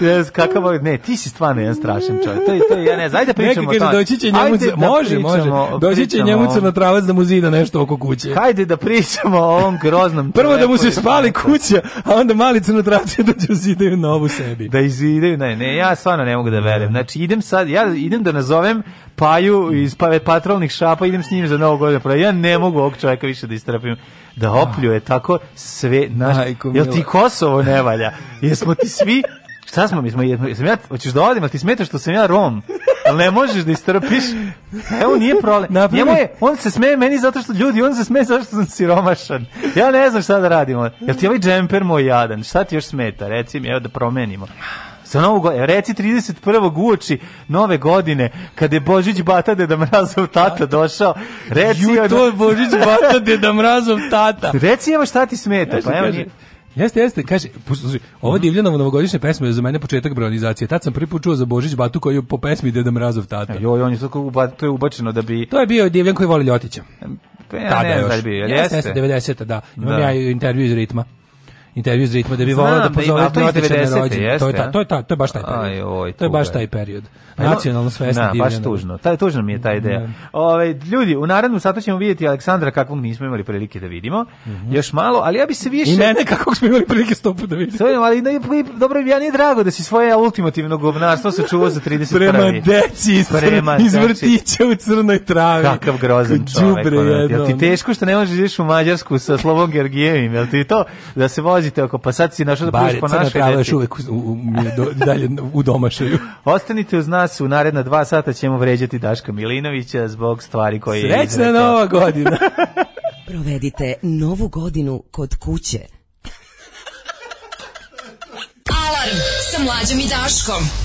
Jes, kakav ne, ti si stvarno jedan strašan čovjek. To je, to je, ja ne znam, ajde da pričamo o tome. doći će njemu, ajde da može, da pričamo, može, doći će njemu crnotravac da mu zida nešto oko kuće. Hajde da pričamo o ovom groznom Prvo da mu se spali kuća, a onda mali crnotravac da će zidaju novu sebi. Da izidaju, ne, ne, ja stvarno ne mogu da verem. Znači, idem sad, ja idem da nazovem Paju iz pa-, patrolnih šapa, idem s njim za novu godinu. Ja ne mogu ovog čovjeka više da istrpim da, da. opljuje tako sve naš jel ti Kosovo ne valja jesmo ti svi Šta smo, mi smo jedno, jesam ja, hoćeš da odim, ali ti smeta što sam ja Rom, ali ne možeš da istrpiš. Evo, nije problem. Njemu je, on se smeje meni zato što, ljudi, on se smeje zato što sam siromašan. Ja ne znam šta da radimo. Jel ti ovaj džemper moj jadan, šta ti još smeta, reci mi, evo da promenimo. Za novu godinu, reci 31. uoči nove godine, kada je Božić Bata Deda Mrazov tata došao, reci... Ju, to je Božić Bata Deda Mrazov tata. Reci evo šta ti smeta, pa evo Jeste, jeste, kaže, poslušaj, ovo mhm. divljena novogodišnja pesma je za mene početak bronizacije. Tad sam prvi put čuo za Božić Batu koji je po pesmi Deda Mrazov tata. E, joj, on je uba, to je ubačeno da bi... To je bio divljen koji voli Ljotića. Pa ja Tada ne znam još. Bi, jeste, jeste, 90-a, da. Imam da. ja intervju iz ritma intervju iz ritma da bi volao da, da pozove da 90. rođe. To je ta, to je ta, to je baš taj period. Aj, oj, to je baš taj period. Nacionalno svesni divljeno. baš tužno. Taj tužno mi je ta ideja. Da. Ove, ljudi, u narednom satu ćemo vidjeti Aleksandra kakvog nismo imali prilike da vidimo. Mm Još malo, ali ja bi se više I mene kakvog smo imali prilike stopu da vidimo. Sve, ali da, dobro ja nije drago da si svoje ultimativno govnarstvo sačuvao za 31. Prema deci Prema iz vrtića u crnoj travi. Kakav grozan čovek. Jel ti teško što ne možeš da ići u Mađarsku sa Slobom Gergijevim? jel ti to da se vozi vozite oko, pa sad si našao da puješ po našoj deci. još uvek u, u, do, dalje u domašaju. Ostanite uz nas, u naredna dva sata ćemo vređati Daška Milinovića zbog stvari koje Srećna je Srećna nova godina! Provedite novu godinu kod kuće. Alarm sa mlađom i Daškom.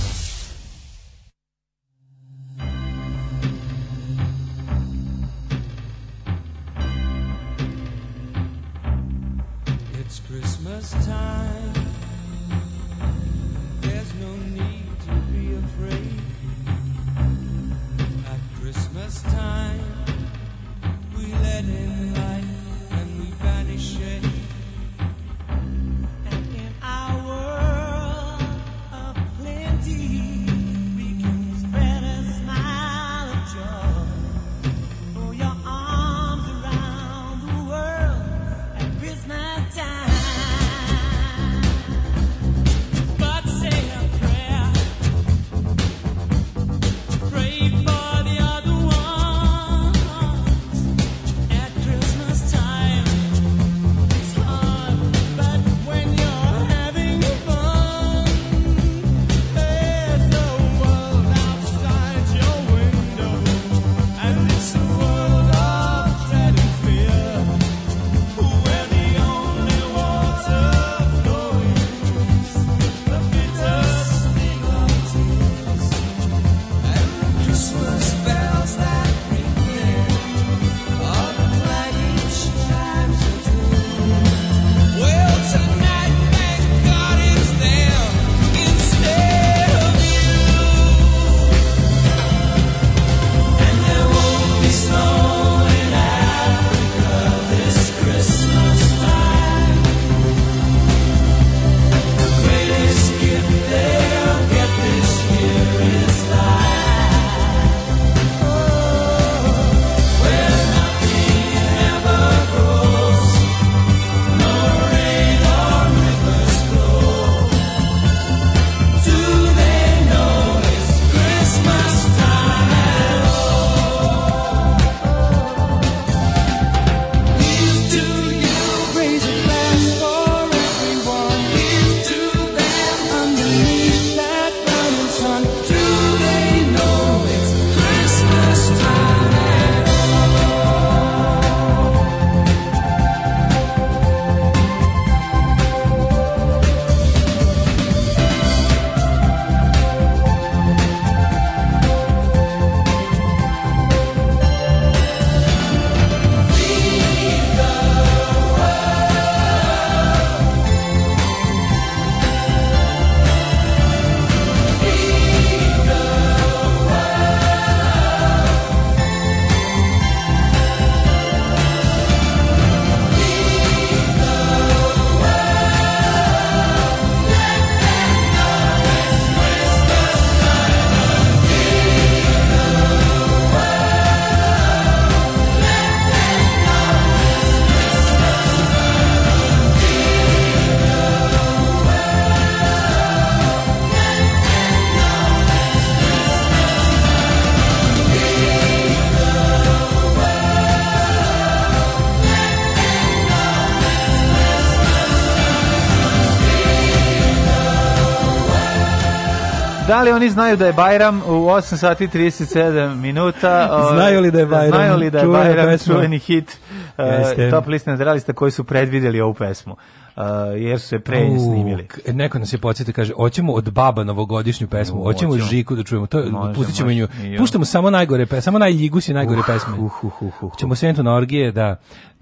Da li oni znaju da je Bajram u 8 sati 37 minuta? znaju ovaj, li da je Bajram? Znaju li da je Bajram čuveni hit uh, top list nadrealista koji su predvideli ovu pesmu? Uh, jer su je pre U, snimili. E, neko nas je podsjeti kaže, hoćemo od baba novogodišnju pesmu, hoćemo Žiku da čujemo, to, možda, pustit ćemo nju, puštamo samo najgore pesme, samo najljigusi najgore uh, pesme. Uh, uh, uh, uh, uh. Ćemo sentu na orgije, da,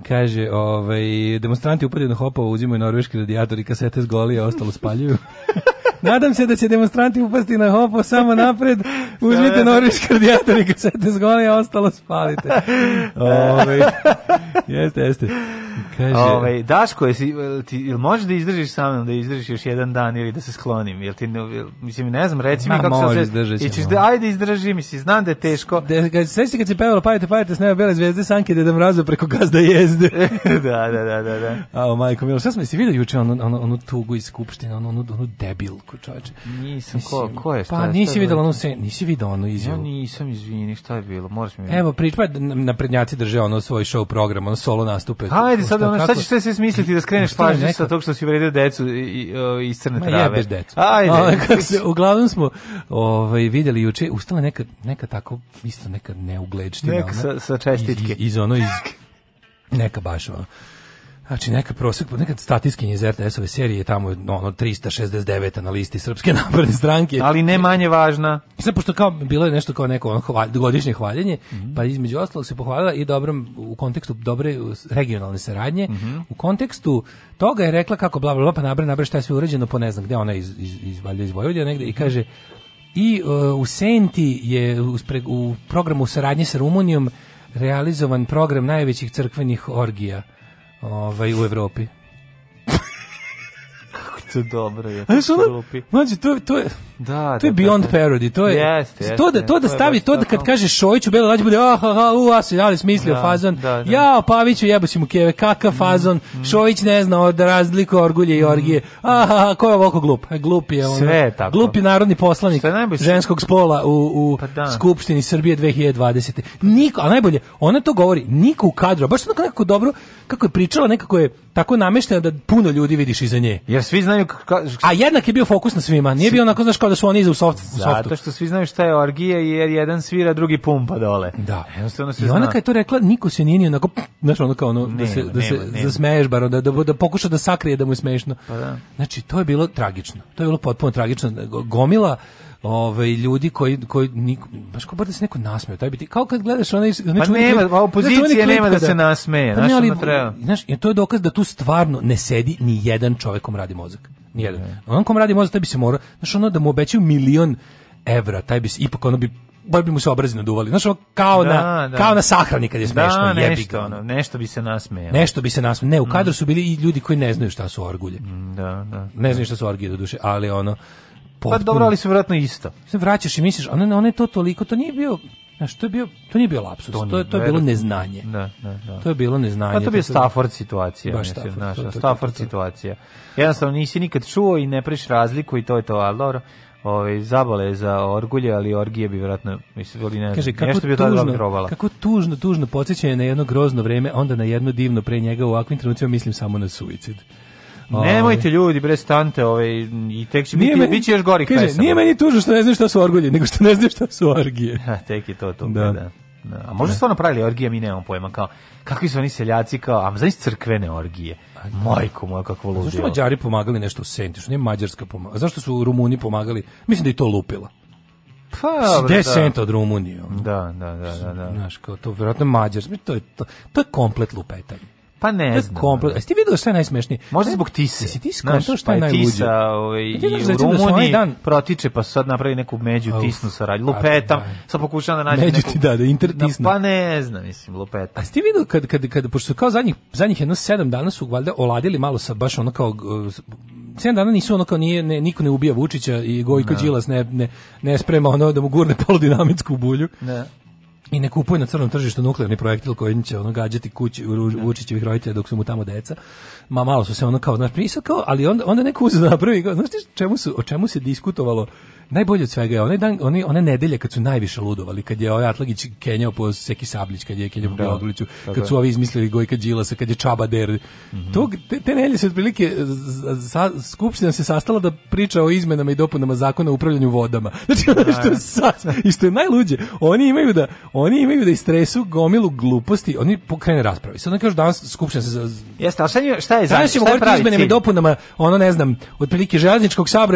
kaže, ovaj, demonstranti upadaju na hopova, uzimaju norveški radijator i kasete s golije, ostalo spaljuju. Nadam se da će demonstranti upasti na hopo samo napred. Uzmite norveški radijator i kasete zgone, a ostalo spalite. Ove, ovaj, jeste, jeste. Kaže, ovaj, Daško, jesi, ti, ili možeš da izdržiš sa mnom, da izdržiš još jedan dan ili da se sklonim? Jel ti, jel, mislim, ne znam, reci mi kako se... Izdržat I Ćeš da, ajde izdrži, mislim, znam da je teško. De, kad, se kad se pevalo, pavite, pavite, s nema bele zvezde, sanke, da mraza preko gazda jezde. da, da, da, da, da. A, majko, milo, šta smo, se vidio juče onu, ono, onu tugu iz Skupštine, ono, onu, onu debilku, čoveče? Nisam, ko, ko je? Šta, pa nisi videla onu se, nisi videla onu izjavu. Ja nisam, izvini, šta je bilo, moraš mi... Evo, prič, pa naprednjaci drže ono svoj show program, ono solo nastupe. Hajde, sad da ono, sad ćeš sve se smisliti da skreneš pažnju sa tog što si vredio decu i, i, iz crne trave. Ma decu. Ajde. A, kako se, uglavnom smo ovaj, vidjeli juče, ustala neka, neka tako, isto neka neugledština. Neka sa, sa čestitke. Iz, iz, iz ono, iz, neka baš ono Znači, neka prosek, neka statiskinja iz RTS-ove serije je tamo ono, 369 na listi Srpske napredne stranke. Ali ne manje važna. Sad, pošto kao, bilo je nešto kao neko ono, hvalj, godišnje hvaljenje, mm -hmm. pa između ostalog se pohvalila i dobrom, u kontekstu dobre regionalne saradnje, mm -hmm. u kontekstu toga je rekla kako bla, bla, bla, pa nabre, nabre šta je sve urađeno, po pa ne znam gde, ona iz, iz, iz, iz Vojvodina negde, i mhm. kaže, i uh, u Senti je u, u programu saradnje sa Rumunijom realizovan program najvećih crkvenih orgija ovaj, u Evropi. to dobro je. Ali su ono, mlađe, to, to je, da, to je da, beyond da, da. parody, to je, jeste, jeste, to da, to da stavi, to da kad kaže Šojiću, Bela Lađe bude, ah, ah, u, a se ali smislio da, fazon, da, da. ja, Paviću, jebo mu keve, kakav fazon, mm, mm. Šojić ne zna od da razliku orgulje i mm. orgije, ah, ah, ko je ovako glup, e, glup je on. Sve tako. glup narodni poslanik ženskog spola u, u pa da. Skupštini Srbije 2020. Niko, a najbolje, ona to govori, niko u kadru, baš onako nekako dobro, kako je pričala, nekako je, tako nameštena da puno ljudi vidiš iza nje. Jer svi znaju ka... A jednak je bio fokus na svima. Nije svi... bio onako znaš kao da su oni iza u, soft, u da, softu. Zato što svi znaju šta je orgija i jedan svira, drugi pumpa dole. Da. Jednostavno se I ona kad je to rekla, niko se nije ni onako znaš ono kao ono da se da nema, da se nema, zasmeješ bar da, da da pokuša da sakrije da mu je smešno. Pa da. Znači to je bilo tragično. To je bilo potpuno tragično. Gomila ovaj ljudi koji koji niko baš kao da se neko nasmeje taj biti kao kad gledaš onaj pa znači pa nema klip, opozicije znači nema da se nasmeje znači treba znaš je to je dokaz da tu stvarno ne sedi ni jedan čovjekom radi mozak ni jedan okay. on kom radi mozak taj bi se mora znaš ono da mu obećaju milion evra taj bi se ipak ono bi bar bi mu se obrazi naduvali. Znaš, kao, da, na, da. kao na sahrani kad je da, smešno. Da, nešto, ono, nešto bi se nasmejalo. Nešto bi se nasmejalo. Ne, u mm. kadru su bili i ljudi koji ne znaju šta su orgulje. Mm, da, da. Ne znaju šta su orgulje, do duše, ali ono, potpuno. Pa dobro, ali su vjerojatno isto. Se vraćaš i misliš, a ne, ne, ona je to toliko, to nije bio a što je bio, to nije bio lapsus, to, je, to je bilo da- neznanje. Da, da, da. To je bilo neznanje. Pa to je bio da- Stafford situacija. Baš Stafford, znaš, to, to, Stafford to, to, situacija. Jednostavno nisi nikad čuo i ne priš razliku i to je to, ali dobro, Ove, ovaj, zabole za orgulje, ali orgije bi vjerojatno mislim, ali ne, Kaže, kako nešto bi tužno, probala. Kako tužno, tužno podsjećanje na jedno grozno vreme, onda na jedno divno pre njega u ovakvim trenucima mislim samo na suicid. Nemojte ljudi bre stante, ovaj i tek će biti biće još gorih kaže, Nije meni tužno što ne znaš šta su orgije, nego što ne znaš šta su orgije. Ha, tek je to to, da. da. da. a možda su ono pravili orgije, mi nemamo pojma, kao, kakvi su oni seljaci, kao, a znači crkvene orgije. Majko moja, kakvo ludilo. Zašto Mađari pomagali nešto u Senti, što nije Mađarska pomagala, zašto su Rumuni pomagali, mislim da i to lupila. Pa, Gde da. sent od Rumunije? Da, da, da, da. da. Znaš, kao to, vjerojatno Mađarska, to to, to je komplet lupetanje. Pa ne znam. Komplet. Jesi ti vidio šta je najsmešnije? Možda zbog tise. Jesi ti skontao što pa je najluđe? Tisa ovaj, i u da Rumuniji dan... protiče pa sad napravi neku među tisnu saradnju. Pa lupetam, da. sad pokušavam da nađem neku... Među ti da, da intertisnu. Pa ne znam, mislim, lupetam. A jesi ti vidio kad, kad, kad, pošto su kao zadnjih, zadnjih jedno sedam dana su valjda oladili malo sa baš ono kao sedam dana nisu ono kao nije, ne, niko ne ubija Vučića i Gojko da. Đilas ne, ne, ne sprema ono da mu gurne polodinamitsku bulju. Ne i ne kupuje na crnom tržištu nuklearni projektil koji će ono gađati kući da. Vučićevih roditelja dok su mu tamo deca. Ma malo su se ono kao, znaš, kao, ali onda, onda neko uzeo napravi, znaš ti čemu su, o čemu se diskutovalo najbolje od svega je onaj dan, one, one nedelje kad su najviše ludovali, kad je ovaj Atlagić kenjao po Seki Sablić, kad je kenjao po da. Odliću, da, kad da. su ovi izmislili Gojka Đilasa, kad je Čabader. Mm -hmm. Tog, te, te nedelje se otprilike sa, skupština se sastala da priča o izmenama i dopunama zakona o upravljanju vodama. Znači, ono što, sas, i što je najluđe, oni imaju da oni imaju da istresu gomilu gluposti, oni pokrene rasprave. Sad oni kažu danas skupština se... Jeste, ali šta je, šta je, šta je, šta je, šta je, šta je, šta je, šta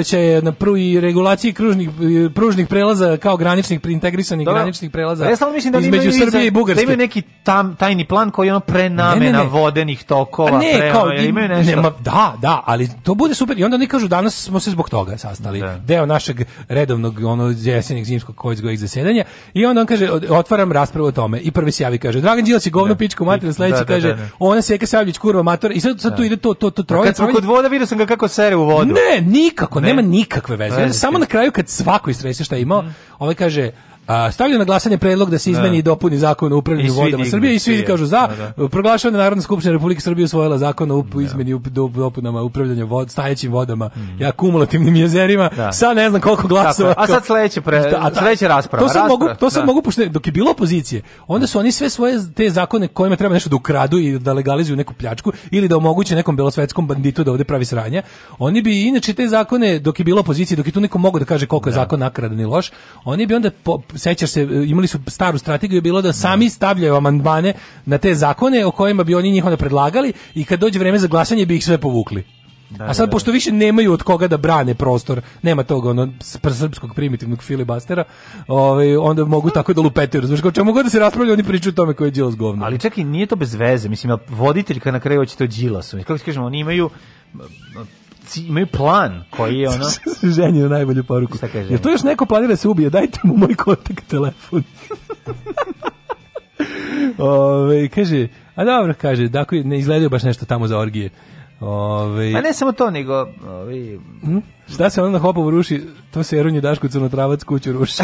je, šta je, šta je, pružnih, pružnih prelaza kao graničnih, integrisanih Dobar. graničnih prelaza ja samo mislim da između Srbije i Bugarske. Da imaju neki tam, tajni plan koji je ono prenamena vodenih tokova. A ne, prema, kao, im, imaju nešto. Ne, ma, da, da, ali to bude super. I onda oni kažu danas smo se zbog toga sastali. Da. Deo našeg redovnog ono, jesenjeg zimskog kojeg zasedanja. I onda on kaže, otvaram raspravu o tome. I prvi se javi kaže, Dragan Đilas je govno da. pičku mater, da, sledeći da, kaže, da, ona Seka Savljić kurva mator. I sad, sad tu ide to, to, to troje. Kad smo kod voda, video sam ga kako sere u vodu. Ne, nikako, nema nikakve veze. Samo na kraju kraju kad svako istrese šta je imao, mm. ovaj kaže A, stavlja na glasanje predlog da se da. izmeni da. i dopuni zakon o upravljanju vodama Srbije i svi kažu za. Da, da. Proglašavana da Narodna skupština Republike Srbije usvojila zakon o da. izmeni i dopunama upravljanja vod, stajećim vodama mm. i akumulativnim jezerima. Da. Sad ne znam koliko glasova. Tako, a sad sledeće, pre, a, sledeće rasprava. To sad rasprava, mogu, to sad mogu pošto, dok je bilo opozicije, onda su oni sve svoje te zakone kojima treba nešto da ukradu i da legalizuju neku pljačku ili da omoguće nekom belosvetskom banditu da ovde pravi sranja. Oni bi inače te zakone dok je bilo opozicije, dok je tu neko mogao da kaže koliko je zakon nakradan i loš, oni bi onda po, sećaš se, e, imali su staru strategiju, bilo da sami da. stavljaju amandmane na te zakone o kojima bi oni njih predlagali i kad dođe vreme za glasanje bi ih sve povukli. Da, A da, sad, da, pošto više nemaju od koga da brane prostor, nema toga ono, srpskog primitivnog filibastera, ovaj, onda mogu tako da lupetiraju. Znaš, kao čemu god da se raspravlja, oni pričaju o tome koje je Đilas govno. Ali čekaj, nije to bez veze. Mislim, voditeljka na kraju hoće to Đilasom. Kako se kažemo, oni imaju imaju plan koji je ono... Ženje na najbolju poruku. Jer to još neko planira da se ubije, dajte mu moj kontakt telefon. Ove, kaže, a dobro, kaže, dakle, ne izgledaju baš nešto tamo za orgije. Ove... A ne samo to, nego... Ove... Hm? Šta se ono na hopovu ruši? To se Jerunju Dašku Crnotravac kuću ruši.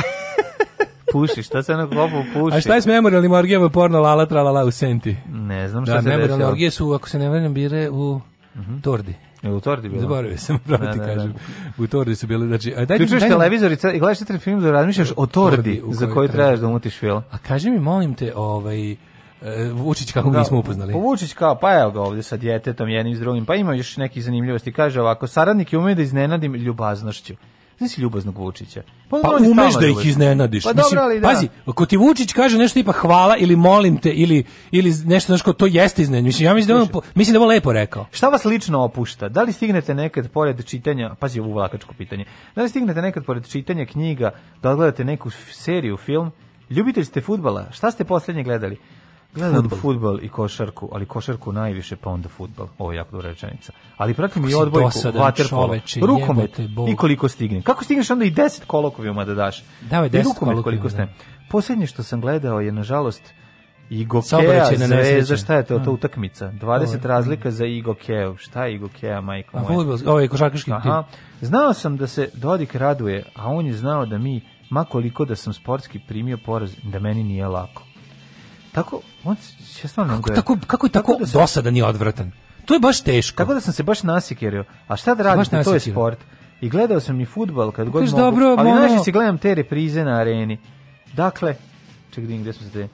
puši, šta se ono kopu puši? A šta je s memorialnim orgijama porno lala tralala u senti? Ne znam šta da, se desilo. Da, memorialne orgije su, ako se ne vrnem, bire u uh mhm. -huh. Tordi. U Tordi bilo. Zaboravio sam, pravo da ti da, da, kažem. U Tordi su bile, znači... Daj, Ključuješ daj, televizor i, i gledaš četiri film, razmišljaš o Tordi, tordi za koju trebaš da umutiš film. A kaži mi, molim te, ovaj... Eh, Vučić kako da, nismo upoznali. Pa Vučić kao, pa evo ga ovde sa djetetom, jednim s drugim, pa ima još nekih zanimljivosti. Kaže ovako, saradnik je umeo da iznenadim ljubaznošću. Znaš ljubaznog Vučića. Pa, pa umeš da ih iznenadiš. Pa Mislim, dobro, ali da. Pazi, ako ti Vučić kaže nešto tipa hvala ili molim te ili, ili nešto znaš kao to jeste iznenadno. Mislim, ja mislim da, on, mislim da je on lepo rekao. Šta vas lično opušta? Da li stignete nekad pored čitanja, pazi ovo vlakačko pitanje, da li stignete nekad pored čitanja knjiga da odgledate neku seriju, film? Ljubitelj ste futbala, šta ste posljednje gledali? Gledam futbal i košarku, ali košarku najviše pa onda futbal. Ovo je jako dobra rečenica. Ali pratim i odbojku, vaterpolo, rukomet i koliko stigne. Kako stigneš onda i 10 kolokovima da daš? Davaj 10 kolokvijuma. Da. Poslednje što sam gledao je, nažalost, Igokea, zvezda, šta je to, to da. utakmica? 20 Ovo. razlika za Igokeu. Šta je Igokea, majko moja? A futbol, ovo je košarkaški tim. Znao sam da se Dodik raduje, a on je znao da mi, makoliko da sam sportski primio poraz, da meni nije lako. Tako, on se stvarno kako, tako, kako je tako, tako da sam, dosadan i odvratan? To je baš teško. Tako da sam se baš nasikerio. A šta da radim, to je sport. I gledao sam i futbal kad Kaš god mogu. Dobro, ali ono... najviše se gledam te reprize na areni. Dakle, čekaj, da gdje smo se te...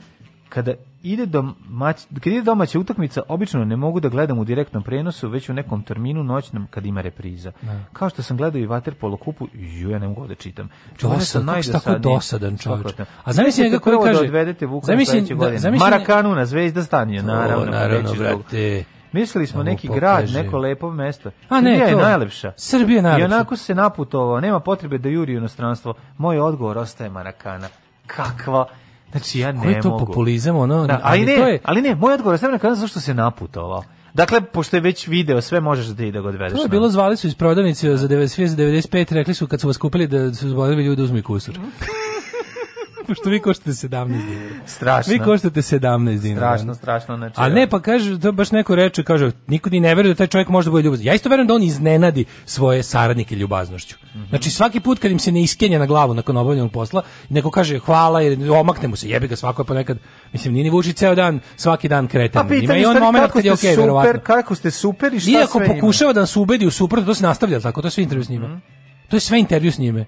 Kada ide domać, kad ide domaća utakmica, obično ne mogu da gledam u direktnom prenosu, već u nekom terminu noćnom kad ima repriza. Ne. Da. Kao što sam gledao i Waterpolo kupu, ju ja ne mogu da čitam. Dosad, kako si tako dosadan čovječ. A zamisli njega koji da kaže... Da odvedete Vukan sledeće godine. Zamisli... Marakanu na zvezda stanje, naravno. O, naravno, pa brate. Mislili smo neki pokaže. grad, neko lepo mesto. A ne, Srbija to. je najlepša. Srbija je najlepša. I onako se naputovao, nema potrebe da juri u inostranstvo. Moj odgovor ostaje Marakana. Kakva Znači ja ne Koji je to mogu. populizam ono? Da, ali, ne, to je... ali ne, moj odgovor je sve na zašto se naputovao. Dakle, pošto je već video, sve možeš da ti da ga odvedeš. To je bilo, zvali su iz prodavnice za 96, 95, rekli su kad su vas kupili da su zbogljali ljudi uzmi kusur. što vi koštate 17 dinara. Strašno. Vi koštate 17 dinara. Strašno, strašno. Znači, A ne, pa kaže, to baš neko reče, kaže, niko ni ne veruje da taj čovjek može da bude ljubazan. Ja isto verujem da on iznenadi svoje saradnike ljubaznošću. Mm -hmm. Znači, svaki put kad im se ne iskenja na glavu nakon obavljenog posla, neko kaže hvala, jer omakne mu se, jebi ga, svako je ponekad, mislim, nije ni vuči ceo dan, svaki dan kretan. Pa pitanje, on moment kad je okej, okay, super, Kako ste super i šta Iako sve pokušava da nas ubedi u super, to se nastavlja, tako, to sve intervju s njima. Mm -hmm. To je sve intervju s njime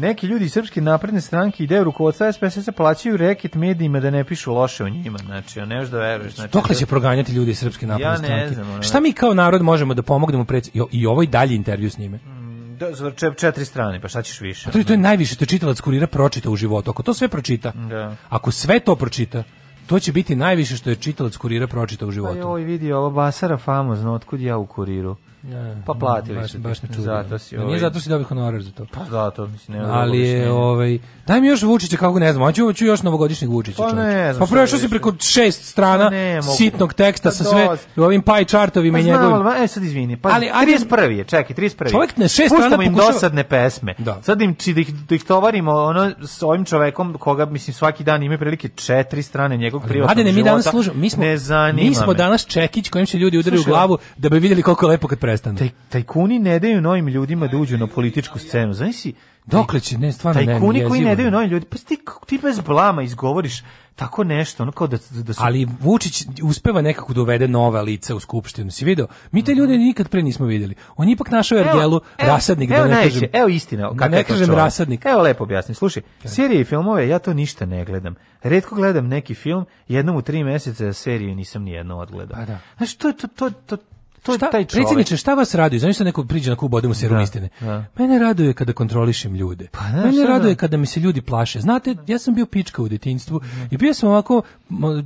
neki ljudi iz Srpske napredne stranke ideju rukovodstva SPS-a plaćaju reket medijima da ne pišu loše o njima, znači, a ne još da veruješ. Znači, Dokle će proganjati ljudi iz Srpske napredne ja stranke? Ne znam, Šta mi kao narod možemo da pomognemo pred... i ovo dalji intervju s njime? Mm, da, za četiri strane, pa šta ćeš više? Pa to, je, to je najviše, to čitalac kurira pročita u životu. Ako to sve pročita, da. ako sve to pročita, to će biti najviše što je čitalac kurira pročita u pa životu. Pa joj, vidi, ovo Basara famozno, otkud ja u kuriru? Ne, pa platili baš, su. Baš ne čudim. Zato si, da ovaj... Nije zato si dobio honorar za to. Pa zato, mislim, ne. Ali je, ovaj, daj mi još Vučića, kako ne znam, hoću, hoću još novogodišnjeg Vučića. Pa ne znam. Pa što si preko šest strana pa ne, sitnog teksta pa sa sve ovim pie chartovima pa, i njegovim. Pa e sad izvini, pa ali, 31. je, čekaj, 31. Čovjek ne šest strana pokušava. im dosadne pesme. Da. Sad im, či, da, ih, da ih tovarimo ono, s ovim čovekom koga, mislim, svaki dan ima prilike četiri strane njegovog privatnog života. Mladene, mi danas služimo, mi smo, mi smo danas čekić kojim se ljudi udari u glavu da bi vidjeli koliko lepo kad prestanu. Taj, tajkuni ne daju novim ljudima da uđu na političku scenu. Znaš si, Dokle će, ne, stvarno ne. Tajkuni koji ne daju novim ljudima. pa ti, ti bez blama izgovoriš tako nešto, ono kao da, da su... Ali Vučić uspeva nekako da uvede nova lica u skupštinu, si video? Mi te ljude nikad pre nismo videli. On je ipak našao Ergelu rasadnik, evo, da ne najveće, kažem... Evo istina, da ne kažem rasadnik. Evo lepo objasnim. slušaj, serije i filmove, ja to ništa ne gledam. Redko gledam neki film, jednom u tri meseca seriju nisam nijedno odgledao. Pa da. Znaš, to, to, to, to, To je šta, taj čovjek. Predsjedniče, šta vas raduje? Znači se neko priđe na kubu, odemo se da, istine. Da. Mene raduje kada kontrolišem ljude. Pa, ne, Mene da. raduje da. kada mi se ljudi plaše. Znate, ja sam bio pička u detinjstvu i bio sam ovako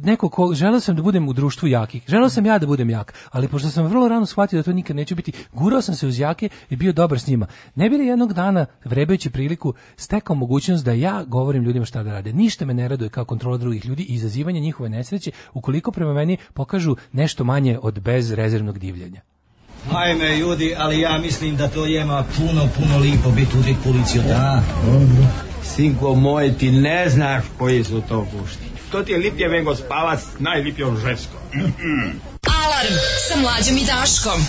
neko ko želeo sam da budem u društvu jakih. Želeo sam ja da budem jak, ali pošto sam vrlo rano shvatio da to nikad neću biti, gurao sam se uz jake i bio dobar s njima. Ne bi li jednog dana vrebajući priliku stekao mogućnost da ja govorim ljudima šta da rade. Ništa me ne raduje kao kontrola drugih ljudi i izazivanje njihove nesreće ukoliko prema meni pokažu nešto manje od bezrezervnog divlja divljenja. Ajme ljudi, ali ja mislim da to jema puno, puno lipo biti u policiju, da? Sinko moj, ti ne znaš koji su to gušti. To ti je lipje vengo spavac, najlipje žensko. Mm -mm. Alarm sa mlađom i Daškom.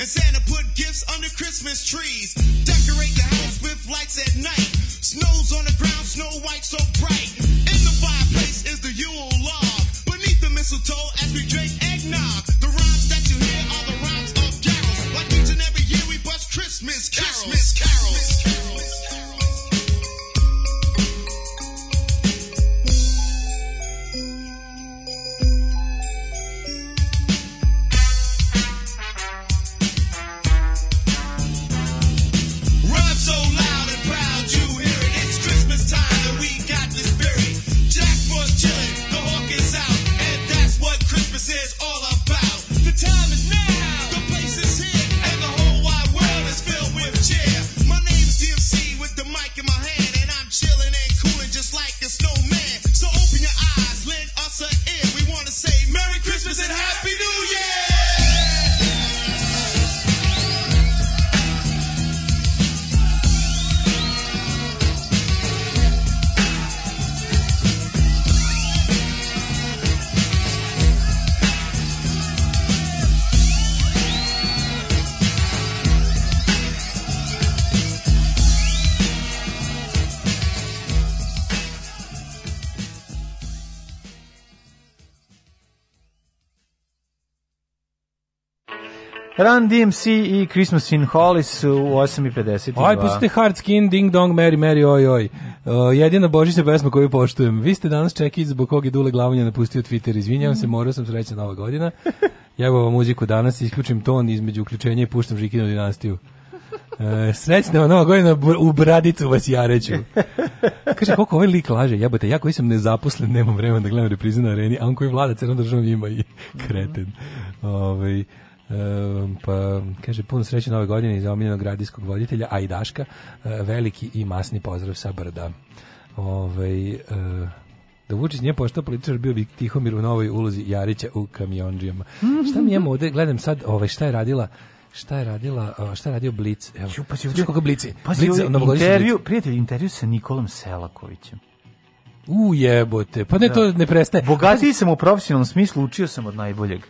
And Santa put gifts under Christmas trees. Decorate the house with lights at night. Run DMC i Christmas in Hollis u 8.50. Aj, pustite Hard Skin, Ding Dong, Mary, Mary, oj, oj. Uh, jedina božićna pesma koju poštujem. Vi ste danas čekić zbog kog je Dule Glavonja napustio Twitter. Izvinjavam mm. se, morao sam sreća nova godina. ja vam muziku danas, isključim ton između uključenja i puštam Žikinu dinastiju. Uh, srećna vam nova godina u bradicu vas ja reću. Kaže, koliko ovaj lik laže, jebote, ja koji sam nezaposlen, nemam vremena da gledam reprize na areni, a on koji vlada crnom državom ima i kreten. Mhm. Ovaj Um, pa kaže puno sreće nove godine iz omiljenog radijskog voditelja a i Daška e, veliki i masni pozdrav sa brda ovaj uh, da Vučić nije pošto političar, bio bi Tihomir u novoj ulozi Jarića u kamionđijama. Šta mi imamo ovde, gledam sad, ovaj, šta je radila šta je radila, šta je radio Blic? Evo, Ju, pa si juče kako Blici? Pa si Blic, intervju, Blic. prijatelj, intervju sa Nikolom Selakovićem. U jebote, pa ne, da. to ne prestaje. Bogatiji sam u profesionalnom smislu, učio sam od najboljeg.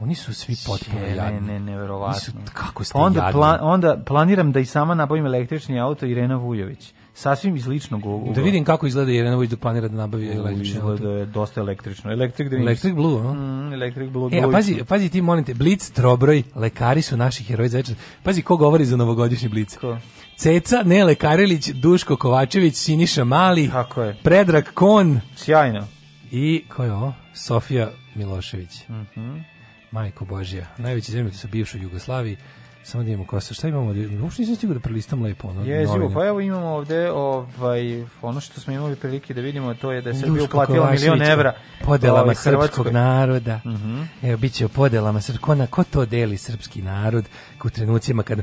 Oni su svi potpuno jadni. Ne, ne, neverovatno. Su, kako ste onda, jadni. Pla, onda planiram da i sama nabavim električni auto Irena Vujović. Sasvim iz ličnog ugla. Da vidim kako izgleda Irena Vujović da planira da nabavi električni auto. Izgleda je dosta električno. Electric Electric Blue, no? Mm, electric Blue. E, a pazi, pazi ti, molim te, Blitz, Trobroj, lekari su naši heroji za večer. Pazi ko govori za novogodišnji Blitz. Ko? Ceca, Nele Karelić, Duško Kovačević, Siniša Mali, Tako je. Predrag Kon. Sjajno. I, ko je ovo? Sofija Milošević. Mhm. Mm Majko Božja, najveći zemljotres sa bivšoj Jugoslaviji. Samo da imamo kosa. Šta imamo? Uopšte nisam stigao da prelistam lepo. Ono, je, zivo, pa evo imamo ovde ovaj, ono što smo imali prilike da vidimo, to je da je Srbija uplatila milion evra. Podelama ovaj, srpskog naroda. Uh mhm. -huh. Evo, bit će o podelama srpskog naroda. Ko to deli srpski narod u trenucima kad...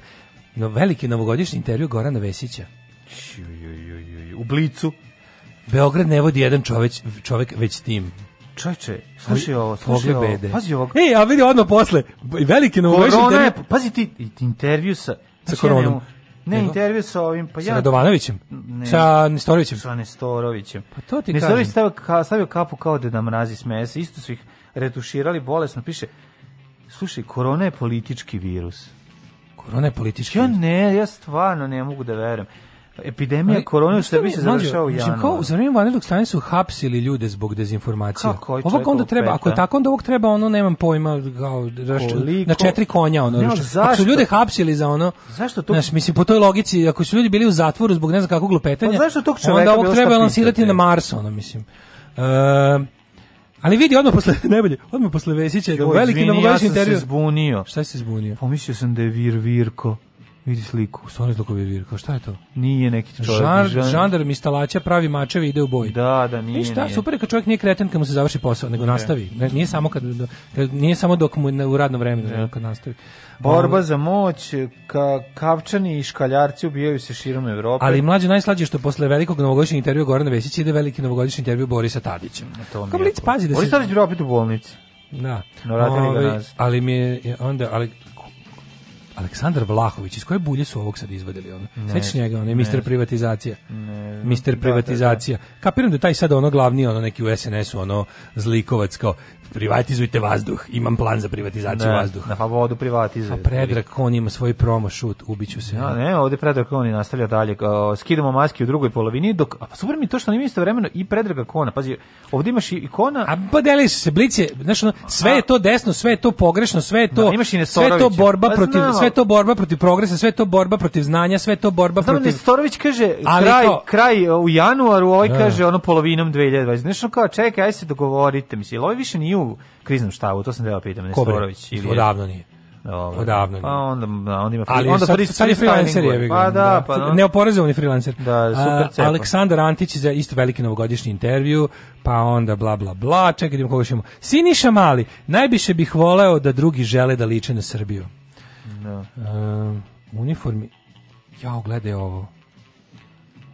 No, veliki novogodišnji intervju Gorana Vesića. U Blicu. Beograd ne vodi jedan čoveč, čovek već tim. Čoveče, slušaj ovo, slušaj ovo. Bede. Pazi ovog. Ej, a vidi odmah posle. Veliki novogodišnji intervju. Je, pazi ti intervju sa sa znači, koronom. Ne, Nego? intervju sa ovim, pa ja... Sa Radovanovićem? Ne. Sa Nestorovićem? Sa Nestorovićem. Pa to ti Nestorović stavio, ka, stavio kapu kao da nam razi smese. Isto su ih retuširali bolesno. Piše, slušaj, korona je politički virus. Korona je politički virus? Ja ne, ja stvarno ne mogu da verujem. Epidemija Ali, korone se bi se završava u januaru. Mislim, kao, za vrijeme vanrednog stanja su hapsili ljude zbog dezinformacije. Kako, ovako onda treba, ako je da? tako, onda ovog treba, ono, nemam pojma, kao, rašču, da na četiri konja, ono, ne, Ako su ljude hapsili za ono, zašto to? Znaš, mislim, po toj logici, ako su ljudi bili u zatvoru zbog ne znam kakvog lupetanja, pa tog onda ovog treba lansirati na Mars, ono, mislim. Uh, ali vidi odmah posle najbolje, odmah posle Vesića da veliki novogodišnji ja intervju. se zbunio. Šta si se zbunio? Pomislio sam da je Vir Virko. Vidi sliku, stvarno izlukovi virko, šta je to? Nije neki čovjek. Žan, žan... Žandar mi stalaća pravi mačevi ide u boj. Da, da, nije. I šta, da, super je kad čovjek nije kreten kad mu se završi posao, nego ne. nastavi. Nije samo, kad, kad, nije samo dok mu u radno vrijeme ne. nego kad nastavi. Borba za moć, ka, kavčani i škaljarci ubijaju se širom Evrope. Ali mlađi najslađi što posle velikog novogodišnjeg intervjua Gorana Vesića ide veliki novogodišnji intervju Borisa Tadića. Kako Blic pazi da se... Boris Tadić bio opet u bolnici. Da. No, Ove, ali mi je onda, ali Aleksandar Vlahović, iz koje bulje su ovog sad izvadili ono? Sećaš njega, on je mister privatizacija. Ne, mister privatizacija. Da, da, da. Kapiram da taj sad ono glavni, ono neki u SNS-u, ono zlikovac kao, privatizujte vazduh, imam plan za privatizaciju ne, vazduha. Na pa vodu privatizujte. A pa Predrag on ima svoj promo šut, ubiću se. Ja, ne, ovde Predrag on nastavlja dalje. skidamo maske u drugoj polovini, dok, a pa super mi to što nam isto vremeno i Predraga Kona. Pazi, ovde imaš i Kona. A pa deliš se, blice, znaš, ono, sve je to desno, sve je to pogrešno, sve je to, da, imaš i sve to borba pa, protiv, znam, sve to borba protiv progresa, sve to borba protiv znanja, sve to borba znam, protiv... Nestorović kaže, ali kraj, to... kraj u januaru, ovaj da. kaže ono polovinom 2020. Znaš, ono kao, čekaj, aj se dogovorite, mislim, ovo ovaj više nije nije u kriznom štabu, to sam da pitam, Nestorović ili odavno nije. Dobre. Odavno. Pa onda da, on ima ali onda sad, sad je freelancer je. Pa da, pa no. Da. neoporezovani freelancer. Da, super cepa. Aleksandar Antić za isto veliki novogodišnji intervju, pa onda bla bla bla, čekaj, da idemo koga ćemo. Siniša Mali, najviše bih voleo da drugi žele da liče na Srbiju. Da. Um, uniformi. Ja gledaj ovo.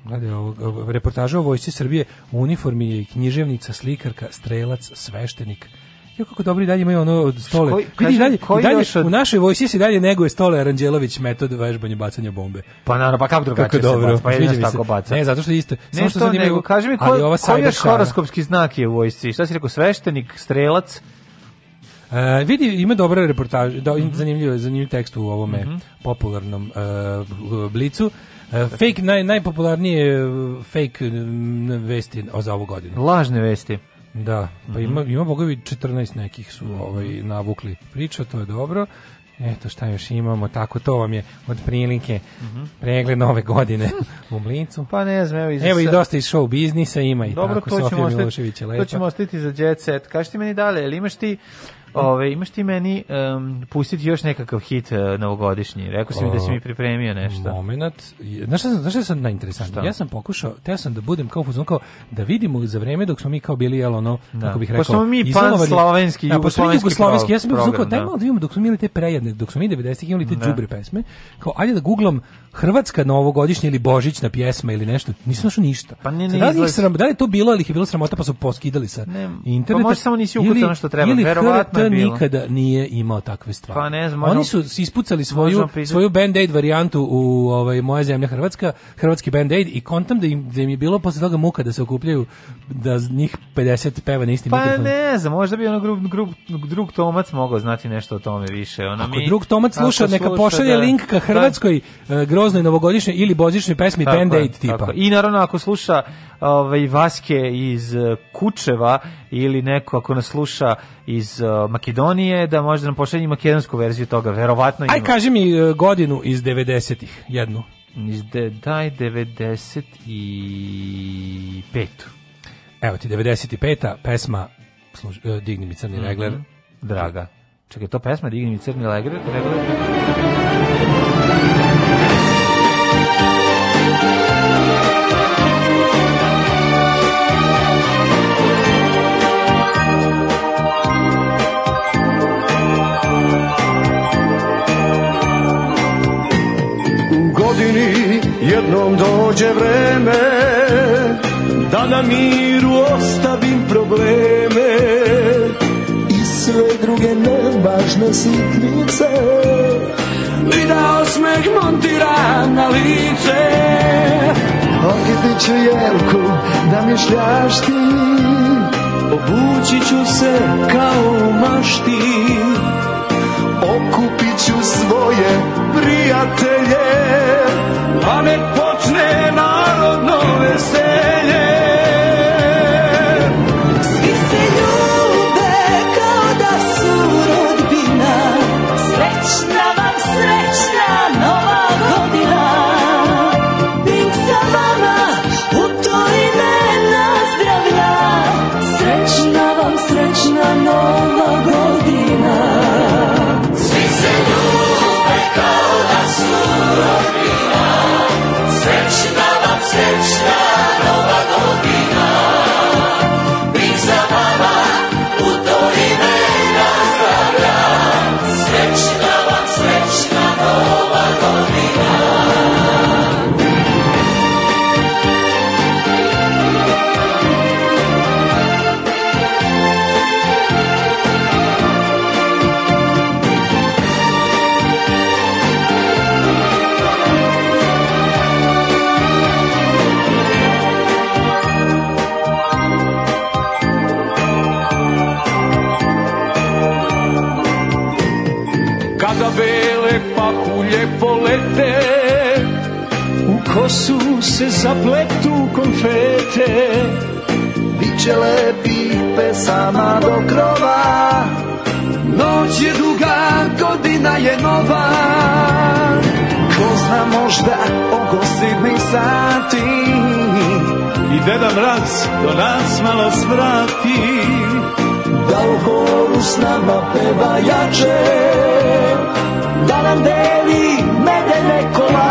Gledaj, ovo, reportaža o vojsci Srbije u uniformi je književnica, slikarka, strelac, sveštenik, Jo kako dobro i dalje imaju ono od stole. Koji, Vidi dalje, koji dalje od... u našoj vojsci se dalje neguje stole Aranđelović metod vežbanja bacanja bombe. Pa naravno, pa kako drugačije se dobro, baca, pa jedino tako baca. Ne, zato što isto. Ne, što zanima, nego, kaži mi ko, koji je horoskopski znak je u vojsci? Šta si rekao, sveštenik, strelac? Uh, vidi, ima dobra reportaž, da, mm -hmm. zanimljiv, zanimljiv tekst u ovome mm -hmm. popularnom uh, blicu. E, fake, naj, najpopularnije e, fake e, vesti za ovu godinu. Lažne vesti. Da, pa mhm. ima, ima bogovi 14 nekih su ovaj, navukli priča, to je dobro. Eto šta još imamo, tako to vam je od prilike mhm. pregled nove godine u Mlincu. Pa ne znam, evo, iz evo i dosta iz show biznisa ima i Dobro, tako, to Sofija ćemo, Milošević je lepa. to ćemo ostati za jet set. Kaži ti meni dalje, ili imaš ti Ove, imaš ti meni um, pustiti još nekakav hit uh, novogodišnji? Rekao si mi da si mi pripremio nešto. Moment. Znaš šta, znaš šta sam najinteresantniji? Ja sam pokušao, teo sam da budem kao fuzon, kao da vidimo za vreme dok smo mi kao bili, jel ono, da. kako bih pa rekao, da, pa smo mi pan slovenski, da, jugoslovenski, jugoslovenski ja sam bio kao, da. daj da vidimo dok smo imali te prejedne, dok smo mi 90-ih imali te džubre da. pesme, kao, ajde da googlam Hrvatska novogodišnja ili Božićna pjesma ili nešto, nisam našao ništa. Pa ne, ne, da, li sram, da li to bilo ili je bilo sramota pa su poskidali sa ne, pa interneta? Pa možda samo nisi ukucao ono što treba, verovatno nikada nije imao takve stvari. Pa ne znam, Oni su ispucali svoju svoju Band-Aid varijantu u ovaj moja zemlja Hrvatska, hrvatski Band-Aid i kontam da im, da im je bilo posle toga muka da se okupljaju da njih 50 peva na isti pa mikrofon. Pa ne znam, možda bi ono grup, grup, drug Tomac mogao znati nešto o tome više. Ono Ako mi, drug Tomac sluša, neka pošalje da, link ka pa- hrvatskoj da, groznoj novogodišnjoj ili božićnoj pesmi Band-Aid tipa. Tako. I naravno ako sluša ovaj, Vaske iz e, Kučeva ili neko ako nas sluša iz uh, Makedonije da možda da nam pošalje makedonsku verziju toga, verovatno ima. Aj kaži mi e, godinu iz 90-ih, jednu. Iz de, daj 95. Evo ti 95-a pesma služ, uh, Digni mi crni mm -hmm. regler. Mhm, draga. Čekaj, to pesma Digni mi crni regler? regler? jednom dođe vreme Da na miru ostavim probleme I sve druge nevažne sitnice I da osmeh montiram na lice Okipit ću jelku da mi šljaš ti Obući se kao u mašti Okupit svoje prijatelje a da nek počne narodno veselje lete U kosu se zapletu konfete Biće lepih pesama do krova Noć je duga, godina je nova Ko zna možda oko sidnih sati I deda mraz do nas malo svrati Da u horu s nama peva jače da nam deli medene kola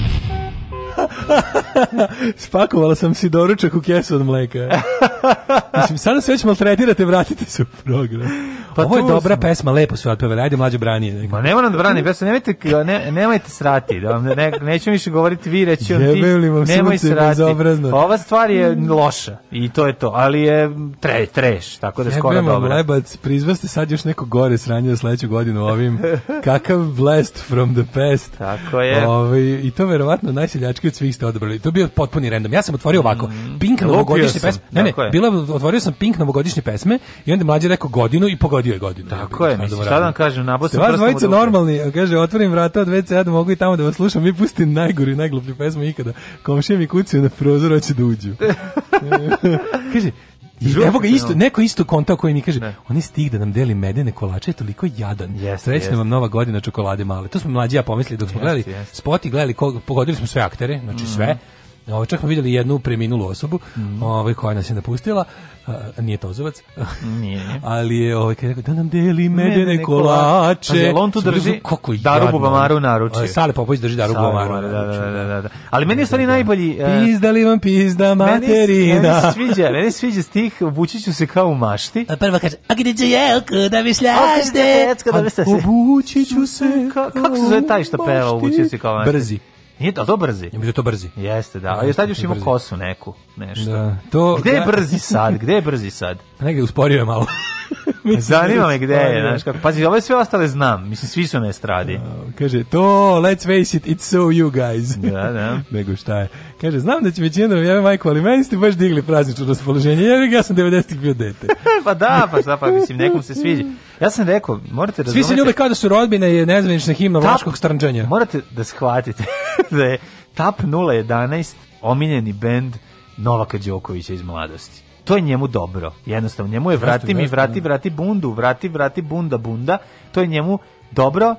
Spakovala sam si doručak u kesu od mleka. Mislim, sada se već maltretirate, vratite se u program. Pa Ovo pa je dobra sam. pesma, lepo sve odpevali. Ajde, mlađe brani. Neka. Ma ne moram da brani, pesma, nemojte, ne, nemajte srati. Da vam ne, neću više govoriti vi, reći on ti, nemoj srati. Pa ova stvar je loša i to je to, ali je tre, treš, tako da je skoro dobro. Lebac, prizvaste sad još neko gore sranje za sledeću godinu ovim. Kakav blast from the past. Tako je. Ove, ovaj, I to verovatno najsiljački muzički od svih ste odabrali. To je bio potpuni random. Ja sam otvorio ovako, mhm. Pink novogodišnje sam, pesme. Ne, ne, bila, otvorio sam Pink novogodišnje pesme i onda mlađi rekao godinu i pogodio je godinu. Tako je, da mislim, šta da vam kažem, nabod sam dvojica da normalni, kaže, otvorim vrata od WC, da mogu i tamo da vas slušam mi pustim najgori, najgluplju pesmu ikada. Komšije mi kucaju na prozor, hoće da uđu. kaže, I evo ga isto, neko isto konta koji mi kaže, ne. on stig da nam deli medene kolače, je toliko jadan. Yes, Srećna yes. vam nova godina čokolade male. To smo mlađi ja pomislili dok smo yes, gledali yes. spot i gledali, pogodili smo sve aktere, znači mhm. sve. Ovo, čak smo vidjeli jednu preminulu osobu mm. ovaj, koja nas je napustila, a, nije Tozovac, nije. ali je ovaj, kada da nam deli medene ne, ne, kolače. Znači, on tu drži kako Darubu Bamaru naruči. Sale Popović drži Darubu Bamaru da, da, da, da, Ali meni je stvari najbolji... Uh, pizda li vam pizda materina? Meni, meni sviđa, meni sviđa stih, obučiću se kao u mašti. A prva kaže, a gdje će jelku da mi šljašte? Obučiću se kao u mašti. Kako se zove taj što peva obučiću se kao u mašti? Brzi. Nije to, brzi. Ja bi to brzi. Jeste, da. A je sad još ima kosu neku, nešto. Da. To, Gde je da. brzi sad? Gde je brzi sad? Negde usporio je malo. Zanima me gde je, znaš kako. Pazi, ove sve ostale znam, mislim, svi su na estradi. Uh, kaže, to, let's face it, it's so you guys. Da, da. Nego šta je. Kaže, znam da će većina da vam jave ali meni ste baš digli praznično raspoloženje, jer ja sam 90-ih bio dete. pa da, pa šta, pa mislim, nekom se sviđa. Ja sam rekao, morate razumeti... Svi se ljube kao da su rodbine i nezvanična himna vlaškog stranđanja. Morate da shvatite da je TAP 011 omiljeni bend Novaka Đokovića iz mladosti to je njemu dobro. Jednostavno, njemu je vrati mi, vrati, vrati bundu, vrati, vrati bunda, bunda. To je njemu dobro,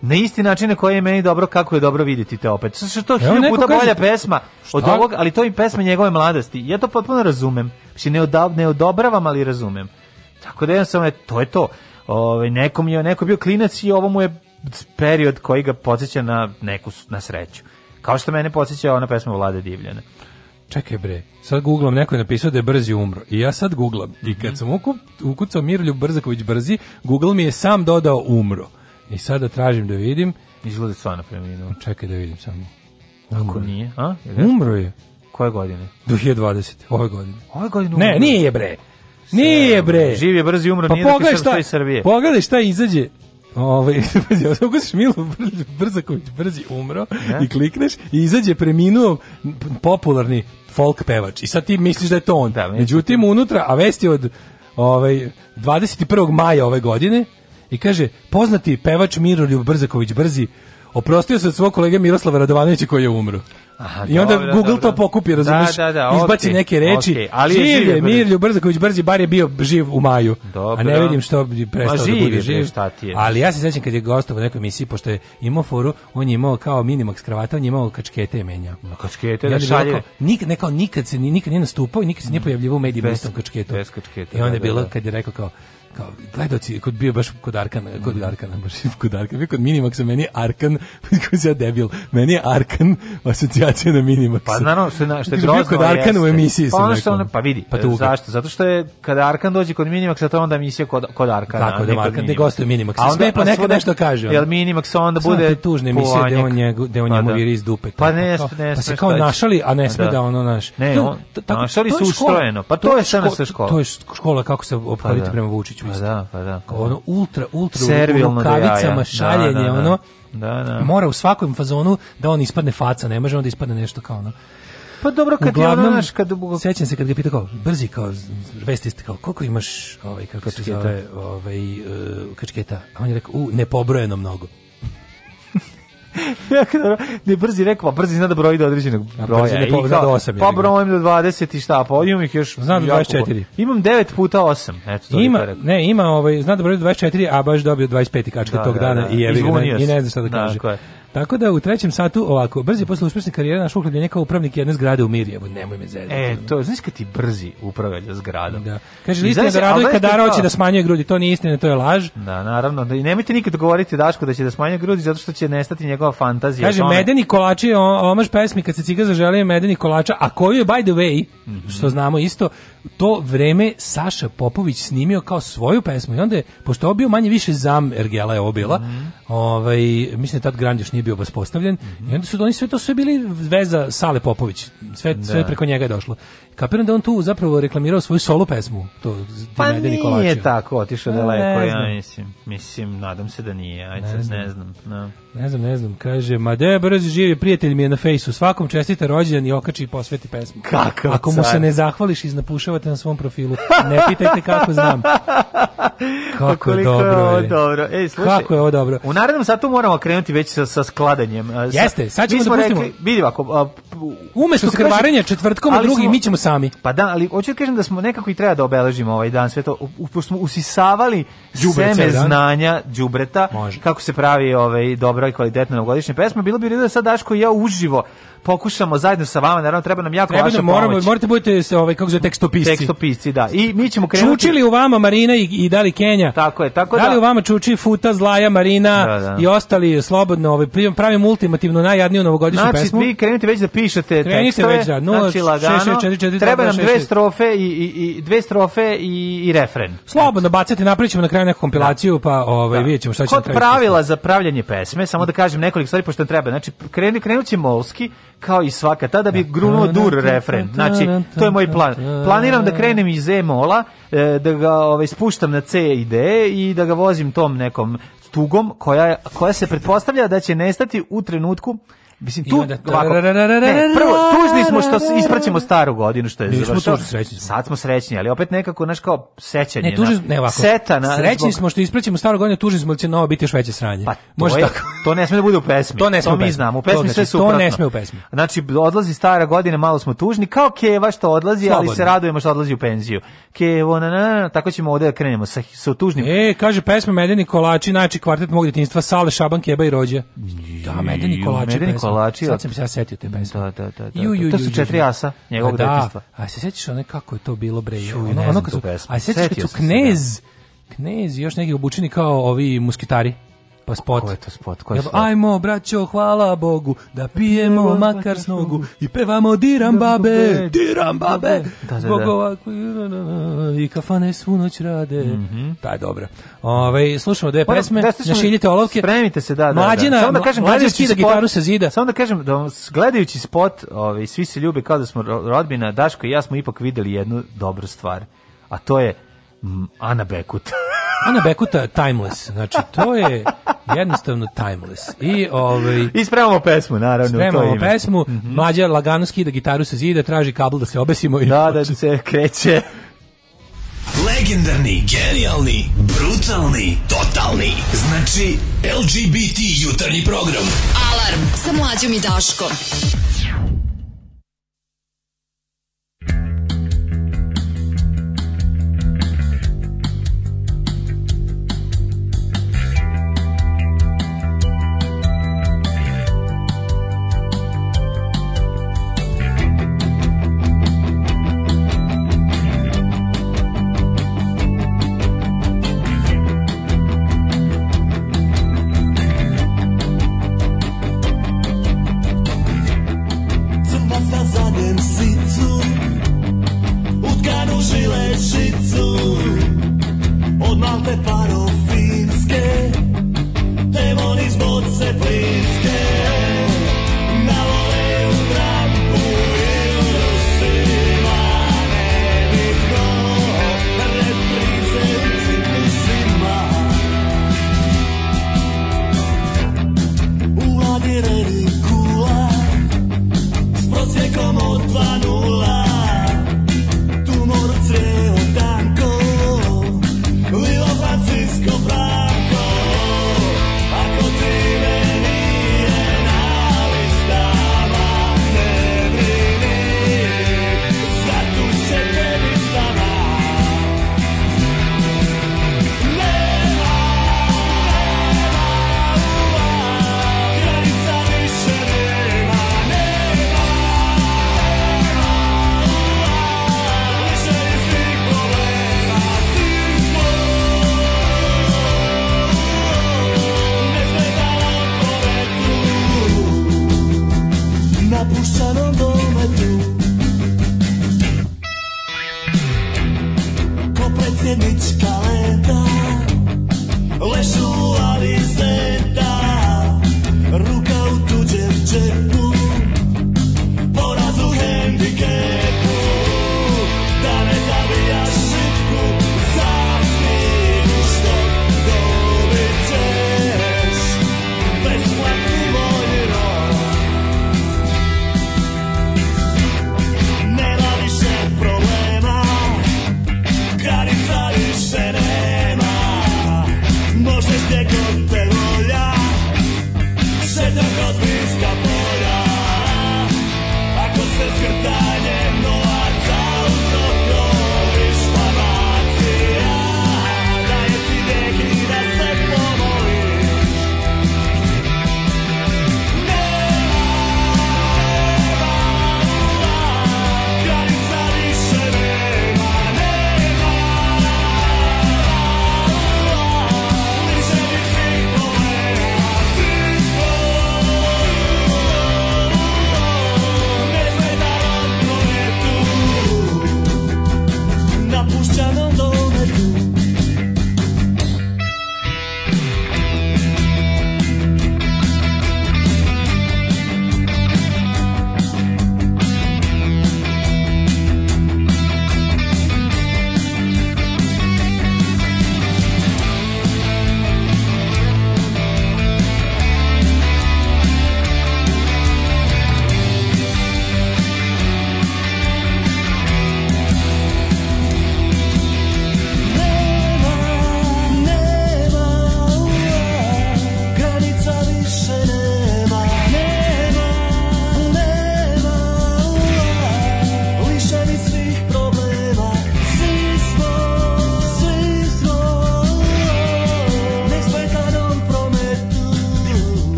na isti način na koji je meni dobro kako je dobro vidjeti te opet. Što to je puta bolja pesma šta? od ovog, ali to je pesma njegove mladosti. Ja to potpuno razumem. Mislim ne, odob, ne odobravam, ali razumem. Tako da jednostavno to je to. Ove, ovaj, nekom je neko bio klinac i ovo mu je period koji ga podsjeća na neku na sreću. Kao što mene podsjeća ona pesma Vlade Divljana čekaj bre, sad googlam, neko je napisao da je brzi umro. I ja sad googlam. I kad mhm. sam ukucao Miroljub Brzaković brzi, Google mi je sam dodao umro. I sada tražim da vidim. Izgleda stvarno preminuo. Čekaj da vidim samo. Ako nije, a? Umro je. Koje godine? 2020. Ove godine. Ove godine umro. Ne, nije bre. Nije bre. Živi je brzi umro, pa nije da pogledaj da šta, Srbije. Pogledaj šta izađe. Ovaj ukusiš Milu Brzaković brzi umro ja? i klikneš i izađe preminuo popularni folk pevač. I sad ti misliš da je to on. Da, da Međutim da. unutra a vesti od ovaj 21. maja ove godine i kaže poznati pevač Miroljub Brzaković brzi Oprostio se od svog kolege Miroslava Radovanovića koji je umro. Aha, I onda dobra, Google dobra. to pokupi, razumiješ? Da, da, da, Izbaci okay, neke reči. Okay, ali živ je, živ je Mirlju Brzaković Brzi, bar je bio živ u maju. Dobro. A ne vidim što bi prestao da živ, da bude živ. Šta ti je. Ali ja se sećam kad je gostao u nekoj emisiji, pošto je imao foru, on je imao kao minimak skravata, on je imao kačkete menja. Na kačkete, da šalje. Kao, nik, ne, kao, nikad se nikad nije nastupao i nikad se nije mm. pojavljivao u medijima istom kačketom. Bez kačkete, I onda je da, da, bilo kad je rekao kao, kao gledaoci kod bio baš kod Arkana, kod mhm. Arkana, baš kod Arkana, bio kod Minimaxa, meni je Arkan, kako se ja debil, meni je Arkan asocijacija na Minimax. Pa naravno, što, na, što je grozno kod Arkan u emisiji pa što on, pa vidi, pa tuka. zašto? Zato što je kada Arkan dođe kod Minimaxa, to onda emisija kod, kod Arkana. Tako, da Arkan, da ne gostuje Minimax. A onda, e, pa neko nešto kaže. Jel Minimax onda bude tužne emisije gde on njegu, gde on pa njemu da. viri iz dupe. Pa ne, ne, pa se kao našali, a ne pa sme da, da ono naš. Ne, on tako su ustrojeno. Pa to je samo sa škola. To je škola kako se pa ophoditi prema Vučiću su isto. Pa da, pa da. Ono ultra, ultra Servilno u rukavicama, da, šaljenje, da, da, ono. Da, da. Mora u svakom fazonu da on ispadne faca, ne može on da ispadne nešto kao ono. Pa dobro kad Uglavnom, je ono naš kad sećam se kad ga pita kao brzi kao vesti ste kao koliko imaš ovaj kako kačketa. se zove ovaj uh, kačketa a on je rekao u nepobrojeno mnogo ne brzi rekao, pa brzi zna da broji do određenog broja. Brzi ne pogleda do 8. Pa brojim do 20 i šta, pa imam ih još... Zna do 24. Imam 9 puta 8. Eto, to ima, ne, ima, ovaj, zna da broji do 24, a baš dobio 25 kačka da, tog da, dana da, i jevi ga, i ne zna šta da kaže. Dakle. Tako da u trećem satu ovako, brzi posle uspešne karijere naš uhlebljenje kao upravnik jedne zgrade u Mirjevu, nemoj me zezati. E, to, znaš kad ti brzi upravlja zgradom. Da. Kaže, istina da Radoj Kadara hoće da smanjuje grudi, to nije istina, to je laž. Da, naravno, da, nemojte nikad govoriti Daško da će da smanjuje grudi zato što će nestati njegova fantazija. Kaže, medeni kolači je omaš pesmi kad se ciga zaželio medeni kolača, a koju je, by the way, mm -hmm. što znamo isto, to vreme Saša Popović snimio kao svoju pesmu i onda je, pošto je bio manje više zam Ergela je ovo bila, mm -hmm. ovaj, mislim da tad Grand još nije bio vaspostavljen, mm -hmm. i onda su oni sve to sve bili veza Sale Popović, sve, da. sve preko njega je došlo. Kapiram da on tu zapravo reklamirao svoju solo pesmu, to Pa nije Kolačio. tako, otišao daleko, ja mislim, mislim, nadam se da nije, ajde ne, znam. ne znam. No. Da. Ne znam, ne znam, kaže, ma de brzo živi, prijatelj mi je na fejsu, svakom čestite rođendan i okači i posveti pesmu. Kako? Ako car. mu se ne zahvališ iz napušava objašnjavate na svom profilu. Ne pitajte kako znam. Kako je dobro. Je dobro. Ej, slušaj, kako je ovo dobro. U narednom satu moramo krenuti već sa, sa skladanjem. Jeste, sad ćemo mi pustimo. vidi ovako, umesto krvarenja četvrtkom a drugi mi ćemo sami. Pa da, ali hoću da kažem da smo nekako i treba da obeležimo ovaj dan, sve to pošto smo usisavali Džubret seme znanja đubreta kako se pravi ovaj dobra i kvalitetna novogodišnja pesma, bilo bi red da sad Daško i ja uživo pokušamo zajedno sa vama, naravno treba nam jako treba vaša da moramo, pomoć. Morate da budete se, ovaj kako zove tekstopis tekstopisci, da. I mi ćemo krenuti... Čučili u vama Marina i, i Dali Kenja. Tako je, tako da. Dali u vama čuči Futa, Zlaja, Marina da, da. i ostali slobodno, ovaj, pravim ultimativno najjadniju novogodišnju znači, pesmu. Znači, vi krenite već da pišete krenite tekstove. već da, 0, znači, lagano, 6, 6, 4, 4, treba nam dve strofe i, i, i, dve strofe i, i refren. Slobodno bacati, naprićemo na kraju neku kompilaciju, da. pa ovaj, da. vidjet ćemo šta će Kod pravila za pravljanje pesme, samo da kažem nekoliko stvari, pošto treba. Znači, krenu, krenut će Molski, kao i svaka. Tada bi grunuo dur refren. Znači, to je moj plan. Planiram da krenem iz E-mola, e, da ga ovaj, spuštam na C i D i da ga vozim tom nekom tugom koja, koja se pretpostavlja da će nestati u trenutku Mislim, tu, onda, prvo, tužni smo što ispraćemo staru godinu, što je završao. Sad smo srećni, ali opet nekako, naš kao, sećanje. Ne, tuži, ne, ovako, seta na, srećni smo što ispraćemo staru godinu, tužni smo, ali će novo biti još veće sranje. Pa, to, Može tako. to ne sme da bude u pesmi. To ne sme mi znamo, u pesmi sve su znači, To ne sme u pesmi. Znači, odlazi stara godina, malo smo tužni, kao ke Keva što odlazi, ali se radujemo što odlazi u penziju. Ke na, na, tako ćemo ovde da krenemo sa, sa tužnim. E, kaže, pesma Medeni kolači, znači kvartet mog detinjstva, Sale, Šaban, Keba i Rođe. Da, Medeni kolači, kolači. Sad sam se ja setio te pesme. Da, da, da. da. Ju, ju, da. to su četiri asa njegovog pa da, detinjstva. A se sećaš one kako je to bilo bre? Ju, ono, ono kad su, a se sećaš kad su knez, da. knez još neki obučeni kao ovi muskitari. Pa spot. Ko je to spot? Ko je spot? Ajmo, braćo, hvala Bogu, da pijemo Pijemo makar s nogu i pevamo diram babe, diram da, da, babe. Da. da, da, Zbog da. ovako i kafane svu noć rade. Mhm. Pa je dobra. Ove, ovaj, slušamo dve pesme, da, slušamo- našiljite olovke. Spremite se, da, da. Mlađina, da. Samo kažem, Mlađa gledajući skida spot- gitaru sa zida. Samo da kažem, da gledajući spot, ovaj, svi se ljube kao da smo ro- rodbina, Daško i ja smo ipak videli jednu dobru stvar, a to je Mm, Ana Bekuta. Ana Bekuta timeless. Znači to je jednostavno timeless. I ovaj Ispremamo pesmu, naravno, spremamo to ime. pesmu. Mm -hmm. Mlađa lagano skida gitaru sa zida, traži kabl da se obesimo i Da, da se kreće. Legendarni, genijalni, brutalni, totalni. Znači LGBT jutarnji program. Alarm sa mlađom i Daškom.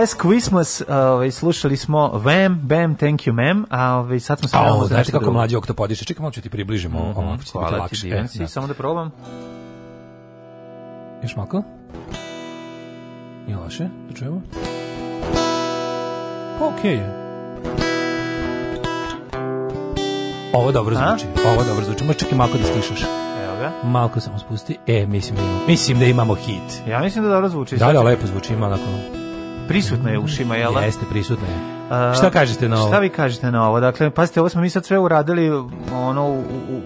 Last Christmas, ovaj slušali smo Vam, Bam, Thank you Ma'am, a ovaj sad smo se malo znači kako mlađi oktopodiše. Čekaj malo ću ti približimo, mm -hmm. ovo će biti lakše. Ti, e, da. samo da probam. Još malo? Nije loše, da čujemo. Pa okej. Okay. Ovo dobro zvuči, a? ovo dobro zvuči. Ma čekaj malo da Evo ga. Malko samo spusti. E, mislim da imamo, mislim da imamo hit. Ja mislim da dobro zvuči. Da, da, lepo zvuči, ima onako prisutna je u ušima, jel? Da? Jeste, prisutna je. A, šta kažete na ovo? Šta vi kažete na ovo? Dakle, pazite, ovo smo mi sad sve uradili ono, u, u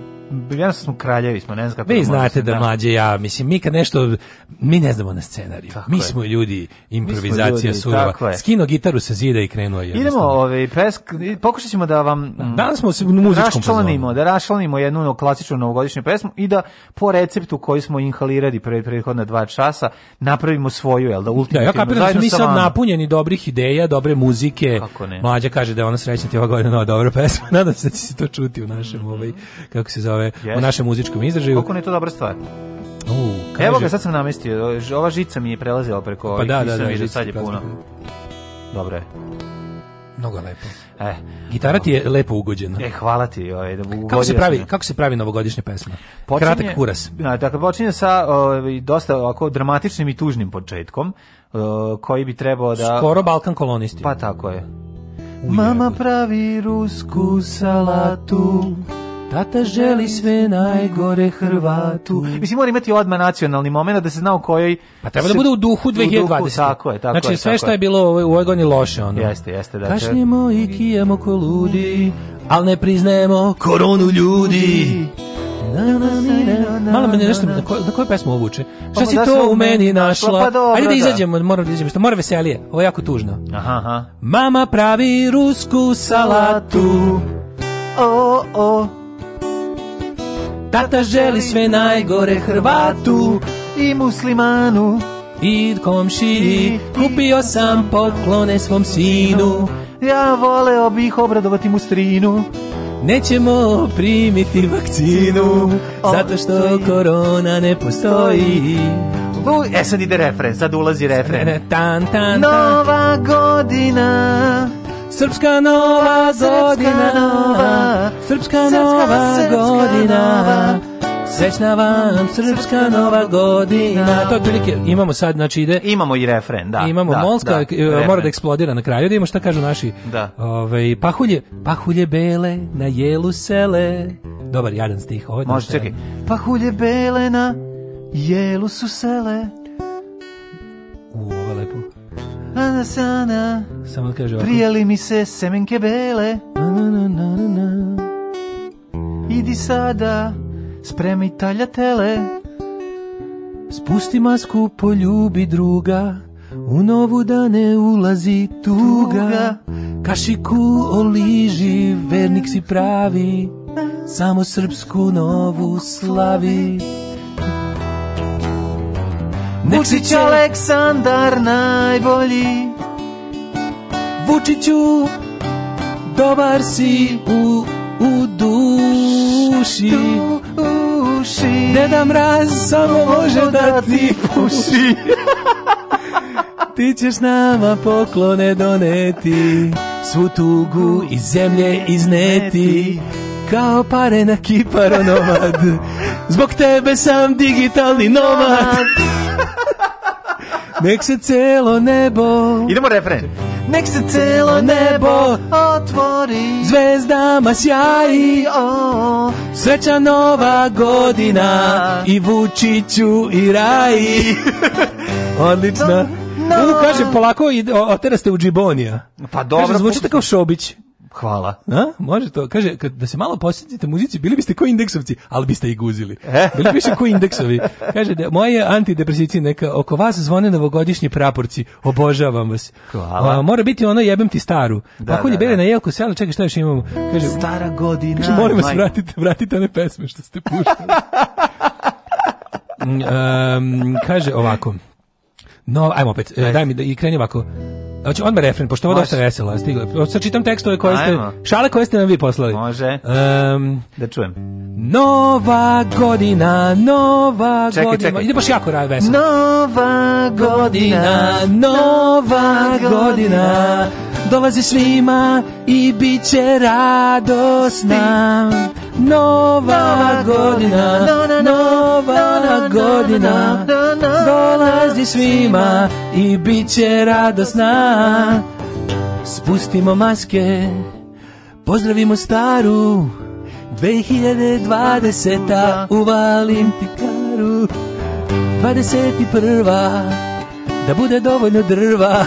ja smo kraljevi smo, ne znam kako. Vi da znate da, da mlađe ja, mislim, mi kad nešto, mi ne znamo na scenariju. Tako mi je. smo ljudi, improvizacija surova. Skino gitaru sa zida i krenuo je. Idemo, ovaj, presk, pokušat ćemo da vam... Da, mm, danas smo u muzičkom raščlanimo, Da raščlanimo jednu klasičnu novogodišnju pesmu i da po receptu koji smo inhalirali pre prethodna dva časa napravimo svoju, jel da, ultimativno. Da, ja kapiram da smo mi sad napunjeni dobrih ideja, dobre muzike. Mlađa kaže da je ona srećna ti ova godina nova dobra pesma. Nadam se da će se to čuti u našem, mhm. ovaj, kako se zove zove yes. u našem muzičkom izražaju. Kako ne to dobra stvar? Uh, Evo ga, sad sam namestio. Ova žica mi je prelazila preko pa ovih. Da, da, da, vidio, sad je puno. Dobro je. Mnogo lepo. E, Gitara ti je lepo ugođena. E, hvala ti. Ovaj, da kako, se pravi, kako se pravi novogodišnja pesma? Počinje, Kratak kuras. Da, dakle, počinje sa o, ovaj, dosta ovako dramatičnim i tužnim početkom, o, koji bi trebao da... Skoro Balkan kolonisti. Pa tako je. Ujero. Mama pravi rusku salatu, Tata želi sve najgore Hrvatu. Mislim, mora imati odmah nacionalni moment da se zna u kojoj... Pa treba da bude u duhu 2020. U duhu, tako je, tako znači, je, sve što je bilo u ovoj godini loše. Ono. Jeste, jeste. Da, Kašnjemo i kijemo ko ludi, al ne priznajemo koronu ljudi. Na, na, Malo me nešto, na, ko, na koju pesmu ovuče? Pa šta si da to u meni da, pa našla? Pa dobro, Ajde da, da. izađemo, moram da izađemo, što mora veselije, ovo je jako tužno. Aha, aha. Mama pravi rusku salatu, o, o, Tata želi sve najgore Hrvatu i muslimanu i komšiji. Kupio sam poklone svom sinu. Ja voleo bih obradovati mu strinu. Nećemo primiti vakcinu, zato što korona ne postoji. U, e sad ide refren, sad ulazi refren. Tan, tan, tan. Nova godina Srpska nova godina, nova, srpska nova godina. Srećna vam srpska nova godina. To otprilike imamo sad znači ide. Imamo i refren, da. Imamo da, Molska da, e, mora da eksplodira na kraju. Da imamo šta kažu naši. Da. Ovaj pahulje, pahulje bele na jelu sele. Dobar jadan stih. Ovaj Može čekaj. Pahulje bele na jelu su sele. Anasana. Samo da kaže ovako. Prijeli mi se semenke bele. Ananana. Idi sada, spremi taljatele. Spusti masku, poljubi druga. U novu da ne ulazi tuga. Kašiku oliži, vernik si pravi. Samo srpsku novu slavi. Vučić Aleksandar najbolji Vučiću dobar si u, u duši puši Deda mraz samo može da, da ti puši Ti ćeš nama poklone doneti Svu tugu iz zemlje izneti Kao pare na kiparonomad Zbog tebe sam digitalni nomad Nek se celo nebo Idemo refren Nek se celo nebo otvori Zvezdama sjaji o, oh, Sreća nova godina I Vučiću i Raji Odlično no. Ono kaže, polako otera ste u džibonija. Pa dobro. Kaže, zvučite kao Šobić. Hvala. A? Može to. Kaže, kad, da se malo posjetite muzici, bili biste ko indeksovci, ali biste i guzili. E. Bili biste ko indeksovi. Kaže, da, moje antidepresici neka oko vas zvone novogodišnji praporci. Obožavam vas. Hvala. A, mora biti ono jebem ti staru. Da, pa da, bere da. na jelku sela, čekaj šta još imamo. Kaže, stara godina. Kaže, moramo se vratite, vratite one pesme što ste puštali. um, kaže ovako. No, ajmo opet, e, daj mi da i kreni ovako. Znači, odmah refren, pošto ovo dosta veselo, vesela. Stigla. Sad čitam tekstove koje ste, Ajmo. šale koje ste nam vi poslali. Može. Um, da čujem. Nova godina, nova čekaj, godina. Čekaj. Ide baš jako rad veselo. Nova godina, nova godina. Dolazi svima i bit će radosna. Nova godina, nova godina, dolazi svima i bit će radosna. Spustimo maske, pozdravimo staru, 2020. uvalim ti karu, 21. da bude dovoljno drva.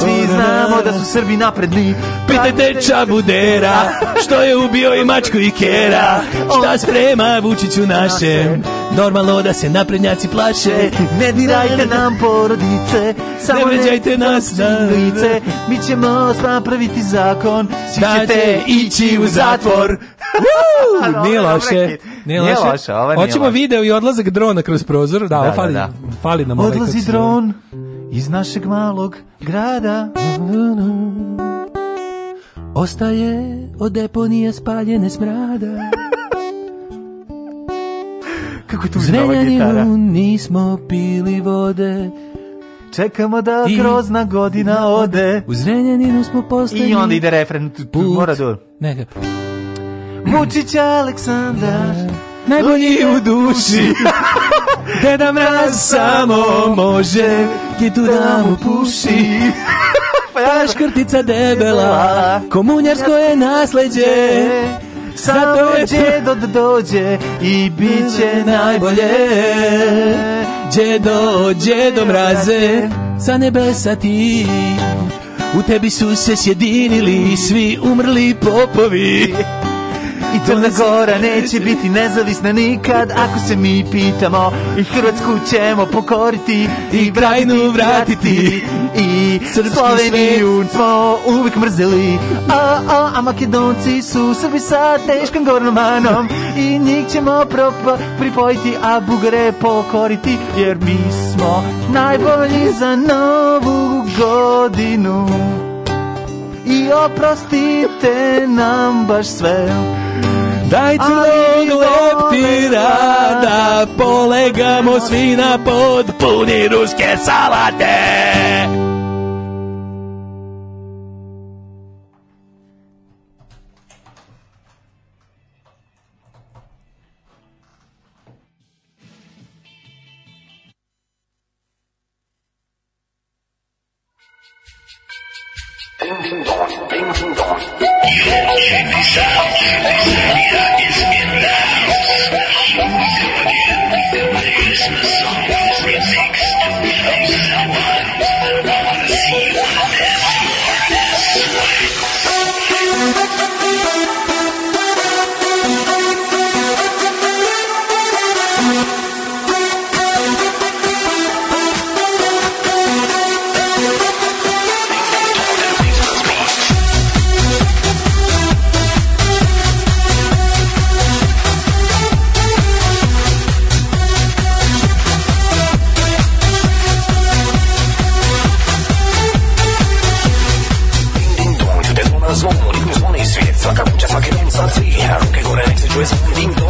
Svi znamo da su Srbi napredni. Pitajte Čabudera, što je ubio i mačku i kera. Šta sprema Vučiću našem? Normalno da se naprednjaci plaše. Ne dirajte nam porodice, samo ne vređajte nas na lice. Mi ćemo napraviti zakon, svi da ćete ići u zatvor. Uuu, nije loše. Nije loše. Hoćemo video i odlazak drona kroz prozor. Da, da, fali, da, da. fali nam ovaj Odlazi ovaj dron iz našeg malog grada Ostaje od deponije spaljene smrada Kako tu Zrenjaninu nismo pili vode Čekamo da I, grozna godina ode U Zrenjaninu smo postali I onda ide refren Mora do... Da- Neka Mučić Aleksandar Najbolji u duši Deda Mraz samo može ti tu da damu puši. Pa Ta škrtica debela, komunjarsko je nasleđe. Sad dođe, do, dođe i bit će najbolje. Đedo, đedo mraze, sa nebesa ti. U tebi su se sjedinili svi umrli popovi. I Crna Gora neće biti nezavisna nikad Ako se mi pitamo I Hrvatsku ćemo pokoriti I Brajnu vratiti I Sloveniju smo uvijek mrzeli A, a, a Makedonci su Srbi sa teškim gornomanom I njih ćemo pripojiti A Bugare pokoriti Jer mi smo najbolji za novu godinu i oprostite nam baš sve. Dajte crnog leptira da polegamo svi na pod puni ruske salate. Ding-dong, ding-dong. Your kidney's out. Xenia is in the house. Who's again? The Christmas song remixed. Lisa Wild. coisa ruim.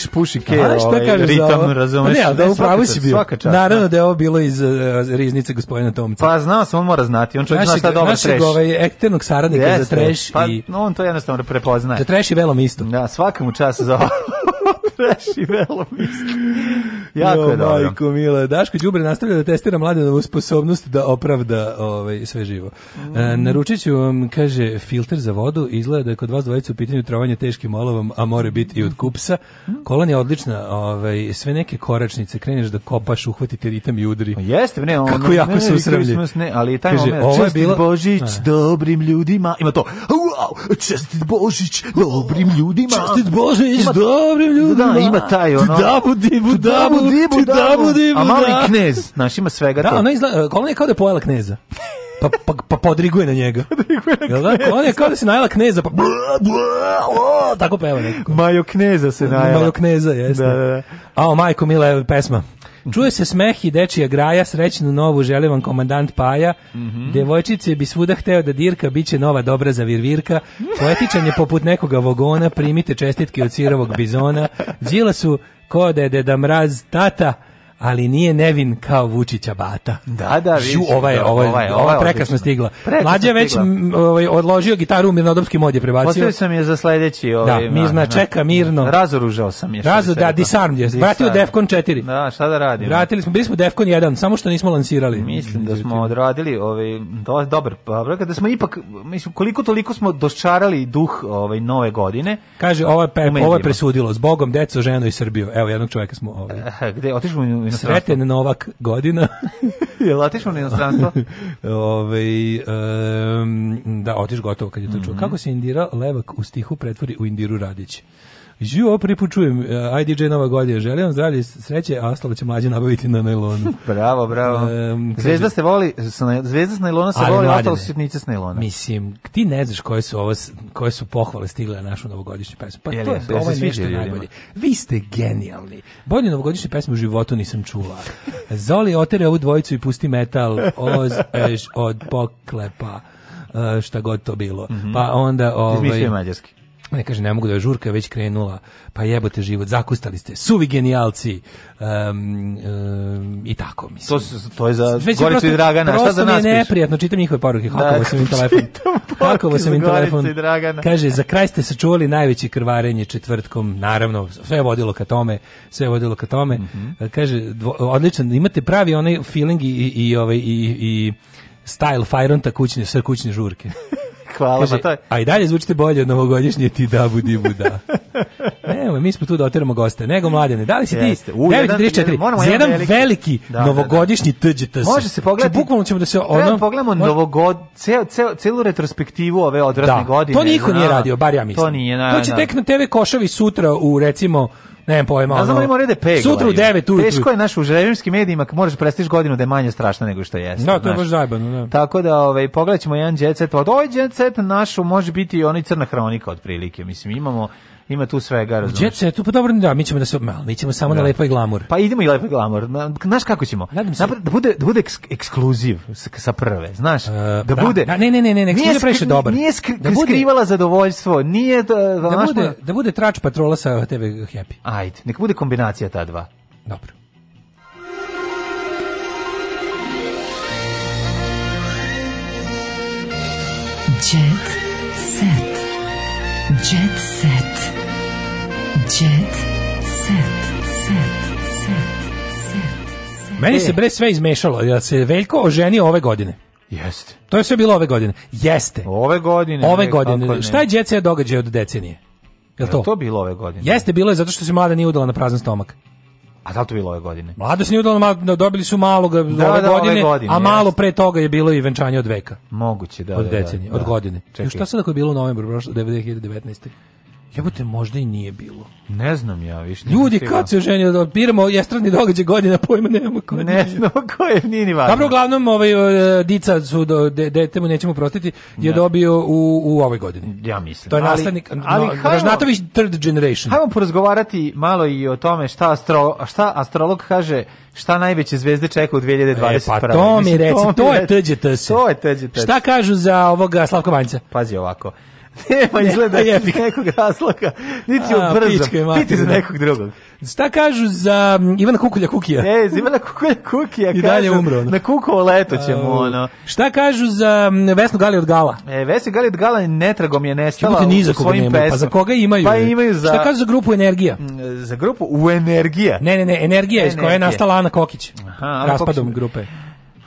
Niš puši ke, A, šta ovaj, kažeš ritam, razumeš? Pa ne, da upravo si bio. Čast, Naravno da. da je ovo bilo iz uh, riznice gospodina Tomca. Pa znao sam, on mora znati, on čovjek zna šta dobro treš. Našeg ovaj, ekternog saradnika Jeste, za treš. Pa i, on to jednostavno prepoznaje. Za treš i velom isto. Da, svakamu času za ovo. treš i velom isto jako jo, je dobro. Majko, mila. Daško Đubre nastavlja da testira mlade mladenovu sposobnost da opravda ovaj, sve živo. E, mm. E, naručit ću vam, kaže, filter za vodu. Izgleda da je kod vas dvojica u pitanju trovanje teškim olovom, a more biti i od kupsa. Mm. Kolon je odlična. Ovaj, sve neke koračnice, kreneš da kopaš, uhvatite ritam i udri. Pa jeste, ne, ono, Kako jako ne, su usravlji. Ne, ali je taj kaže, ovo je bilo... Božić a. dobrim ljudima. Ima to, wow, čestit Božić dobrim ljudima. Čestit Božić ima, dobrim da, ljudima. Da, ima taj ono. Dabu, dibu, budi, dabu, dibu, dabu, da. dibu, A mali da. knez, znaš, ima svega da, to. Da, ona izgleda, kolona je kao da je pojela kneza. Pa, pa, pa podriguje na njega. podriguje na Jel da? je kao da se najela kneza, pa o, tako peva nekako. Majo kneza se najela. Majo kneza, jeste. Da, da, da. A, majko, mila je pesma. Čuje se smeh i dečija graja, srećnu novu želim vam komandant Paja. Mm -hmm. Devojčice bi svuda hteo da dirka, biće nova dobra za virvirka. Poetičan je poput nekoga vogona, primite čestitke od sirovog bizona. Đila su ko da je deda mraz tata, ali nije nevin kao Vučića Bata. Da, da, vidiš. Žu, ova je, ova, da, ova, je, ova je prekrasno stigla. Mlađa je već ovaj, odložio gitaru u mirnodopski mod je prebacio. Ostavio sam je za sledeći. Ovaj, da, mirna, čeka mirno. Razoružao sam da, je. Razo, da, disarmed je. Vratio Defcon 4. Da, šta da radimo? Vratili smo, bili smo Defcon 1, samo što nismo lansirali. Mislim da smo odradili ovaj, do, dobar povrak, pa, da smo ipak, mislim, koliko toliko smo doščarali duh ovaj, nove godine. Kaže, ovo je, ovo je presudilo, zbogom, deco, ženo i Srbiju. Evo, jednog čovjeka smo... Ovaj. Gde, otišli inostranstvo? Sreten Novak godina. je li otišao na inostranstvo? Ove, um, da, otiš gotovo kad je to čuo. Mm -hmm. Kako se Indira Levak u stihu pretvori u Indiru Radić? Žiju, ovo prvi put čujem, IDJ e, Nova godina, želim vam zdravlje sreće, a ostalo će mlađe nabaviti na najlonu. bravo, bravo. Um, zvezda se voli, zvezda s najlona se voli, ostalo su sitnice s najlona. Mislim, ti ne znaš koje su, ovo, koje su pohvale stigle na našu novogodišnju pesmu. Pa Jeli, to je, je ovo je nešto najbolje. Vi ste genijalni. Bolje novogodišnje pesme u životu nisam čula. Zoli otere ovu dvojicu i pusti metal, oz, eš, od poklepa. Uh, šta god to bilo. Mm -hmm. Pa onda... Ovaj, Izmišljaju mađarski ne kaže ne mogu da je žurka već krenula pa jebote život zakustali ste suvi genijalci um, um, i tako mislim to, to je za već Goricu i Dragana šta za nas piše neprijatno čitam njihove poruke da, hakovo sam im telefon hakovo sam im telefon kaže za kraj ste sačuvali najveće krvarenje četvrtkom naravno sve je vodilo ka tome sve je vodilo ka tome mm -hmm. kaže dvo, odličan imate pravi onaj feeling i i ovaj i, i, i style fajronta kućne sve kućne žurke hvala. Kaže, pa to je... A i dalje zvučite bolje od novogodišnje ti da budi buda. Nemo, mi smo tu da oteramo goste. Nego mladene, da li si ti? Jeste. U, 934, jedan, jedan veliki, veliki da, novogodišnji da, da. TGTS. Može se pogledati. Znači, bukvalno ćemo da se ono... Treba da pogledamo može... novogod, ceo, ceo, celu retrospektivu ove odrasne da. godine. To niko nije radio, bar ja mislim. To nije, na, To će tek na TV Košavi sutra u, recimo, Nemam pojma. Ne znam ono, moraju da peglaju. Sutra u 9 ujutru. Teško je naš u žrevimskim medijima, možeš da prestiš godinu da je manje strašno nego što jeste. Da, to je baš zajebano, da. Tako da, ovaj pogledaćemo jedan jet set. Od ovaj jet set našu može biti i onaj crna hronika otprilike. Mislim imamo ima tu svega, razumiješ. Jet set, pa dobro, da, mi ćemo da se malo, mi ćemo samo da. na lepo i glamur. Pa idemo i lepo i glamur. Znaš kako ćemo? Nadam se. da bude da bude eks, ekskluziv sa prve, znaš? Uh, da bude. Da, ne, ne, ne, ne, ekskluziv previše dobro. Nije skri, da bude, skrivala zadovoljstvo, nije da, da, da bude da bude trač patrola sa tebe happy. Ajde, neka bude kombinacija ta dva. Dobro. Jet set. Jet set. Jet set. Jet set, set, set, set. Set. Meni se bre sve izmešalo, ja se Veljko oženio ove godine. Jeste. To je sve bilo ove godine. Jeste. Ove godine. Ove godine. Šta je Jet set događaj od decenije? Jel to? Je to bilo ove godine? Jeste, bilo je zato što se mlada nije udala na prazan stomak. A da li to bilo ove godine? Mlada se nije udala, da, dobili su malo da, ove, da, godine, ove godine, a malo pre toga je bilo i venčanje od veka. Moguće, da. Od da, decenije, da. od godine. Čekaj. I šta sad ako je bilo u novembru 2019. Jebote, možda i nije bilo. Ne znam ja, više. Ljudi, kad se ženio, da piramo jestradni događaj godina, pojma nemamo ko Ne znam ko nije ni važno. Dobro, uglavnom, ovaj, e, dica su, do, de, dete mu nećemo prostiti, je ne. Da. dobio u, u ovoj godini. Ja mislim. To je nastavnik, ali, ali no, third generation. Hajmo porazgovarati malo i o tome šta, astro, šta astrolog kaže šta najveće zvezde čeka u 2021. E, pa to mi reci, to, to je tđe To je tđe Šta kažu za ovoga Slavka Vanjca? Pazi ovako. Nema izgleda ne, nekog razloga. Niti ćemo brzo. Piti za nekog drugog. Šta kažu za Ivana Kukulja Kukija? E, za Ivana Kukulja Kukija I dalje umro. Na Kukovo leto ćemo, A, ono. Šta kažu za Vesnu Gali od Gala? E, Vesnu Gali od Gala netragom je nestala ni za u svojim nema. pesmom. Pa za koga imaju? Pa e? imaju za... Šta kažu za grupu Energija? Mm, za grupu U Energija? Ne, ne, ne, Energija, energija. iz koje je nastala Ana Kokić. Aha, Raspadom Kokić. grupe.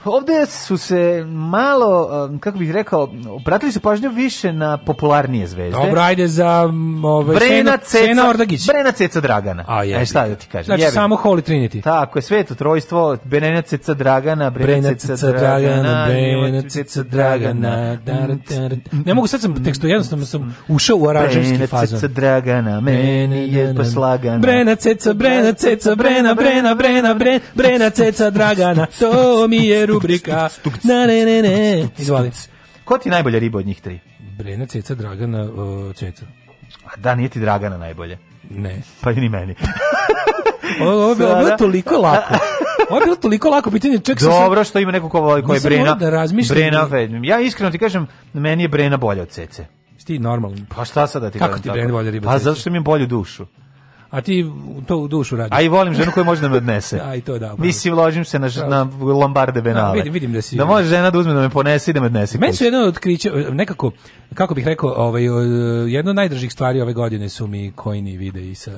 Ovde su se malo, um, kako bih rekao, obratili su pažnju više na popularnije zvezde. Dobro, ajde za ove, ovaj, Brena, Ceca, Sena Ordagić. Brena Ceca Dragana. A, je. E, šta da ti kažem? Znači, jebim. samo Holy Trinity. Tako je, sveto trojstvo, Brena Ceca Dragana, Brena, Ceca, Dragana, Brena Ceca Dragana. Dragana, Ne mogu, sad sam tekstu, jednostavno sam ušao u aranžerski fazon. Brena Ceca Dragana, meni je poslagana. Brena Ceca, Brena Ceca, Brena, Brena, Brena, Brena, Brena Ceca Dragana, to mi je rubrika. Na, ne, ne, ne. Izvoli. Ko ti najbolja riba od njih tri? Brena, Ceca, Dragana, uh, Ceca. A da, nije ti Dragana najbolje. Ne. Pa i ni meni. ovo, ovo, ovo je toliko lako. Ovo je bilo toliko lako pitanje. Ček Dobro što ima neko ko voli koji je Brena. Da Brena, ja iskreno ti kažem, meni je Brena bolja od Cece. Ti normalno. Pa šta sada da ti Kako ti Brena bolja riba? Pa zato što mi je bolju dušu a ti to u dušu radiš. A i volim ženu koja može da me odnese. a i to da. Pravi. Mislim, ložim se na, na lombarde da, benale. A, vidim, vidim da si... Da može žena da uzme da me ponese i da me odnese. Meni su jedno otkriće, nekako, kako bih rekao, ovaj, jedno od najdražih stvari ove godine su mi kojni vide i sa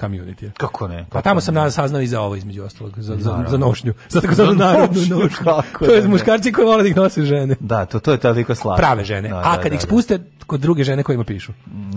community. Kako ne? Pa kako pa tamo ne. sam nas saznao i za ovo između ostalog, za, za, za nošnju. Za tako za narodnu nošnju. Kako to je muškarci koji vole da ih nose žene. Da, to, to je toliko slatko. Prave žene. Da, a da, kad da, da, ih spuste kod druge žene kojima pišu.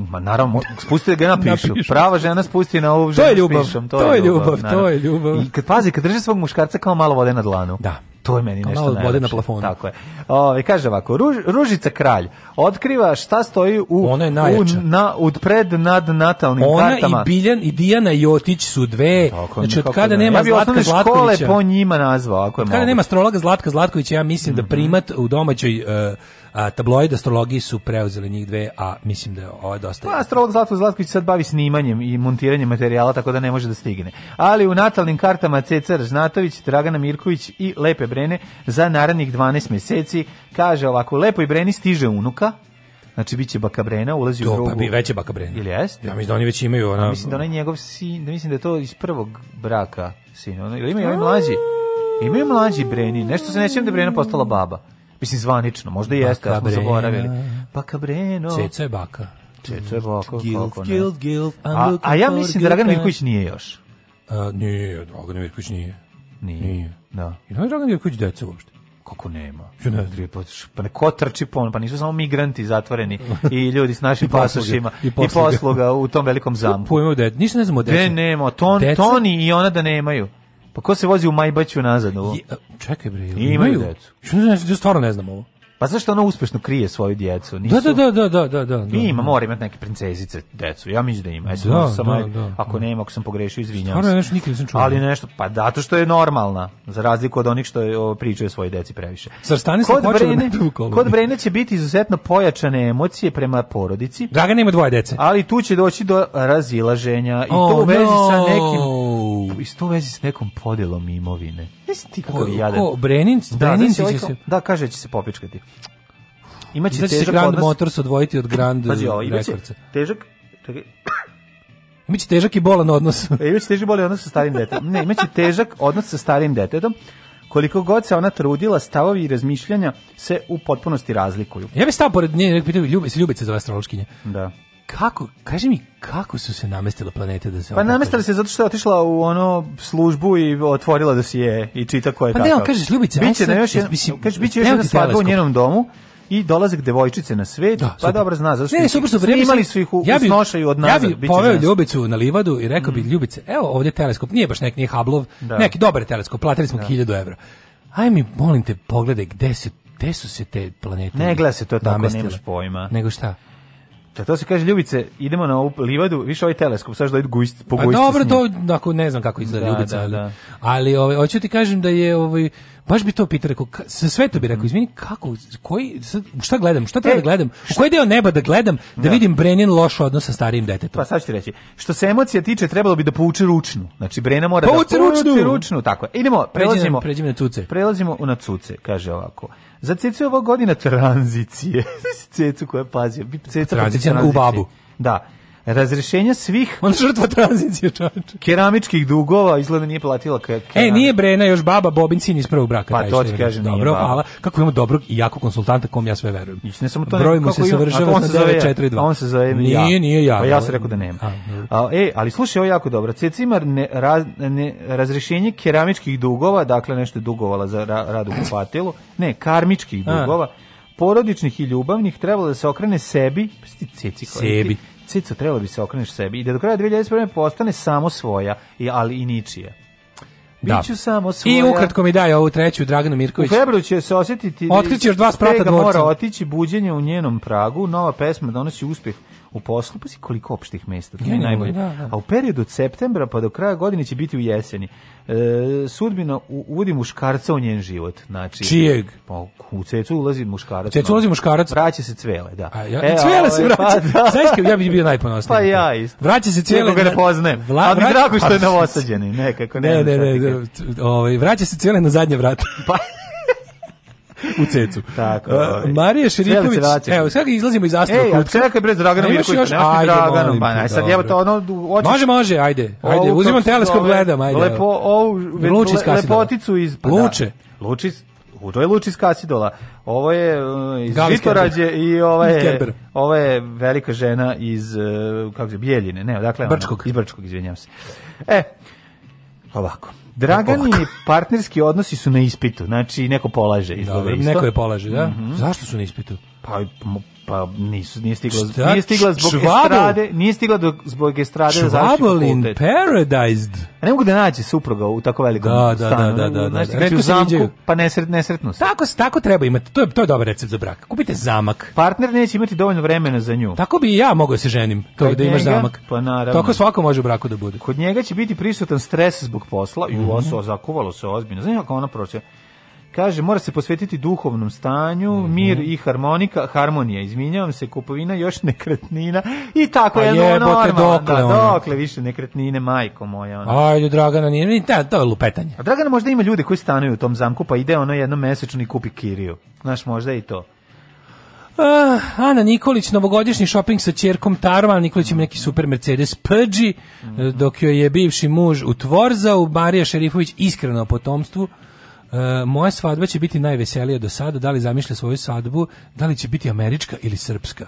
Ma naravno, spuste ga napišu. napišu. Prava žena spusti na ovu ženu to je ljubav, smišam, to, to je ljubav, ljubav to je ljubav. I kad pazi, kad drži svog muškarca kao malo vode na dlanu. Da. To je meni kao nešto najlepše. vode na plafonu. Tako je. Ove, ovaj, kaže ovako, Ruž, Ružica Kralj otkriva šta stoji u, Ona je u na, od pred nad natalnim Ona kartama. Ona i Biljan i Dijana Jotić su dve. E, tako, znači, od kada da. nema ja Zlatka Zlatkovića. po njima nazvao, ako je Kada nema astrologa Zlatka Zlatkovića, ja mislim mm -hmm. da mhm. primat u domaćoj uh, A, tabloid astrologiji su preuzeli njih dve, a mislim da je ovo dosta... Pa, astrolog Zlatko Zlatković sad bavi snimanjem i montiranjem materijala, tako da ne može da stigne. Ali u natalnim kartama Cecar Znatović, Dragana Mirković i Lepe Brene za narednih 12 meseci kaže ovako, Lepo i Breni stiže unuka, Znači biće Bakabrena, ulazi to, u drugu. To pa bi veće Bakabrena. Ili jeste? Ja mislim da oni već imaju ona. Ja mislim da onaj njegov sin, da mislim da je to iz prvog braka sin, ona ili imaju mlađi. Imaju mlađi Breni, nešto se nećem da Brena postala baba. Mislim, zvanično, možda jeste, ako smo zaboravili. Pa Kabreno. Ceca je baka. Ceca je baka, guilt, kako ne. Guilt, guilt, a, a ja mislim da Dragan Mirković nije još. A, nije, Dragan Mirković nije. Nije. nije. Da. I da je Dragan Mirković deca uopšte? Kako nema? Ja ne znam. Pa ne, ko trči pon, pa nisu samo migranti zatvoreni i ljudi s našim pasošima i, posluga. i posluga u tom velikom zamku. Pojmo da, ništa ne znamo o deci. Ne, nema, ton, Toni i ona da nemaju. Pa ko se vozi u Majbaću nazad ovo? Je, čekaj bre, imaju, imaju decu. Što ne znam, stvarno ne znam ovo. Pa zašto ona uspešno krije svoju djecu? Da, Nisu... Da, da, da, da, da, da, da. Ima, mora imati neke princezice decu. Ja mislim da ima. Ajde, da, sam, da, da, ako nema, ako sam pogrešio, izvinjavam se. Stvarno nešto nikad nisam čuo. Ali nešto, pa zato što je normalna, za razliku od onih što je, pričaju svoje deci previše. Sar Stanislav kod Brene, kod Brene će biti izuzetno pojačane emocije prema porodici. Dragan ima dvoje dece. Ali tu će doći do razilaženja i oh, to u oh, vezi no. sa nekim isto vezi s nekom podelom imovine. Jesi ti kako jadan. Ko, Breninc? Da, Breninc da, će ovaj se... da, kaže će se popičkati. Imaće znači težak Grand odnos... Motors odvojiti od Grand Pazi, ovo, imaće težak... Čekaj. Imaće težak i bolan odnos. e, imaće težak i bolan odnos sa starim detetom. Ne, imaće težak odnos sa starim detetom. Koliko god se ona trudila, stavovi i razmišljanja se u potpunosti razlikuju. Ja bih stao pored nje, pitao, ljubi, se ljubice zove astrološkinje. Da kako, kaži mi kako su se namestile planete da se Pa namestile se zato što je otišla u ono službu i otvorila da je i čita ko je pa kakav. Pa ne, kaže Ljubica, biće na još jedan, mislim, kaže biće još jedan svadba u njenom domu i dolazak devojčice na svet, da, pa dobro zna zašto. što ne, super, super, imali su ih u, ja bi, snošaju od nazad. Ja bi poveo Ljubicu na livadu i rekao mm. bi Ljubice, evo ovdje teleskop, nije baš neki nije Hablov, da. neki dobar teleskop, platili smo da. 1000 evra. Aj mi, molim te, pogledaj gde se gde su se te planete. Ne gleda se to tako, nemaš pojma. Nego šta? Da to se kaže Ljubice, idemo na ovu livadu, više ovaj teleskop, sad da idu gujst, po A pa dobro, to ako ne znam kako izgleda da, Ljubica, da, ali, da. ali ovaj hoću ti kažem da je ovaj baš bi to pitao, rekao, sa svetom bi rekao, izvini, kako, koji, sad, šta gledam, šta treba e, da gledam, u koji deo neba da gledam, da, da, vidim Brenin loš odnos sa starijim detetom. Pa sad ću ti reći, što se emocija tiče, trebalo bi da pouči ručnu, znači Brena mora povuče da povuče ručnu. ručnu, tako, e, idemo, prelazimo, pređemo na cuce, prelazimo na cuce, kaže ovako, za cecu ovo godina tranzicije, cecu koja pazi, ceca tranzicija u babu, da, razrešenja svih on žrtva tranzicije čače keramičkih dugova izgleda nije platila ka, E nije Brena još baba Bobin sin iz prvog braka pa to ti kaže dobro nije hvala kako imamo dobrog i jako konsultanta kom ja sve verujem ne samo to broj se savršava on se zove 4 on se zove nije nije ja pa ja sam rekao da nema a, e ali slušaj ovo jako dobro Cecimar ne, raz, ne razrešenje keramičkih dugova dakle nešto je dugovala za ra, rad u ne karmičkih dugova porodičnih i ljubavnih trebalo da se okrene sebi, ceci sebi cico, trebalo bi se okreneš sebi i da do kraja 2021. postane samo svoja, ali i ničija. Da. Biću samo svoja. I ukratko mi daj ovu treću Draganu Mirković. U februaru će se osjetiti... Otkrićeš dva sprata dvorca. mora otići buđenje u njenom pragu, nova pesma donosi uspjeh u poslu, pa si koliko opštih mesta, to je najbolje. Da, da. A u periodu od septembra pa do kraja godine će biti u jeseni. E, sudbino uvodi muškarca u njen život. Znači, Čijeg? Pa u cecu ulazi muškarac. Cecu ulazi muškarac? Vraća se cvele, da. A ja, e, cvele se vraća. Pa, da. ja bih bio najponosniji. Pa ja isto. Vraća se cvele. Nikoga ne poznajem. Vla, ali mi drago što je pa, novosađeni. Nekako, ne, ne, ne, ne, ne, ne, ne, ne, ne, ne, ne, ne, ne, u cecu. Tako. Uh, Marija da Šerifović, evo, sad izlazimo iz Astra Ej, kutka. čekaj bre, Dragana Mirković, nemaš Draganu, pa aj sad to ono, hoćeš... Može, može, ajde, ajde, uzimam teleskop, gledam, ajde. Lepo, ovu, lepoticu iz... Pa da. Luče. Luči, to je Luči iz Kasidola. Ovo je uh, iz Gavi Žitorađe i ova je, ova je velika žena iz, uh, kako se, Bijeljine, ne, odakle? Brčkog. iz Brčkog, izvinjam se. E, ovako. Dragani partnerski odnosi su na ispitu, znači neko polaže. Dobro, neko je polaže, da? Mm -hmm. Zašto su na ispitu? Pa Pa nisu, nije stigla, Šta? nije stigla zbog Čvabol? estrade, nije stigla do, zbog estrade da završi Trouble Paradise. ne mogu da nađe supruga u tako velikom Da, da, da stanu. da, da, da, da. Znaš, ti da zamku, pa nesret, nesretno se. Tako, tako treba imati. To je, to je dobar recept za brak. Kupite zamak. Partner neće imati dovoljno vremena za nju. Tako bi i ja mogao da se ženim. To da imaš zamak. Pa naravno. Tako svako može u braku da bude. Kod njega će biti prisutan stres zbog posla i u mhm. ovo se zakuvalo se ozbiljno. znači kako ona proče? Kaže, mora se posvetiti duhovnom stanju, mm -hmm. mir i harmonika, harmonija, izminjavam se, kupovina, još nekretnina i tako je pa jedno normalno. Dokle, da, dokle više nekretnine, majko moja. Ona. Ajde, Dragana, nije, ta, da, to je lupetanje. A Dragana možda ima ljude koji stanuju u tom zamku, pa ide ono jedno mesečno i kupi kiriju. Znaš, možda i to. Uh, Ana Nikolić, novogodišnji šoping sa čerkom Tarom, Nikolić ima neki super Mercedes Pudži, mm -hmm. dok joj je bivši muž u Tvorzau, Marija Šerifović iskreno o potomstvu, E, moja svadba će biti najveselija do sada, da li zamišlja svoju svadbu, da li će biti američka ili srpska.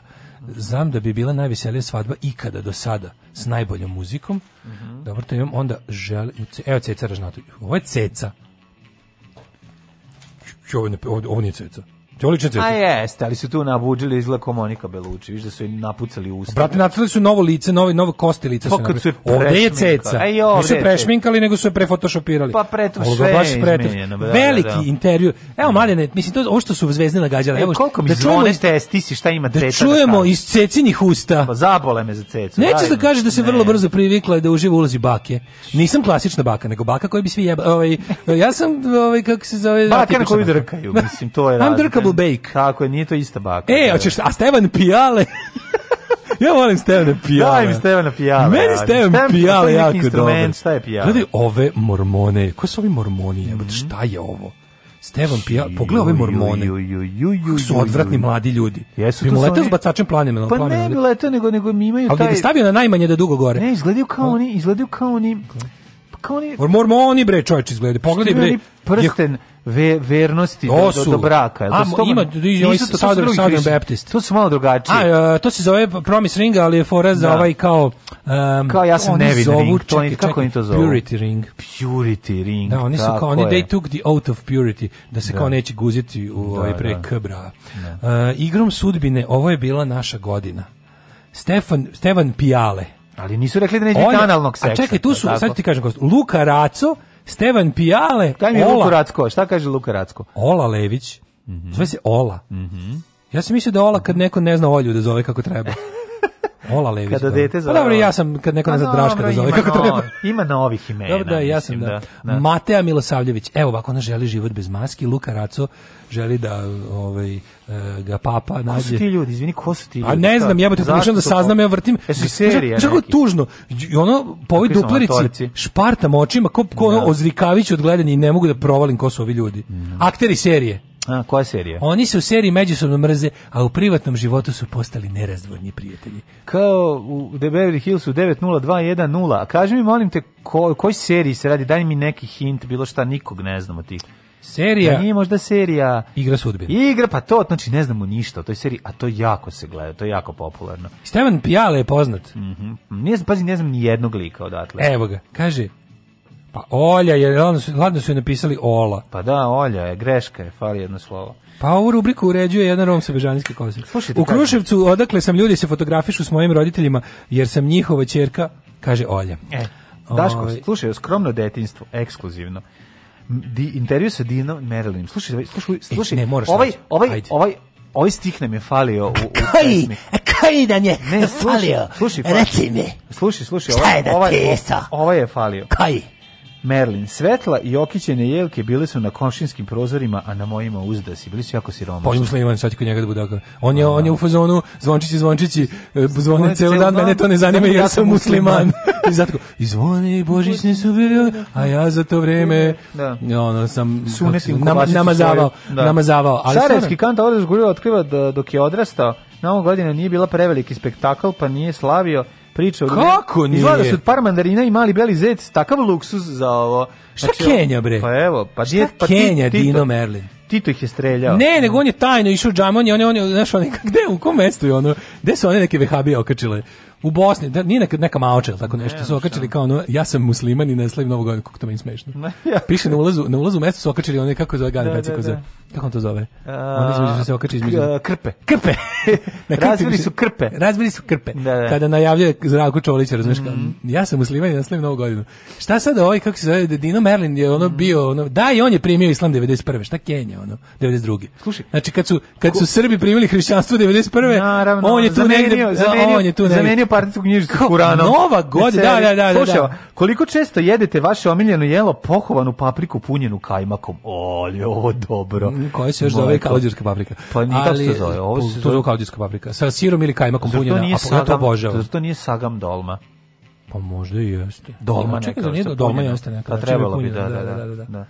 Znam da bi bila najveselija svadba ikada do sada s najboljom muzikom. Mm -hmm. Dobro, to imam. Onda želim... Evo Ceca Ražnatović. Ovo je Ceca. Ovo, ne, ovo, ovo nije Ceca. Čoličnice. A jeste, ali su tu nabuđili izgled ko Monika Beluči, viš da su i napucali usta. Brate, nacrtali su novo lice, novi, novo kosti lica pa, su Ovde je ceca. Ej, ovde Nisu prešminkali, nego su je prefotoshopirali. Pa preto baš izmenjeno. Da, Veliki da, da. intervju. Evo, Maljane, mislim, to, ovo što su zvezde nagađale. E, Evo, koliko mi da zvone testisi, šta ima da ceca? Da čujemo da iz cecinih usta. Pa zabole me za cecu. Nećeš da kažeš da se ne. vrlo brzo privikla i da uživo ulazi bake. Nisam klasična baka, nego baka koja bi svi jebali. Ovaj, ja sam, ovaj, kako se zove... Baka koju drkaju, mislim, to je double bake. Tako je, nije to ista baka. E, hoćeš, a Stevan Pijale... ja volim Stevana Pijala. Daj mi Stevana Pijala. Meni Stevan Pijala, pijala jako dobro. Šta je Pijala? Gledaj ove mormone. Ko su ovi mormoni? Mm -hmm. Šta je ovo? Stevan Pijala, pogledaj ove mormone. Kako su odvratni mladi ljudi. Jesu to letao s bacačem planina. Pa ne bi letao, nego, nego mi imaju taj... Ali da stavio na najmanje da dugo gore. Ne, izgledaju kao da. oni, izgledaju kao oni... Okay kao oni... Mormoni bre čovjek izgleda. Pogledaj bre. Prsten ve, vernosti do, do, do braka. A, do ima, to, Southern, Southern Baptist. To su malo drugačije. A, e, to se zove Promise Ring, ali je fora za da. ovaj kao... Um, kao ja sam nevin zovu, ring. Čekaj, čekaj, kako oni to zovu? Purity ring. Purity ring. Da, oni su kao, oni, je. they took the oath of purity, da se da. kao neće guziti u da, ovaj pre kbra. Da. Uh, igrom sudbine, ovo je bila naša godina. Stefan, Stefan Pijale Ali nisu rekli da neće biti analnog seksa. A čekaj, tu su, sad ti kažem, Luka Raco, Stevan Pijale, Kaj mi je Ola. Luka Racko, šta kaže Luka Racko? Ola Lević, mm -hmm. zove se Ola. Mm -hmm. Ja sam mislio da Ola kad neko ne zna Olju da zove kako treba. Ola Lević. Kada dete pa zove. Pa dobro, ja sam kad neko pa ne zna Draška da zove kako treba. Ima na ovih imena. Dobro, da, ja sam da, da. da. Matea Milosavljević. Evo, ovako ona želi život bez maski. Luka Raco želi da ovaj e, ga papa nađe. Ko su ti ljudi? Izvini, ko su ti ljudi? A ne znam, jebote, pokušam da saznam, ja vrtim. Jesu serije Čako tužno. I ono, po ovoj duplerici, špartam očima, ko, ko ono, da. ozrikaviću odgledanje i ne mogu da provalim ko su ovi ljudi. Akteri serije. A, koja serija? Oni se u seriji međusobno mrze, a u privatnom životu su postali nerazdvojni prijatelji. Kao u The Beverly Hillsu 90210, a kaži mi, molim te, ko, koji seriji se radi? Daj mi neki hint, bilo šta, nikog ne znamo ti. Serija. Da nije možda serija. Igra sudbine. Igra, pa to, znači ne znamo ništa o toj seriji, a to jako se gleda, to je jako popularno. Steven Pijale je poznat. Mhm. Mm -hmm. ne pazi, ne znam ni jednog lika odatle. Evo ga, kaže, Pa Olja, jer ladno su, ladno napisali Ola. Pa da, Olja je, greška je, fali jedno slovo. Pa ovu rubriku uređuje jedan rom sa bežanijski kozik. U Kruševcu, odakle sam ljudi se fotografišu s mojim roditeljima, jer sam njihova čerka, kaže Olja. E, Daško, Ove... Ovaj- slušaj, skromno detinstvo, ekskluzivno. Di, intervju sa Dino Merilinim. Slušaj, slušaj, ovaj, slušaj. E, ne, moraš ovaj, ovaj, Ajde. ovaj, ovaj stih nam je falio u, u koji, Koji nam je ne, slušaj, falio? Slušaj, Reci mi. Slušaj, slušaj. Šta ovaj, je da ovaj, ovaj, ovaj je falio. Koji? Merlin, svetla i okićene jelke bile su na komšinskim prozorima, a na mojima uzdasi. Bili su jako siromašni. Pojim pa Slivan, sad kod njega da budaka. On je, on je u fazonu, zvončići, zvončići, e, zvone ceo dan, mene to ne zanima jer sam musliman. I zato, izvone, božićne su bili, a ja za to vreme, da. ono, sam nama, namazavao. Da. namazavao. Ali Sarajevski kanta Odreš Gurila otkriva da dok je odrastao, na ovom godinu nije bila preveliki spektakl, pa nije slavio, priča. Kako da nije? Izgleda su od par mandarina i mali beli zec, takav luksuz za ovo. Šta znači, Kenja, bre? Pa evo, pa, Šta djet, pa Kenja, ti, Dino Merlin? Tito ih je streljao. Ne, nego on je tajno išao džamon i on je, on je, znaš, on je, gde, u kom mestu je ono, gde su one neke vehabije okačile? U Bosni, da, nije neka, neka maoča, tako nešto, ne, su okačili kao ono, ja sam musliman i ne slavim Novu godinu, kako to meni smešno. Ne, ja. Piše na ulazu, na ulazu mesto su okačili one, kako zove Gane da, da, da. Kako on to zove? Oni između se okači između. Krpe. Krpe. na krpe razbili su krpe. Razbili su krpe. Da, da. Kada najavljuje Zdravko Čolić, razumeš, mm -hmm. ja sam musliman i ne slavim Novu godinu. Šta sad ovaj, kako se zove, Dino Merlin je ono mhm. bio, ono, da i on je primio Islam 91. Šta Kenja? pitanje ono 92. Slušaj, znači kad su kad ko... su Srbi primili hrišćanstvo 91. Naravno, on je tu zamenio, negde, zamenio, on je tu negde. zamenio partijsku knjižicu Kuranom. Nova godina, da, da, da, da. Slušaj, da. koliko često jedete vaše omiljeno jelo pohovanu papriku punjenu kajmakom? Olje, ovo dobro. Mm, koja se još zove kaudžirska paprika? Pa ni kako se zove, ovo se zove kaudžirska paprika. Sa sirom ili kajmakom punjena, a to obožavam. Zato nije sagam dolma. Pa možda i jeste. Dolma neka. Čekaj, dolma jeste neka. Pa znači, trebalo bi, da, da, da, da. da, da, da.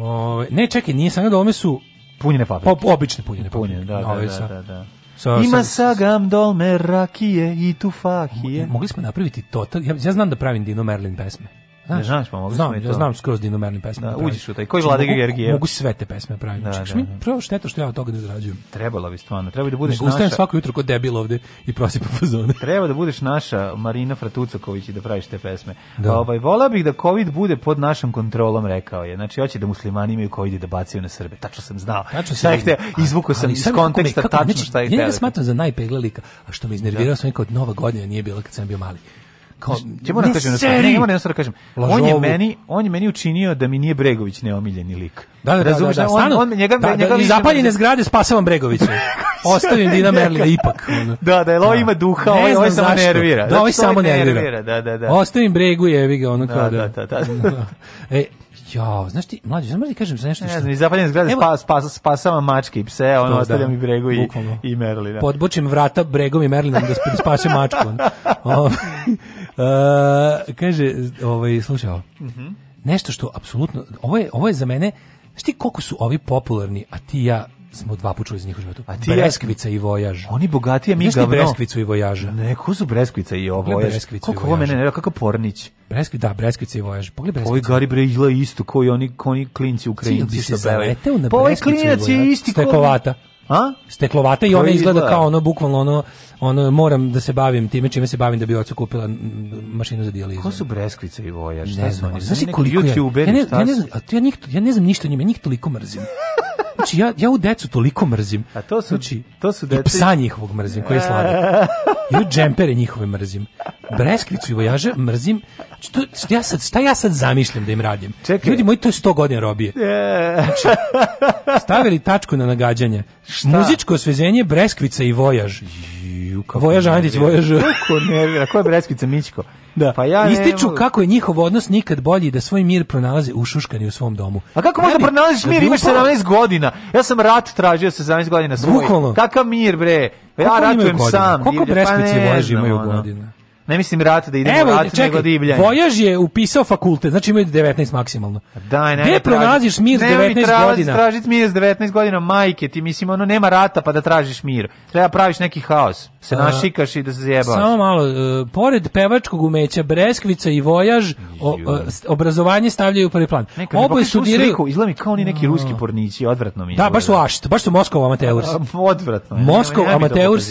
O, ne, čekaj, nije sanjao da ome su punjene paprike. Po, obične punjene paprike. da, da, da, da, da. So, Ima sagam dolme rakije i tufahije. Mogli smo napraviti total, ja, ja znam da pravim Dino Merlin pesme. Znaš, ne znaš, pa mogu znam, ja znam skroz dinomerni pesme. Da, uđeš u taj, koji Vlade Georgijev? Mogu sve te pesme praviti. Da, Čak, znači, da, mi da. prvo šteta što ja od toga ne zarađujem. Trebalo bi stvarno, treba da budeš Nego, naša... Ustajem svako jutro kod debil ovde i prosipa fazone. Treba da budeš naša Marina Fratucaković i da praviš te pesme. Da. Ovaj, vola bih da COVID bude pod našom kontrolom, rekao je. Znači, hoće da muslimani imaju COVID i da bacaju na Srbe. Tačno sam znao. Tačno sam hteo, izvuko sam iz konteksta tačno šta je hteo. Znači, ja ga da smatram za najpeglalika, a što me iznervirao da. sam kod od Nova godina nije bila kad sam bio mali kao ćemo da kažem, ne, ne, moram da kažem. Lažovu. On je meni, on je meni učinio da mi nije Bregović neomiljeni lik. Da, da, da Razumeš, da, da, da, on, on njega, da, njega da, da, zapaljene zgrade spasavam Bregovića. Ostavim Dina Merlina ipak. Ono. Da, da, jer ovo ovaj da. ima duha, ovo ovaj-, ovaj, da, znači, ovaj, samo nervira. Da, ovo samo nervira. Da, da, da. Ostavim Bregu, jevi ga, ono kao da. Da, da, da. e, ja, znaš ti, mlađi, znaš ti kažem za nešto što... Ne znam, iz zapaljenih zgrade spa, spa, spasama mačke i pse, ono, ostavljam da, i Bregu i, bukvalno. i Merlina. Podbočim vrata Bregom i Merlinom da spasem mačku. Uh, kaže, ovaj, slušao. Mhm. Nešto što apsolutno, ovo je, ovo je za mene, šti koliko su ovi popularni, a ti ja smo dva puta iz njih njihov A ti Breskvica ja, i Vojaž. Oni bogatije a mi gavno. Breskvicu i Vojaža. Ne, ko su Breskvica i ovo Vojaž? Koliko ovo mene ne kako Pornić? Breskvi, da, Breskvica i Vojaž. Pogledaj Breskvica. Ovi Gari Brejla isto, koji oni, koji klinci u Krajinci. Cilj, ti se zaleteo na pa Breskvicu i Vojaž. Ovaj klinac je isti koji... Stepovata. Ko... A? Steklovata i ona izgleda, kao ono bukvalno ono ono moram da se bavim time čime se bavim da bi ocu kupila mašinu za dijalizu. Ko su breskvice i Voja? Šta ne znam. Znaš koliko YouTuberi, ja, ne, ja ne znam, a ja njih ja ne znam ništa o njima, njih toliko mrzim. Znači ja ja u decu toliko mrzim. A to su znači, to su deca. I psa njihovog mrzim koji slave. Ju džempere njihove mrzim. Breskvicu i vojaže mrzim. Što, znači, ja sad, šta ja sad zamišljam da im radim? Čekaj. Ljudi moji, to je 100 godina robije. Znači, stavili tačku na nagađanje. Šta? Muzičko osvezenje Breskvica i vojaž. Vojaž Andić, Vojaž... Kako nervira, ko je Breskica Mićko? Da. Pa ja Ističu ne... kako je njihov odnos nikad bolji da svoj mir pronalaze u ušuškani u svom domu. A kako možda pronalaziš mir? Imaš 17 godina. Ja sam rat tražio 17 godina svoj. Bukvalno. Kakav mir, bre? Ja ratujem sam. Koliko Breskvici pa Vojaž imaju godina? Ne mislim rat da idemo rat, nego divljanje. Vojaž je upisao fakultet, znači imaju 19 maksimalno. Daj, ne, Gde pronalaziš mir s 19 traži, godina? tražiti mir 19 godina, majke, ti mislim, ono, nema rata pa da tražiš mir. Treba praviš neki haos, se našikaš i da se zjebaš. Samo malo, uh, pored pevačkog umeća, Breskvica i Vojaž, o, uh, obrazovanje stavljaju u prvi plan. Neka, Oboje studiraju... Sliku, izgleda mi kao oni neki ruski pornići, odvratno mi je. Da, baš su ašt, baš su Moskov amateurs. Odvratno. Moskov amateurs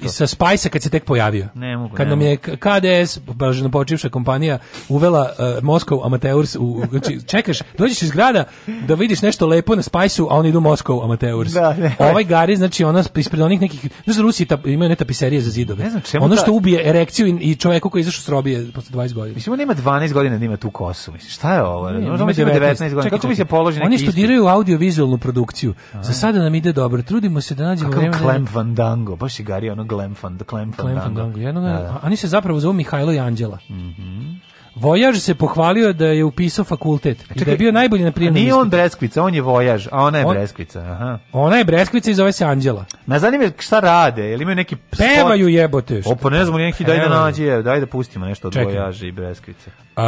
i sa Spajsa kad se tek pojavio. Ne mogu, kad nam je KDS, bažno počivša kompanija, uvela uh, Moskov Amateurs. U, znači, čekaš, dođeš iz grada da vidiš nešto lepo na Spajsu, a oni idu Moskov Amateurs. Da, ne. Ovaj gari, znači, ona ispred onih nekih, znaš Rusiji Rusi tap, imaju ne tapiserije za zidove. Ne znam čemu ono što ta... ubije erekciju i, i čoveku koji izašao s robije posle 20 godina. Mislim, on ima 12 godina da ima tu kosu. Mislim, šta je ovo? Ne, ima 19, 19 godina. Kako bi se položi Oni studiraju audiovizualnu produkciju. A. Za sada nam ide dobro. Trudimo se da nađemo vreme. Kako Clem Fandango, baš je gari ono Clem Fandango. Clem Fandango. Jedno, da, da. Oni se zapravo zove Mihajlo i Anđela. Mhm. Vojaž se pohvalio da je upisao fakultet Čekaj, i da je bio najbolji na prijemnom Nije on Breskvica, on je Vojaž, a ona je on, Breskvica. Aha. Ona je Breskvica i zove se Anđela. Me zanima šta rade, ili imaju neki... Spot? Pevaju jebote. Što... Opa, ne znamo, neki daj da e, nađe, daj da pustimo nešto od Vojaža i Breskvice. Uh,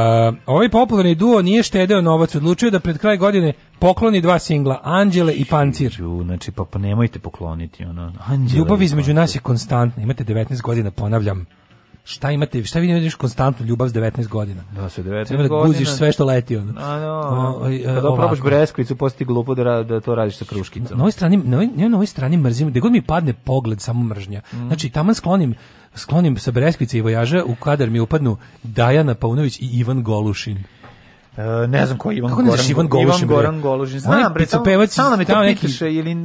ovaj popularni duo nije štedeo novac, odlučio da pred kraj godine pokloni dva singla, Anđele i Pancir. Ju, znači, pa, pa nemojte pokloniti. Ono, Anđele Ljubav između nas je konstantna, imate 19 godina, ponavljam šta imate, šta vidim, vidiš konstantnu ljubav s 19 godina. Da, sa 19 godina. Treba da guziš sve što leti ono. A no, da, o, ovaj, kada e, probaš breskvicu, posti glupo da, da to radiš sa kruškicom. Na, na ovoj strani, na ovoj, na ovoj strani mrzim, gde god mi padne pogled samo mržnja. Mm. Znači, taman sklonim sklonim sa Breskvice i Vojaža, u kadar mi upadnu Dajana Paunović i Ivan Golušin. E, ne znam koji je Ivan Kako Goran. Kako Ivan Golužin? Ivan Goran Golužin. Znam, on je picopevac. Stalno me to neki... piše ili...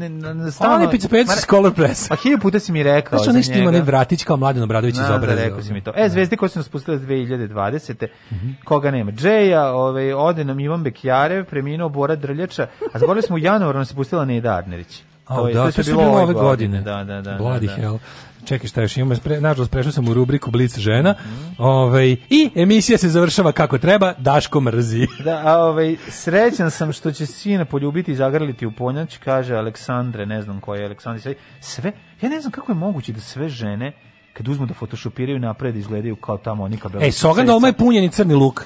Stalno... On je picopevac iz Color Press. Pa hilju puta si mi rekao Znaš, on nešto ima ne vratić kao Mladen Obradović iz obraza. Rekao si mi to. E, zvezde koje su nas pustile 2020. Mhm. Koga nema? Džeja, ovaj, ode nam Ivan Bekjarev, preminuo Bora Drljača, a zaboravili smo u januaru nam se pustila Neda Arnerić. A, da, ovaj, to je, da, to, to, to bilo ove godine. Da, da, da. Bloody da, da. hell čekaj šta još imam, pre, nažalost prešao sam u rubriku Blic žena, mm. ovaj, i emisija se završava kako treba, Daško mrzi. Da, a ovaj, srećan sam što će sina poljubiti i zagrliti u ponjać, kaže Aleksandre, ne znam ko je Aleksandre, sve, ja ne znam kako je moguće da sve žene kad uzmu da fotošopiraju napred izgledaju kao tamo oni Ej, E, Sogan Dolma je punjeni crni luk.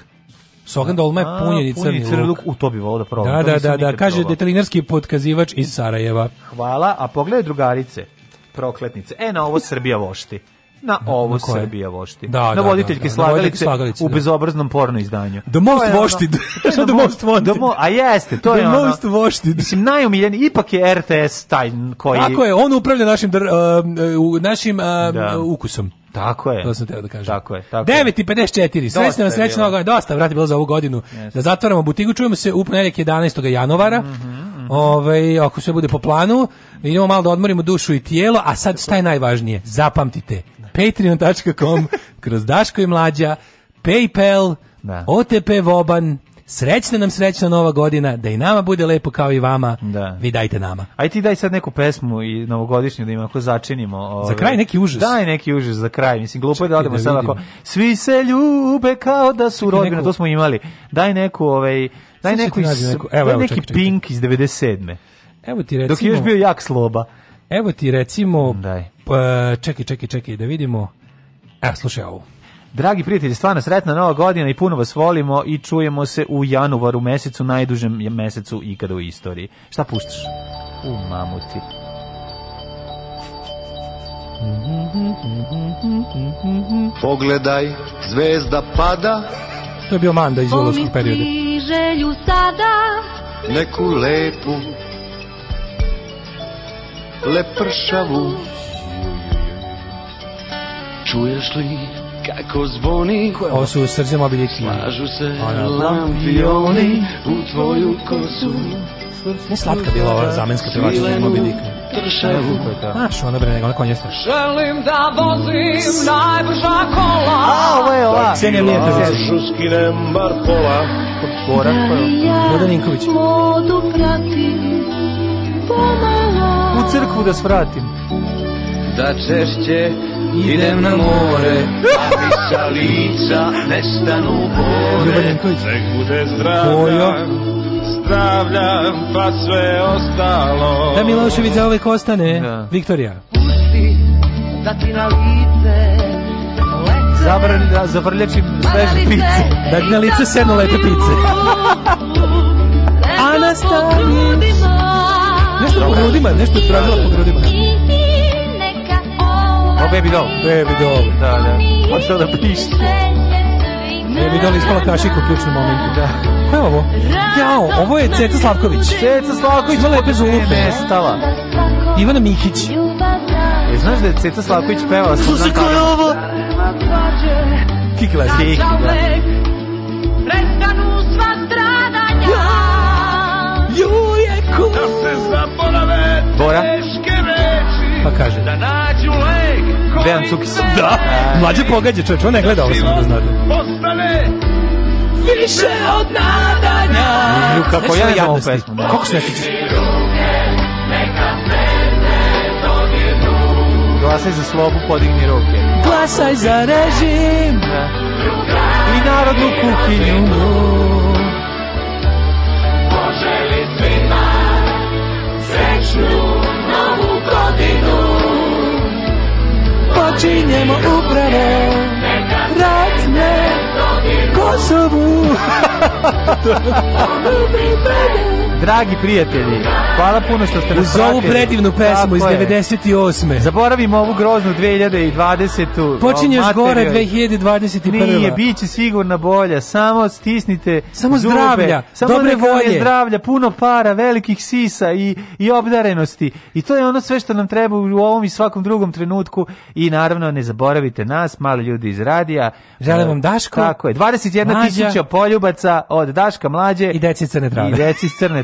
Sogan Dolma je punjen crni, crni luk. U to bi volao da probam. Da, da, da, da, kaže detalinarski podkazivač iz Sarajeva. Hvala, a pogledaj drugarice, prokletnice. E, na ovo Srbija vošti na ovo na Srbija vošti. Da, na da, da, voditeljke da, da, slagalice, slagalice u da. bezobraznom porno izdanju. The most vošti. Ono, the, the most wanted. mo a jeste, to the je ono. The most vošti. Mislim, najomiljeniji, ipak je RTS taj koji... Tako je, on upravlja našim, dr, uh, našim uh, da. ukusom. Tako je. To sam teo da kažem. Tako je. Tako 9.54, srećna vam srećna ovoga, dosta, vrati, bilo za ovu godinu. Yes. Da zatvaramo butigu, čujemo se u ponedjeljak 11. januara. Mm -hmm, mm -hmm. Ove, ovaj, ako sve bude po planu, idemo malo da odmorimo dušu i tijelo, a sad šta je najvažnije? Zapamtite, patreon.com, kroz Daško i Mlađa, Paypal, da. OTP Voban, Srećna nam srećna nova godina, da i nama bude lepo kao i vama. Da. Vi dajte nama. Aj ti daj sad neku pesmu i novogodišnju da im ako začinimo. Ove. Za kraj ovaj. neki užas. Daj neki užas za kraj. Mislim glupo je da odemo da sad ako svi se ljube kao da su rodbina, to smo imali. Daj neku ovaj daj neku, iz, neku evo, daj neki čekaj, čekaj. Pink iz 97. Evo ti recimo. Dok je još bio jak sloba. Evo ti recimo. Daj. Pa, čekaj, čekaj, čekaj da vidimo. Evo slušaj ovo. Dragi prijatelji, stvarno sretna nova godina i puno vas volimo i čujemo se u januaru mesecu, najdužem mesecu ikada u istoriji. Šta puštaš? U mamuti. Pogledaj, zvezda pada. To je bio Manda iz ulovskog perioda. želju sada neku lepu lepršavu. Čuješ li kako zvoni Ovo su srce mobilje Slažu se lampioni u tvoju kosu Ne slatka bila ova zamenska pevačica mobiljika tršavu da. Znaš, ona bre, nego ona konjesna Želim da vozim najbrža kola A, ovo je ova Ksenija Mija to zezim Lažu skinem bar pola Goran, Goran pa Ninković Vodu pratim pomalo U crkvu da svratim Da češće idem na more, a mi sa lica nestanu bore. Nek bude zdravlja, zdravlja, pa sve ostalo. Da Milošević za uvek ostane, da. Viktorija. Pusti da ti na lice Zabran, da zavrljačim pa sveže pice. Da ti na lice da sedno lete pice. Anastasija. Nešto po grudima, nešto je tražila po grudima. Doll, Baby Doll. Baby Doll. Da, da. Počeo da pišti. Baby Doll ispala kašika u ključnom momentu. Da. Ko je ovo? Jao, ovo je Ceca Slavković. Ceca Slavković. Ima lepe zulupe. Nestala. Ivana Mihić. E, znaš da je Ceca Slavković pevala? Slušaj, ko je ovo? Kikla. Kikla, da. sva stradanja. Juje, ko? Da se zaborave Bora. Pa kaže. Da nađu lepo. Dejan Cukis. Da, mlađe pogađa čovječ, on ne gleda ovo sam da znate. Ostane više od nadanja. Ju, kako ja ja ovu pesmu. Da. Kako se neki Glasaj za slobu, podigni ruke. Glasaj za režim. I narodnu kuhinju. Poželi svima srećnu počinjemo upravo ratne Kosovu. Dragi prijatelji, hvala puno što ste nas Uz pratili. Uz ovu predivnu pesmu iz 98. Zaboravimo ovu groznu 2020. Počinješ gore 2021. Nije, bit će sigurno bolja. Samo stisnite Samo zube. zdravlja, Samo dobre volje. zdravlja, puno para, velikih sisa i, i obdarenosti. I to je ono sve što nam treba u ovom i svakom drugom trenutku. I naravno, ne zaboravite nas, mali ljudi iz radija. Želim e, vam Daško. Tako je. 21 tisuća poljubaca od Daška mlađe. I deci crne trave. I deci crne